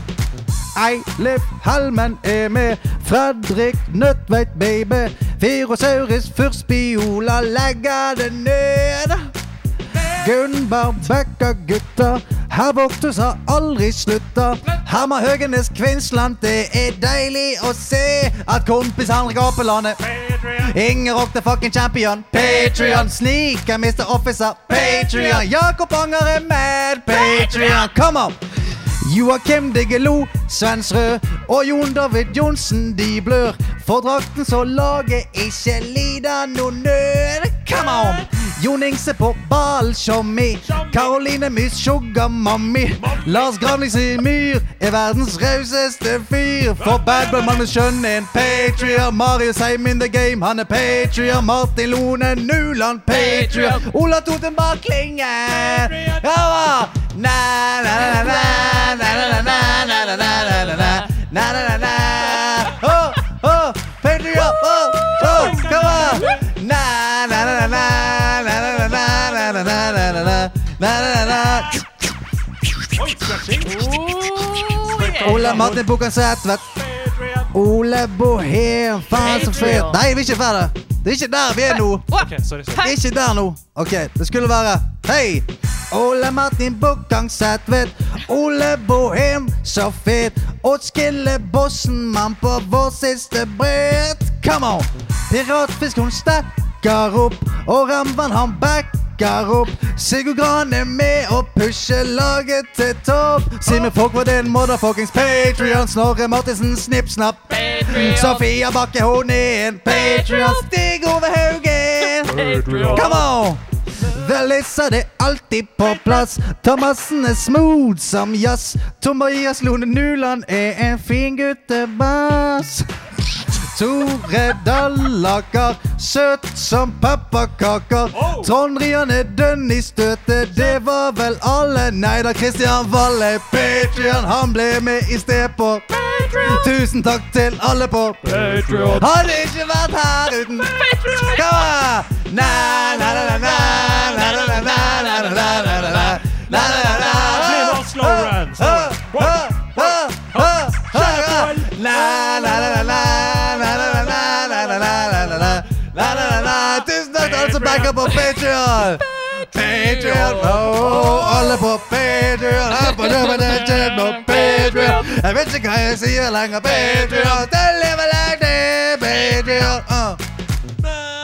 Eilif Halmen er med. Fredrik Nødtveit, baby. Fyrosaurus først Biola legger det ned. Gunnar Bekka gutta. Her Voktus har aldri slutta. Herma Høgenes Kvinsland, det er deilig å se at kompis Henrik Apelandet Inger Rock the fucking champion. Patrion. Sneaker Mr. Officer. Patrion. Jakob Anger er med. Patrion. Come on! Joakim Diggelo, Svensrød og Jon David Johnsen, de blør. For drakten så laget ikke Lida noe nød. Come on! Jon Ingse på ball, tjommi. Karoline Mys, sugar mommy. Lars Gravnings i myr er verdens rauseste fyr. For bad blood, Magnus Skjønn er en patriot. Marius Heim in the game, han er patriot. Martin Lone Nuland, patriot. Ola Totenberg Klinge. Ja, na, na, na, na, na, na, na, na, na, na, na, na, na, na, Ole Martin Bukken vet Ole Bohem, faen så fet. Nei, vi er ikke ferdig. Det er ikke der vi er nå. Okay, sorry, sorry. Vi er ikke der nå. Ok, det skulle være Hei! Ole Martin Bukkang Sætvedt. Ole Bohem, så fet. Åtskille bossen mann på vår siste brett. Come on! Piratfisk hun stakker opp, og Ramvan han backer opp. Sigurd Gran er med og pusher laget til topp. Simen Folk var din motherfuckings Patrion. Snorre Martinsen, snipp snapp. Sofia Bakke, hun er en Patrion. Stig Ove Haugen. Come on! Velissa det er alltid på plass. Thomassen er smooth som jazz. Tobias Lone Nuland er en fin guttebass. Tore Dallaker, søt som pepperkaker. Trond Rian er dønn i støtet, det var vel alle. Nei da, Christian Valle, Patrion, han ble med i sted på. Patreon. Tusen takk til alle på Patriot. Hadde ikke vært her uten Patrion. on! Na, na, na, na, na, na, na, na, backer på Patreon Patreon, oh, alle på Patreon Her på Jobben på Patreon Jeg vet ikke hva jeg sier lenger Patreon, det lever lenge Patreon uh.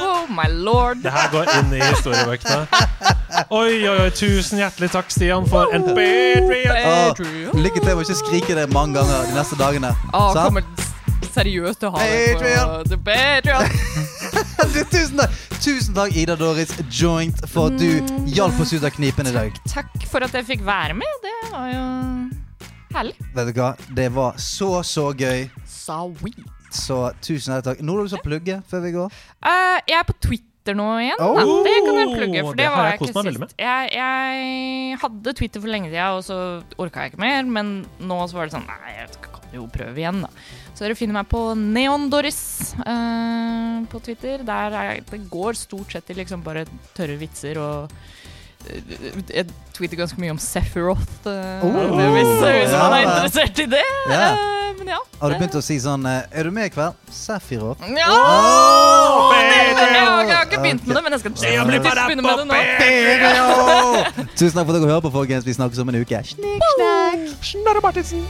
Oh my lord. Det her går inn i historiebøkene. Oi, oi, oi. Tusen hjertelig takk, Stian, for en Patrion. Oh, Lykke til med å ikke skrike det mange ganger de neste dagene kommer seriøst å ha Patreon. på Patrion. Tusen takk Tusen takk Ida Doris Joint For at du hjalp oss ut av knipen i dag Takk for at jeg fikk være med. Det var jo herlig. Vet du hva, det var så så gøy Sweet. Så tusen hjertelig takk Nå har du lyst til å plugge før vi går Uh, jeg er på Twitter nå igjen. Oh. det kan jeg plugge. For Det det, var jeg ikke sist. Jeg, jeg hadde Twitter for lenge siden, og så orka jeg ikke mer. Men nå så var det sånn Nei, jeg kan jo prøve igjen, da. Så dere finner meg på Neondoris uh, på Twitter. Der er, det går stort sett i liksom bare tørre vitser og eh, jeg tweeter ganske mye om Sephiroth, uh, Oh. hvis, hvis man er interessert i det. Ja. Uh, men ja. Har du begynt å si sånn Er du med i kveld? Sephiroth Ja! Oh, det, jeg, har- jeg har ikke begynt med det, men jeg skal begynne med det nå. Tusen takk for at dere hører på folkens Vi snakkes om en uke Snikk, snakk Snorre Martinsen.